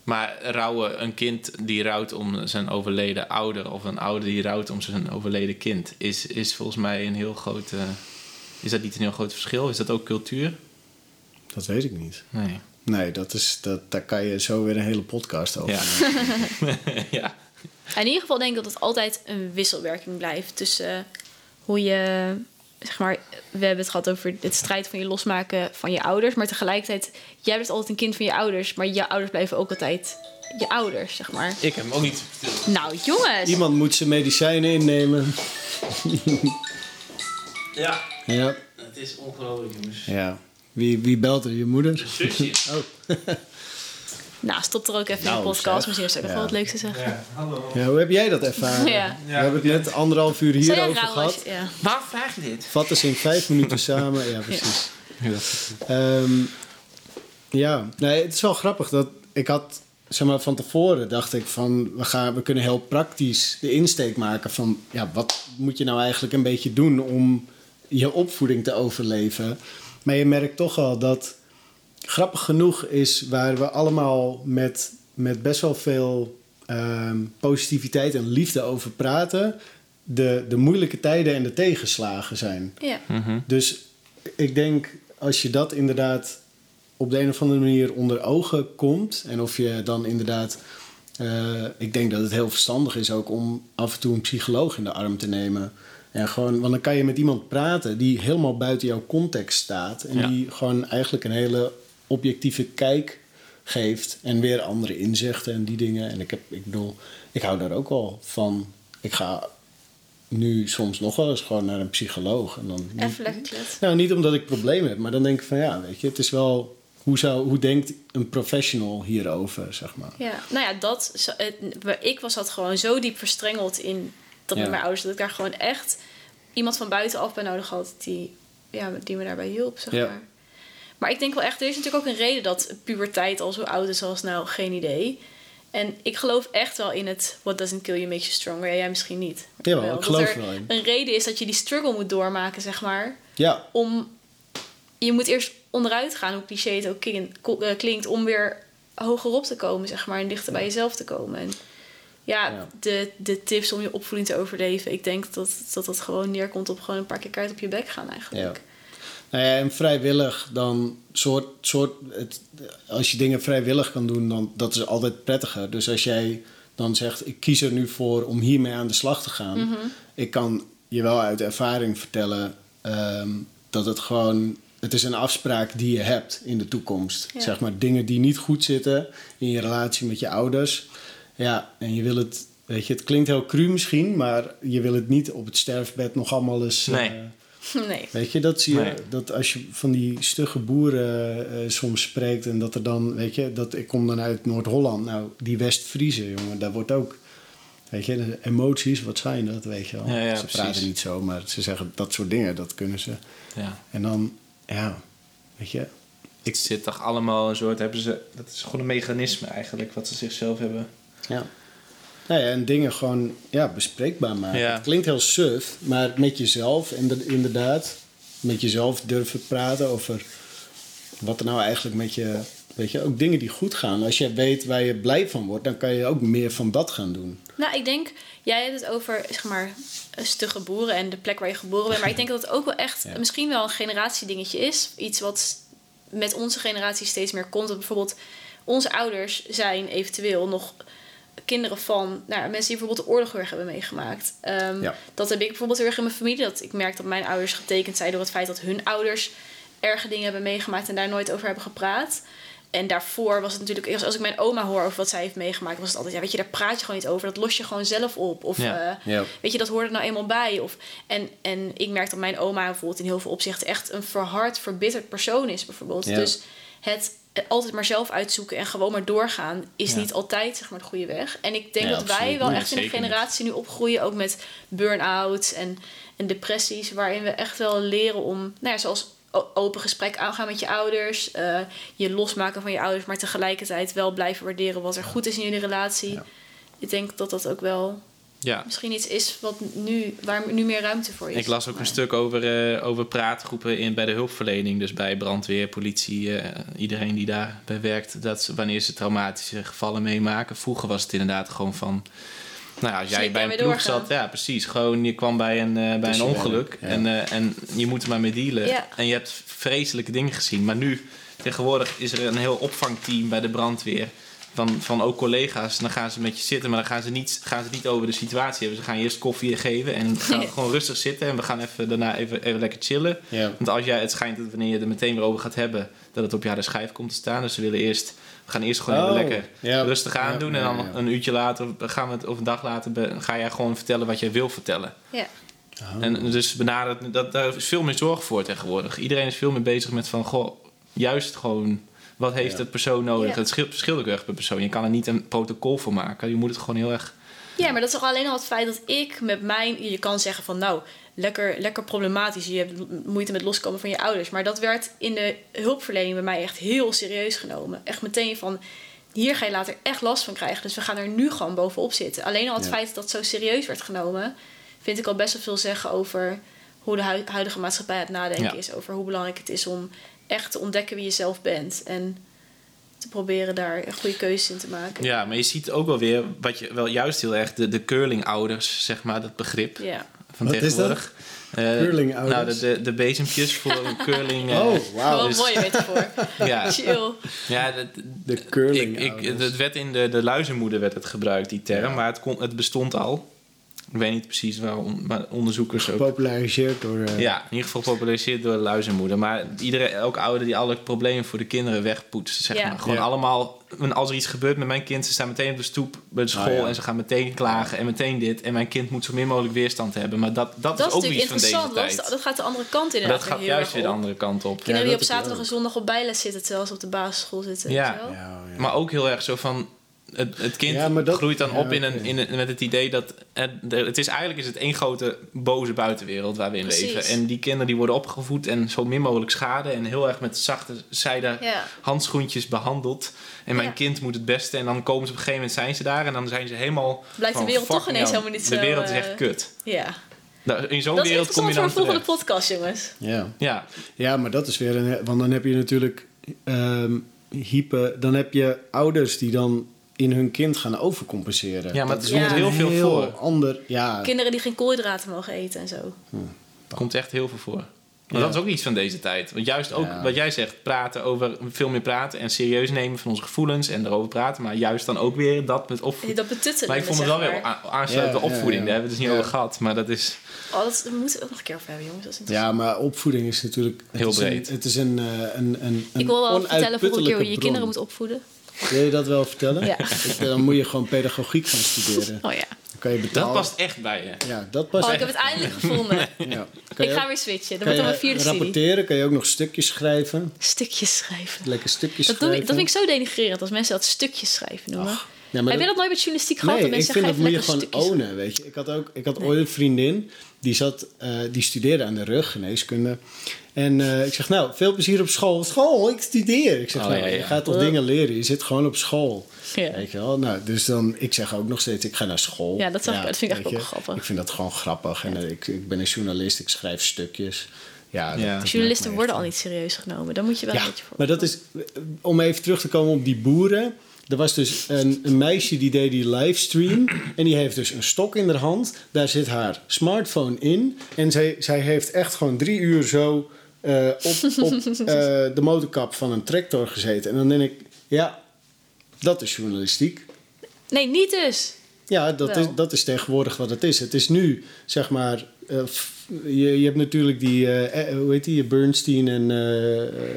Maar rouwen, een kind die rouwt om zijn overleden ouder... of een ouder die rouwt om zijn overleden kind... is, is volgens mij een heel groot... is dat niet een heel groot verschil? Is dat ook cultuur? Dat weet ik niet. Nee. Nee, dat is, dat, daar kan je zo weer een hele podcast over. Ja. maken. <laughs> ja. In ieder geval denk ik dat het altijd een wisselwerking blijft tussen hoe je, zeg maar, we hebben het gehad over het strijd van je losmaken van je ouders, maar tegelijkertijd, jij bent altijd een kind van je ouders, maar je ouders blijven ook altijd je ouders, zeg maar. Ik heb hem ook niet verteld. Nou, jongens! Iemand moet zijn medicijnen innemen. Ja. Ja. Het is ongelooflijk, jongens. ja. Wie, wie belt er? Je moeder? Zusje. Oh. <laughs> Nou, stop er ook even in Nou, de podcast. zeg. Misschien is er nog Ja. wel wat leuks te zeggen. Ja, hallo. Ja, hoe heb jij dat ervaren? Ja. We hebben het net anderhalf uur hierover gehad. je- ja. Waarom vraag je dit? Vatten ze in vijf minuten <laughs> samen. Ja, precies. Ja. Ehm, ja, nee, het is wel grappig dat ik had, zeg maar, van tevoren dacht ik van, we, gaan, we kunnen heel praktisch de insteek maken van, ja, wat moet je nou eigenlijk een beetje doen om je opvoeding te overleven? Maar je merkt toch al dat, grappig genoeg is waar we allemaal met, met best wel veel ehm, positiviteit en liefde over praten, de, de moeilijke tijden en de tegenslagen zijn. Ja. Mhm. Dus ik denk als je dat inderdaad op de een of andere manier onder ogen komt. En of je dan inderdaad. eh, ik denk dat het heel verstandig is ook om af en toe een psycholoog in de arm te nemen. En gewoon, want dan kan je met iemand praten die helemaal buiten jouw context staat. En Ja. die gewoon eigenlijk een hele objectieve kijk geeft. En weer andere inzichten en die dingen. En ik, heb, ik bedoel, ik hou daar ook wel van. Ik ga nu soms nog wel eens gewoon naar een psycholoog. En dan Even lekker nou, niet omdat ik problemen heb, maar dan denk ik van ja, weet je, het is wel. Hoe, zou, hoe denkt een professional hierover, zeg maar? Ja, nou ja, dat. ik was dat gewoon zo diep verstrengeld in dat Ja. met mijn ouders dat ik daar gewoon echt iemand van buitenaf bij nodig had die, ja, die me daarbij hielp, zeg Ja. maar. Maar ik denk wel echt, er is natuurlijk ook een reden dat puberteit al zo oud is als nou geen idee. En ik geloof echt wel in het what doesn't kill you makes you stronger. Ja, jij misschien niet. Wel, ik geloof er wel in. Een reden is dat je die struggle moet doormaken, zeg maar Ja, om. Je moet eerst onderuit gaan, hoe cliché het ook eh, klinkt, om weer hogerop te komen, zeg maar, en dichter bij jezelf te komen. En ja, Ja. De, de tips om je opvoeding te overleven, ik denk dat dat, dat gewoon neerkomt op gewoon een paar keer kaart op je bek gaan eigenlijk. Nou ja, en vrijwillig dan soort, soort het, als je dingen vrijwillig kan doen, dan dat is altijd prettiger. Dus als jij dan zegt, ik kies er nu voor om hiermee aan de slag te gaan, Mhm. ik kan je wel uit ervaring vertellen ehm, dat het gewoon, het is een afspraak die je hebt in de toekomst. Ja. Zeg maar dingen die niet goed zitten in je relatie met je ouders. Ja, en je wil het, weet je, het klinkt heel cru misschien, maar je wil het niet op het sterfbed nog allemaal eens. Nee. eh, <laughs> Nee. Weet je, dat zie je, Nee. dat als je van die stugge boeren eh, soms spreekt en dat er dan, weet je, dat ik kom dan uit Noord-Holland, nou, die West-Friese, jongen, daar wordt ook, weet je, de emoties, wat zijn dat, weet je wel. Ja, ja, ze precies. praten niet zo, maar ze zeggen dat soort dingen, dat kunnen ze. Ja. En dan, ja, weet je, Het zit toch allemaal een soort... Hebben ze, dat is gewoon een mechanisme eigenlijk, wat ze zichzelf hebben. ja. Nou ja, en dingen gewoon ja, bespreekbaar maken. Ja. Het klinkt heel suf, maar met jezelf inderdaad, met jezelf durven praten over wat er nou eigenlijk met je, weet je, ook dingen die goed gaan. Als je weet waar je blij van wordt, dan kan je ook meer van dat gaan doen. Nou, ik denk, jij hebt het over, zeg maar, een stugge boeren en de plek waar je geboren bent. Maar ik denk dat het ook wel echt <laughs> Ja. misschien wel een generatiedingetje is. Iets wat met onze generatie steeds meer komt. Dat bijvoorbeeld onze ouders zijn eventueel nog kinderen van nou, mensen die bijvoorbeeld de oorlog heel erg hebben meegemaakt. Ehm, Ja. Dat heb ik bijvoorbeeld heel erg in mijn familie. Dat ik merk dat mijn ouders getekend zijn door het feit dat hun ouders erge dingen hebben meegemaakt en daar nooit over hebben gepraat. en daarvoor was het natuurlijk, als- ik mijn oma hoor over wat zij heeft meegemaakt, was het altijd, ja, weet je, daar praat je gewoon niet over. Dat los je gewoon zelf op. Of Ja. eh, Ja. weet je, dat hoort er nou eenmaal bij. Of, en, en ik merk dat mijn oma bijvoorbeeld in heel veel opzichten echt een verhard, verbitterd persoon is, bijvoorbeeld. Ja. Dus het altijd maar zelf uitzoeken en gewoon maar doorgaan, is Ja. niet altijd zeg maar de goede weg. En ik denk dat wij wel echt in een niet. generatie nu opgroeien, ook met burn-outs en, en depressies, waarin we echt wel leren om, nou ja, zoals open gesprek aangaan met je ouders, eh, je losmaken van je ouders, maar tegelijkertijd wel blijven waarderen wat er goed is in jullie relatie. Ja. Ik denk dat dat ook wel Ja. misschien iets is wat nu, waar nu meer ruimte voor is. Ik las ook Maar- een stuk over, eh, over praatgroepen in, bij de hulpverlening. Dus bij brandweer, politie, eh, iedereen die daarbij werkt. Dat ze, wanneer ze traumatische gevallen meemaken. Vroeger was het inderdaad gewoon van... Nou ja, als jij bij een ploeg doorgaan. zat, ja precies. Gewoon, je kwam bij een, eh, bij een ongeluk ja. en, eh, en je moet er maar mee dealen. Ja. En je hebt vreselijke dingen gezien. Maar nu, tegenwoordig is er een heel opvangteam bij de brandweer. Van, van ook collega's. Dan gaan ze met je zitten, maar dan gaan ze, niet, gaan ze niet over de situatie hebben. Ze gaan eerst koffie geven en <laughs> gaan gewoon rustig zitten. En we gaan even, daarna even, even lekker chillen. Ja. Want als jij, het schijnt dat wanneer je er meteen weer over gaat hebben, dat het op je harde schijf komt te staan. Dus ze willen eerst, we gaan eerst gewoon Oh, even lekker ja. rustig aan Ja, doen. En dan een uurtje later gaan we het, of een dag later ga jij gewoon vertellen wat jij wil vertellen. Ja. Oh. En dus benaderd, dat, daar is veel meer zorg voor tegenwoordig. Iedereen is veel meer bezig met van, goh, juist gewoon, wat heeft Ja. het persoon nodig? Ja. Het scheelt, verschilt ook erg per persoon. Je kan er niet een protocol voor maken. Je moet het gewoon heel erg... ja, maar dat is toch alleen al het feit dat ik met mijn... Je kan zeggen van nou, lekker, lekker problematisch. Je hebt moeite met loskomen van je ouders. Maar dat werd in de hulpverlening bij mij echt heel serieus genomen. Echt meteen van... Hier ga je later echt last van krijgen. Dus we gaan er nu gewoon bovenop zitten. Alleen al het Ja. feit dat dat zo serieus werd genomen... vind ik al best wel veel zeggen over hoe de hui- huidige maatschappij aan het nadenken Ja. is. Over hoe belangrijk het is om echt te ontdekken wie je zelf bent. En te proberen daar een goede keuzes in te maken. Ja, maar je ziet ook wel weer, wat je wel juist heel erg, de, de curling-ouders, zeg maar, dat begrip. Ja. van Wat is tegenwoordig. Eh, Curling-ouders? Nou, de, de, de bezempjes voor een <laughs> curling. eh, Oh, wauw. Wel een mooie metafoor. <laughs> Ja, Chill. ja dat, De ik, curling ik, het werd in de, de luizenmoeder werd het gebruikt, die term. Ja. Maar het, kon, het bestond al. Ik weet niet precies waarom, maar onderzoekers ook. Gepopulariseerd door... eh, Ja, in ieder geval gepopulariseerd door de luizenmoeder. Maar iedereen, elke ouder die alle problemen voor de kinderen wegpoetst, zeg Ja. maar. Gewoon Ja. allemaal, als er iets gebeurt met mijn kind, ze staan meteen op de stoep bij de school Ah, ja. en ze gaan meteen klagen en meteen dit. En mijn kind moet zo min mogelijk weerstand hebben. Maar dat, dat, Dat is is ook natuurlijk iets van deze interessant. Dat, is tijd. dat gaat de andere kant inderdaad dat gaat juist weer de andere kant op. Kinderen Ja, die op zaterdag en zondag op bijles zitten terwijl ze op de basisschool zitten. Ja, ja. Maar ook heel erg zo van. Het, het kind Ja, maar dat- groeit dan ja, op in een, in een, met het idee dat. Het, het is eigenlijk is het één grote boze buitenwereld waar we in Precies. leven. En die kinderen die worden opgevoed en zo min mogelijk schade. En heel erg met zachte zijde Ja. handschoentjes behandeld. En mijn Ja. kind moet het beste. En dan komen ze op een gegeven moment zijn ze daar. En dan zijn ze helemaal. Blijkt de wereld toch ineens hell, helemaal niet De zo, wereld is eh, echt kut. Ja. Nou, in zo'n wereld kom je voor dan een volgende podcast, jongens. ja. Ja, Ja, maar dat is weer een. Want dan heb je natuurlijk. ehm hyper, dan heb je ouders die dan in hun kind gaan overcompenseren. Ja, maar dat het is komt heel veel heel voor. ander. Ja, Kinderen die geen koolhydraten mogen eten en zo. komt echt heel veel voor. Maar Ja. dat is ook iets van deze tijd. Want juist ook Ja. wat jij zegt, praten over veel meer praten en serieus nemen van onze gevoelens en erover praten. Maar juist dan ook weer dat met opvoeding. Dat betuttelen. Maar ik vond het wel weer maar. a- aansluiten Ja, op ja, opvoeding. ja. Daar hebben we het dus niet Ja. over gehad. Maar dat is. Oh, dat, moeten we ook nog een keer over hebben, jongens. Dat is ja, maar opvoeding is natuurlijk. Heel is een- breed. het is een. eh, een, een, een Ik wil wel vertellen volgende keer hoe je je kinderen moet opvoeden. Wil je dat wel vertellen? Ja. Ik- Dan moet je gewoon pedagogiek gaan studeren. Oh ja. Dan kan je Dat betalen. past echt bij je. Ja, dat past Oh, ik heb het eindelijk gevonden. Ja. Ik ga weer switchen. Dat kan wordt dan mijn vierde studie. rapporteren, kan je ook nog stukjes schrijven. Stukjes schrijven. Lekker stukjes Dat, doe schrijven. ik, dat vind ik zo denigrerend als mensen dat stukjes schrijven noemen. Ach, ja, maar Heb je dat- dat nooit met journalistiek gehad? Nee, dat ik vind dat moet je "Even gewoon lekker stukjes." ownen, weet je. Ik had, ook, ik had ooit een vriendin, die, zat, eh, die studeerde aan de rug, geneeskunde. En eh, ik zeg, nou, veel plezier op school. School, ik studeer. Ik zeg, Oh, nou, ja, ja. je gaat toch dingen leren? Je zit gewoon op school. Ja. Weet je wel? Nou, dus dan, ik zeg ook nog steeds, ik ga naar school. Ja, dat zag ik- dat vind ik je. ook grappig. Ik vind dat gewoon grappig. En eh, ik, ik ben een journalist, ik schrijf stukjes. Ja, dat- dat Journalisten worden echt- al niet serieus genomen. Daar moet je wel ja, een beetje voor. maar dat is, om even terug te komen op die boeren. Er was dus een, een meisje die deed die livestream. <clears throat> En die heeft dus een stok in haar hand. Daar zit haar smartphone in. En zij, zij heeft echt gewoon drie uur zo eh, op, op <laughs> eh, de motorkap van een tractor gezeten. En dan denk ik, ja, dat is journalistiek. Nee, niet dus. Ja, dat Wel. is, dat is tegenwoordig wat het is. Het is nu, zeg maar... eh, je, je hebt natuurlijk die, hoe heet die, Bernstein en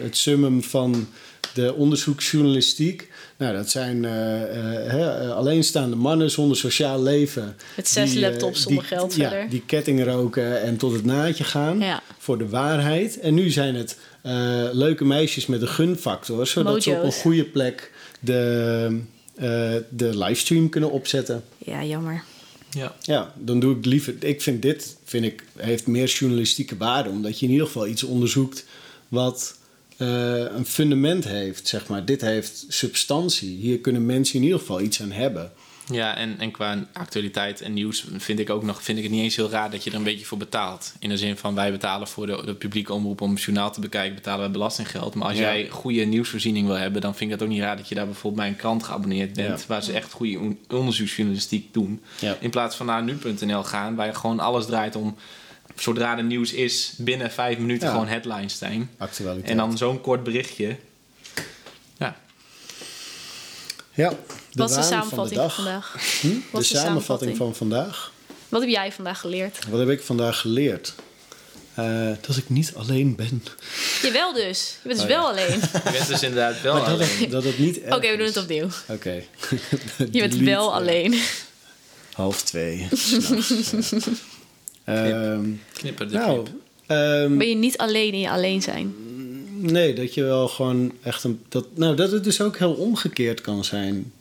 het summum van de onderzoeksjournalistiek. Nou, dat zijn eh, eh, hè, eh, alleenstaande mannen zonder sociaal leven. Met zes Die, laptops zonder die- geld ja, verder. Die ketting roken en tot het naadje gaan Ja. voor de waarheid. En nu zijn het eh, leuke meisjes met een gunfactor, zodat ze op een goede plek de, eh, de livestream kunnen opzetten. Ja, jammer. Ja. Ja, dan doe ik liever. Ik vind dit vind ik, heeft meer journalistieke waarde, omdat je in ieder geval iets onderzoekt wat een fundament heeft. Zeg maar. Dit heeft substantie. Hier kunnen mensen in ieder geval iets aan hebben. Ja, en, en qua actualiteit en nieuws vind ik ook nog vind ik het niet eens heel raar dat je er een beetje voor betaalt. In de zin van wij betalen voor de, de publieke omroep om journaal te bekijken, betalen wij belastinggeld. Maar als Ja. jij goede nieuwsvoorziening wil hebben, dan vind ik het ook niet raar dat je daar bijvoorbeeld bij een krant geabonneerd bent, Ja. waar ze echt goede on- onderzoeksjournalistiek doen. Ja. In plaats van naar nu.nl gaan, waar je gewoon alles draait om zodra er nieuws is, binnen vijf minuten Ja. gewoon headlines zijn. Actualiteit. En dan zo'n kort berichtje. Ja, ja, de Wat is de samenvatting van de vandaag? Hm? De, Wat is de samenvatting samenvatting? van vandaag. Wat heb jij vandaag geleerd? Wat heb ik vandaag geleerd? Eh, dat ik niet alleen ben. Jawel dus. Je bent dus Oh, ja. wel alleen. <laughs> je bent dus inderdaad wel Maar dat, alleen. het, dat het niet Oké, we doen het opnieuw. Oké. Je bent <laughs> wel ja. alleen. Half twee. <laughs> ja. Ehm, Knipper de nou, ehm, Ben je niet alleen in je alleen zijn? nee, dat je wel gewoon echt een. Dat, nou, dat het dus ook heel omgekeerd kan zijn.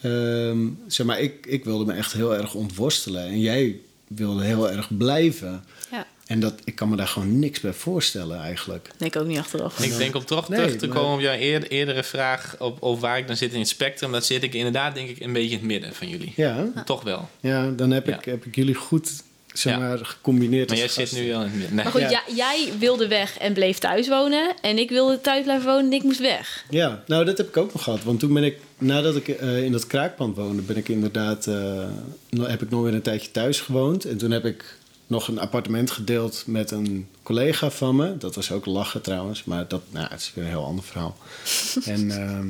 Ehm, zeg maar, ik, ik wilde me echt heel erg ontworstelen. En jij wilde heel erg blijven. Ja. En dat, ik kan me daar gewoon niks bij voorstellen eigenlijk. Nee, ik ook niet achteraf. Ik denk om toch Nee, terug te maar- komen op jouw eer- eerdere vraag op, op waar ik dan zit in het spectrum. Dat zit ik inderdaad denk ik een beetje in het midden van jullie. Ja, Toch wel. ja dan heb, Ja. Ik, heb ik jullie goed zeg Ja. maar, gecombineerd. Maar jij zit nu wel in. Nee. Maar goed, Ja. jij, jij wilde weg en bleef thuis wonen. En ik wilde thuis blijven wonen en ik moest weg. Ja, nou dat heb ik ook nog gehad. Want toen ben ik, nadat ik eh, in dat kraakpand woonde, ben ik inderdaad, eh, heb ik nog weer een tijdje thuis gewoond. En toen heb ik nog een appartement gedeeld met een collega van me. Dat was ook lachen trouwens, maar dat nou, het is weer een heel ander verhaal. <laughs> en ehm,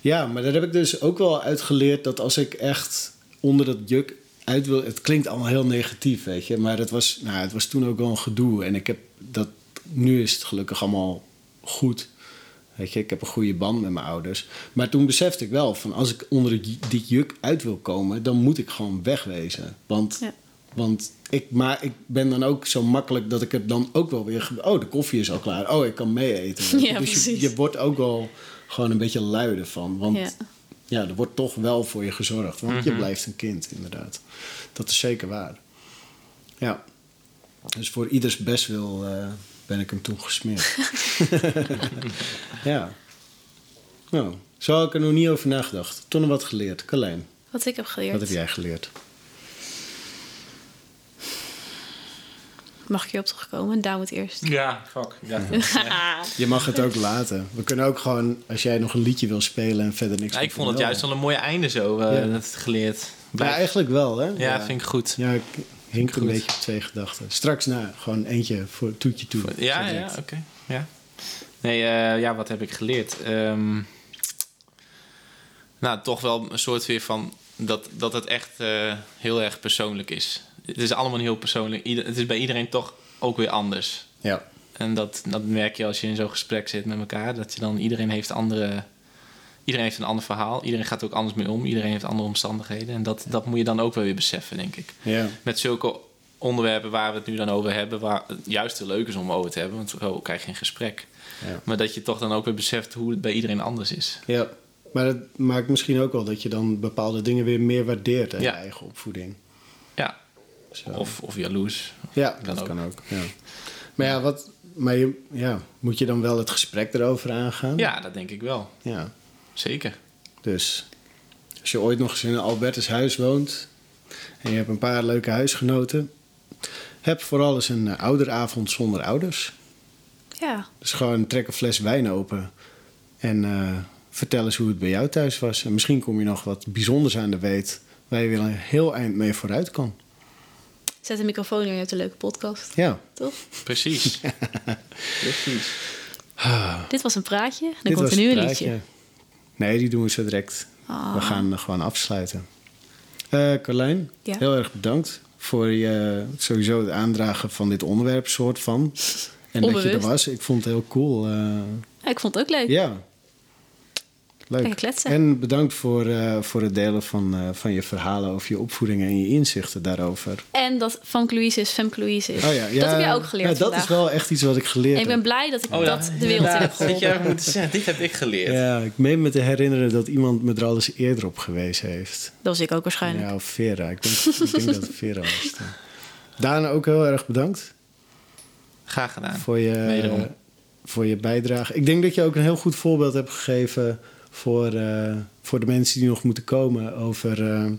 ja, maar daar heb ik dus ook wel uit geleerd dat als ik echt onder dat juk uit wil... Het klinkt allemaal heel negatief, weet je. Maar het was, nou, het was toen ook wel een gedoe. En ik heb dat... Nu is het gelukkig allemaal goed. Weet je, ik heb een goede band met mijn ouders. Maar toen besefte ik wel van als ik onder die- die juk uit wil komen, dan moet ik gewoon wegwezen. Want, Ja. want ik, maar ik ben dan ook zo makkelijk dat ik het dan ook wel weer. Oh, de koffie is al klaar. Oh, ik kan mee eten. <laughs> Ja, dus je, precies. je wordt ook wel gewoon een beetje lui ervan. Want Ja. Ja. er wordt toch wel voor je gezorgd. Want je Mhm. blijft een kind, inderdaad. Dat is zeker waar. Ja. Dus voor ieders best wil eh, ben ik hem toen gesmeerd. <laughs> ja. Nou, zo had ik er nog niet over nagedacht. Toen nog wat geleerd. Carlijn, Wat ik heb geleerd. wat heb jij geleerd? Mag ik hierop terugkomen? Daar moet eerst. Ja, fuck. Ja. <laughs> Je mag het ook laten. We kunnen ook gewoon, als jij nog een liedje wil spelen en verder niks Ja, ik vond het juist wel een mooie einde zo, eh, Ja. dat geleerd. Ja, Blijf- eigenlijk wel, hè? ja, vind ik goed. Ja, ik hink een beetje op twee gedachten. Straks na, gewoon eentje voor toetje toe. Ja, ja, oké. Ja. Nee, eh, ja, wat heb ik geleerd? Ehm, nou, toch wel een soort weer van dat, dat het echt eh, heel erg persoonlijk is. Het is allemaal heel persoonlijk. Ieder, het is bij iedereen toch ook weer anders. Ja. En dat, dat merk je als je in zo'n gesprek zit met elkaar. Dat je dan iedereen heeft andere. Iedereen heeft een ander verhaal. Iedereen gaat er ook anders mee om. Iedereen heeft andere omstandigheden. En dat, dat moet je dan ook wel weer beseffen, denk ik. Ja. Met zulke onderwerpen waar we het nu dan over hebben, waar het juist heel leuk is om over te hebben, want zo krijg je een gesprek. Ja. Maar dat je toch dan ook weer beseft hoe het bij iedereen anders is. ja. Maar dat maakt misschien ook wel dat je dan bepaalde dingen weer meer waardeert Ja. je eigen opvoeding. Zo. of, of jaloers. ja, kan dat ook. kan ook. Ja. Maar ja, wat, maar je, ja, moet je dan wel het gesprek erover aangaan? Ja, dat denk ik wel. ja. Zeker. Dus als je ooit nog eens in een Albertus huis woont en je hebt een paar leuke huisgenoten, heb vooral eens een eh, ouderavond zonder ouders. Ja. Dus gewoon trek een fles wijn open en eh, vertel eens hoe het bij jou thuis was. En misschien kom je nog wat bijzonders aan de weet waar je weer een heel eind mee vooruit kan. Zet de microfoon neer, je hebt een leuke podcast. Ja, Toch? Precies. <laughs> Precies. Dit was een praatje. Dan dit komt was er nu een praatje. liedje. Nee, die doen we zo direct. Ah. We gaan eh, gewoon afsluiten. Eh Carlijn, Ja. heel erg bedankt voor je, sowieso het aandragen van dit onderwerp, soort van. En dat je er was. Ik vond het heel cool. eh, Ja, ik vond het ook leuk. ja, leuk. Kletsen. En bedankt voor, eh, voor het delen van, eh, van je verhalen over je opvoeding en je inzichten daarover. En dat Famke Louise is Femke Louise is. Oh ja, ja, dat heb jij ook geleerd Ja, dat vandaag. is wel echt iets wat ik geleerd En ik ben heb. blij dat ik Oh dat de wereld in heb Dat je geholpen. eigenlijk moeten zeggen, dit heb ik geleerd. Ja, ik meen me te herinneren dat iemand me er al eens eerder op gewezen heeft. Dat was ik ook waarschijnlijk. Ja, of Vera. Ik denk, ik denk dat het Vera was. Daan, ook heel erg bedankt Graag gedaan. voor je, Wederom. voor je bijdrage. Ik denk dat je ook een heel goed voorbeeld hebt gegeven voor, eh, voor de mensen die nog moeten komen. Over, eh,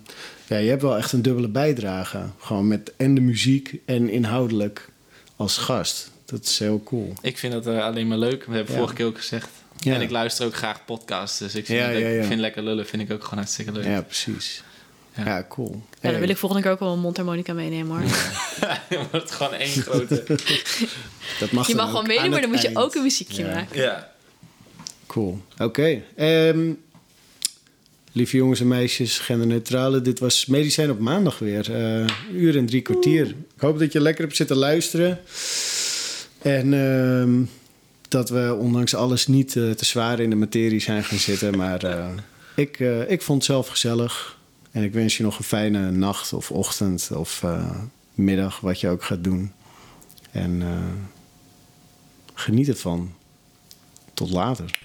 ja, je hebt wel echt een dubbele bijdrage. Gewoon met en de muziek en inhoudelijk als gast. Dat is heel cool. Ik vind dat eh, alleen maar leuk. We hebben Ja. vorige keer ook gezegd. Ja. En ik luister ook graag podcasts. Dus ik vind, Ja, ja, ja. ik vind lekker lullen vind ik ook gewoon hartstikke leuk. Ja, precies. Ja. Ja, cool. Ja, dan wil ik volgende keer ook wel een mondharmonica meenemen hoor. <laughs> Dan wordt gewoon één grote... Dat mag Je mag gewoon aan maar dan moet je ook een muziekje Ja. maken. ja. Cool. Oké. Ehm, lieve jongens en meisjes, genderneutrale. Dit was Medicijn op maandag weer. Eh, uur en drie kwartier. Ik hoop dat je lekker hebt zitten luisteren. En ehm, dat we ondanks alles niet eh, te zwaar in de materie zijn gaan zitten. Maar eh, ik, ik vond het zelf gezellig. En ik wens je nog een fijne nacht of ochtend of middag, wat je ook gaat doen. En geniet ervan. Tot later.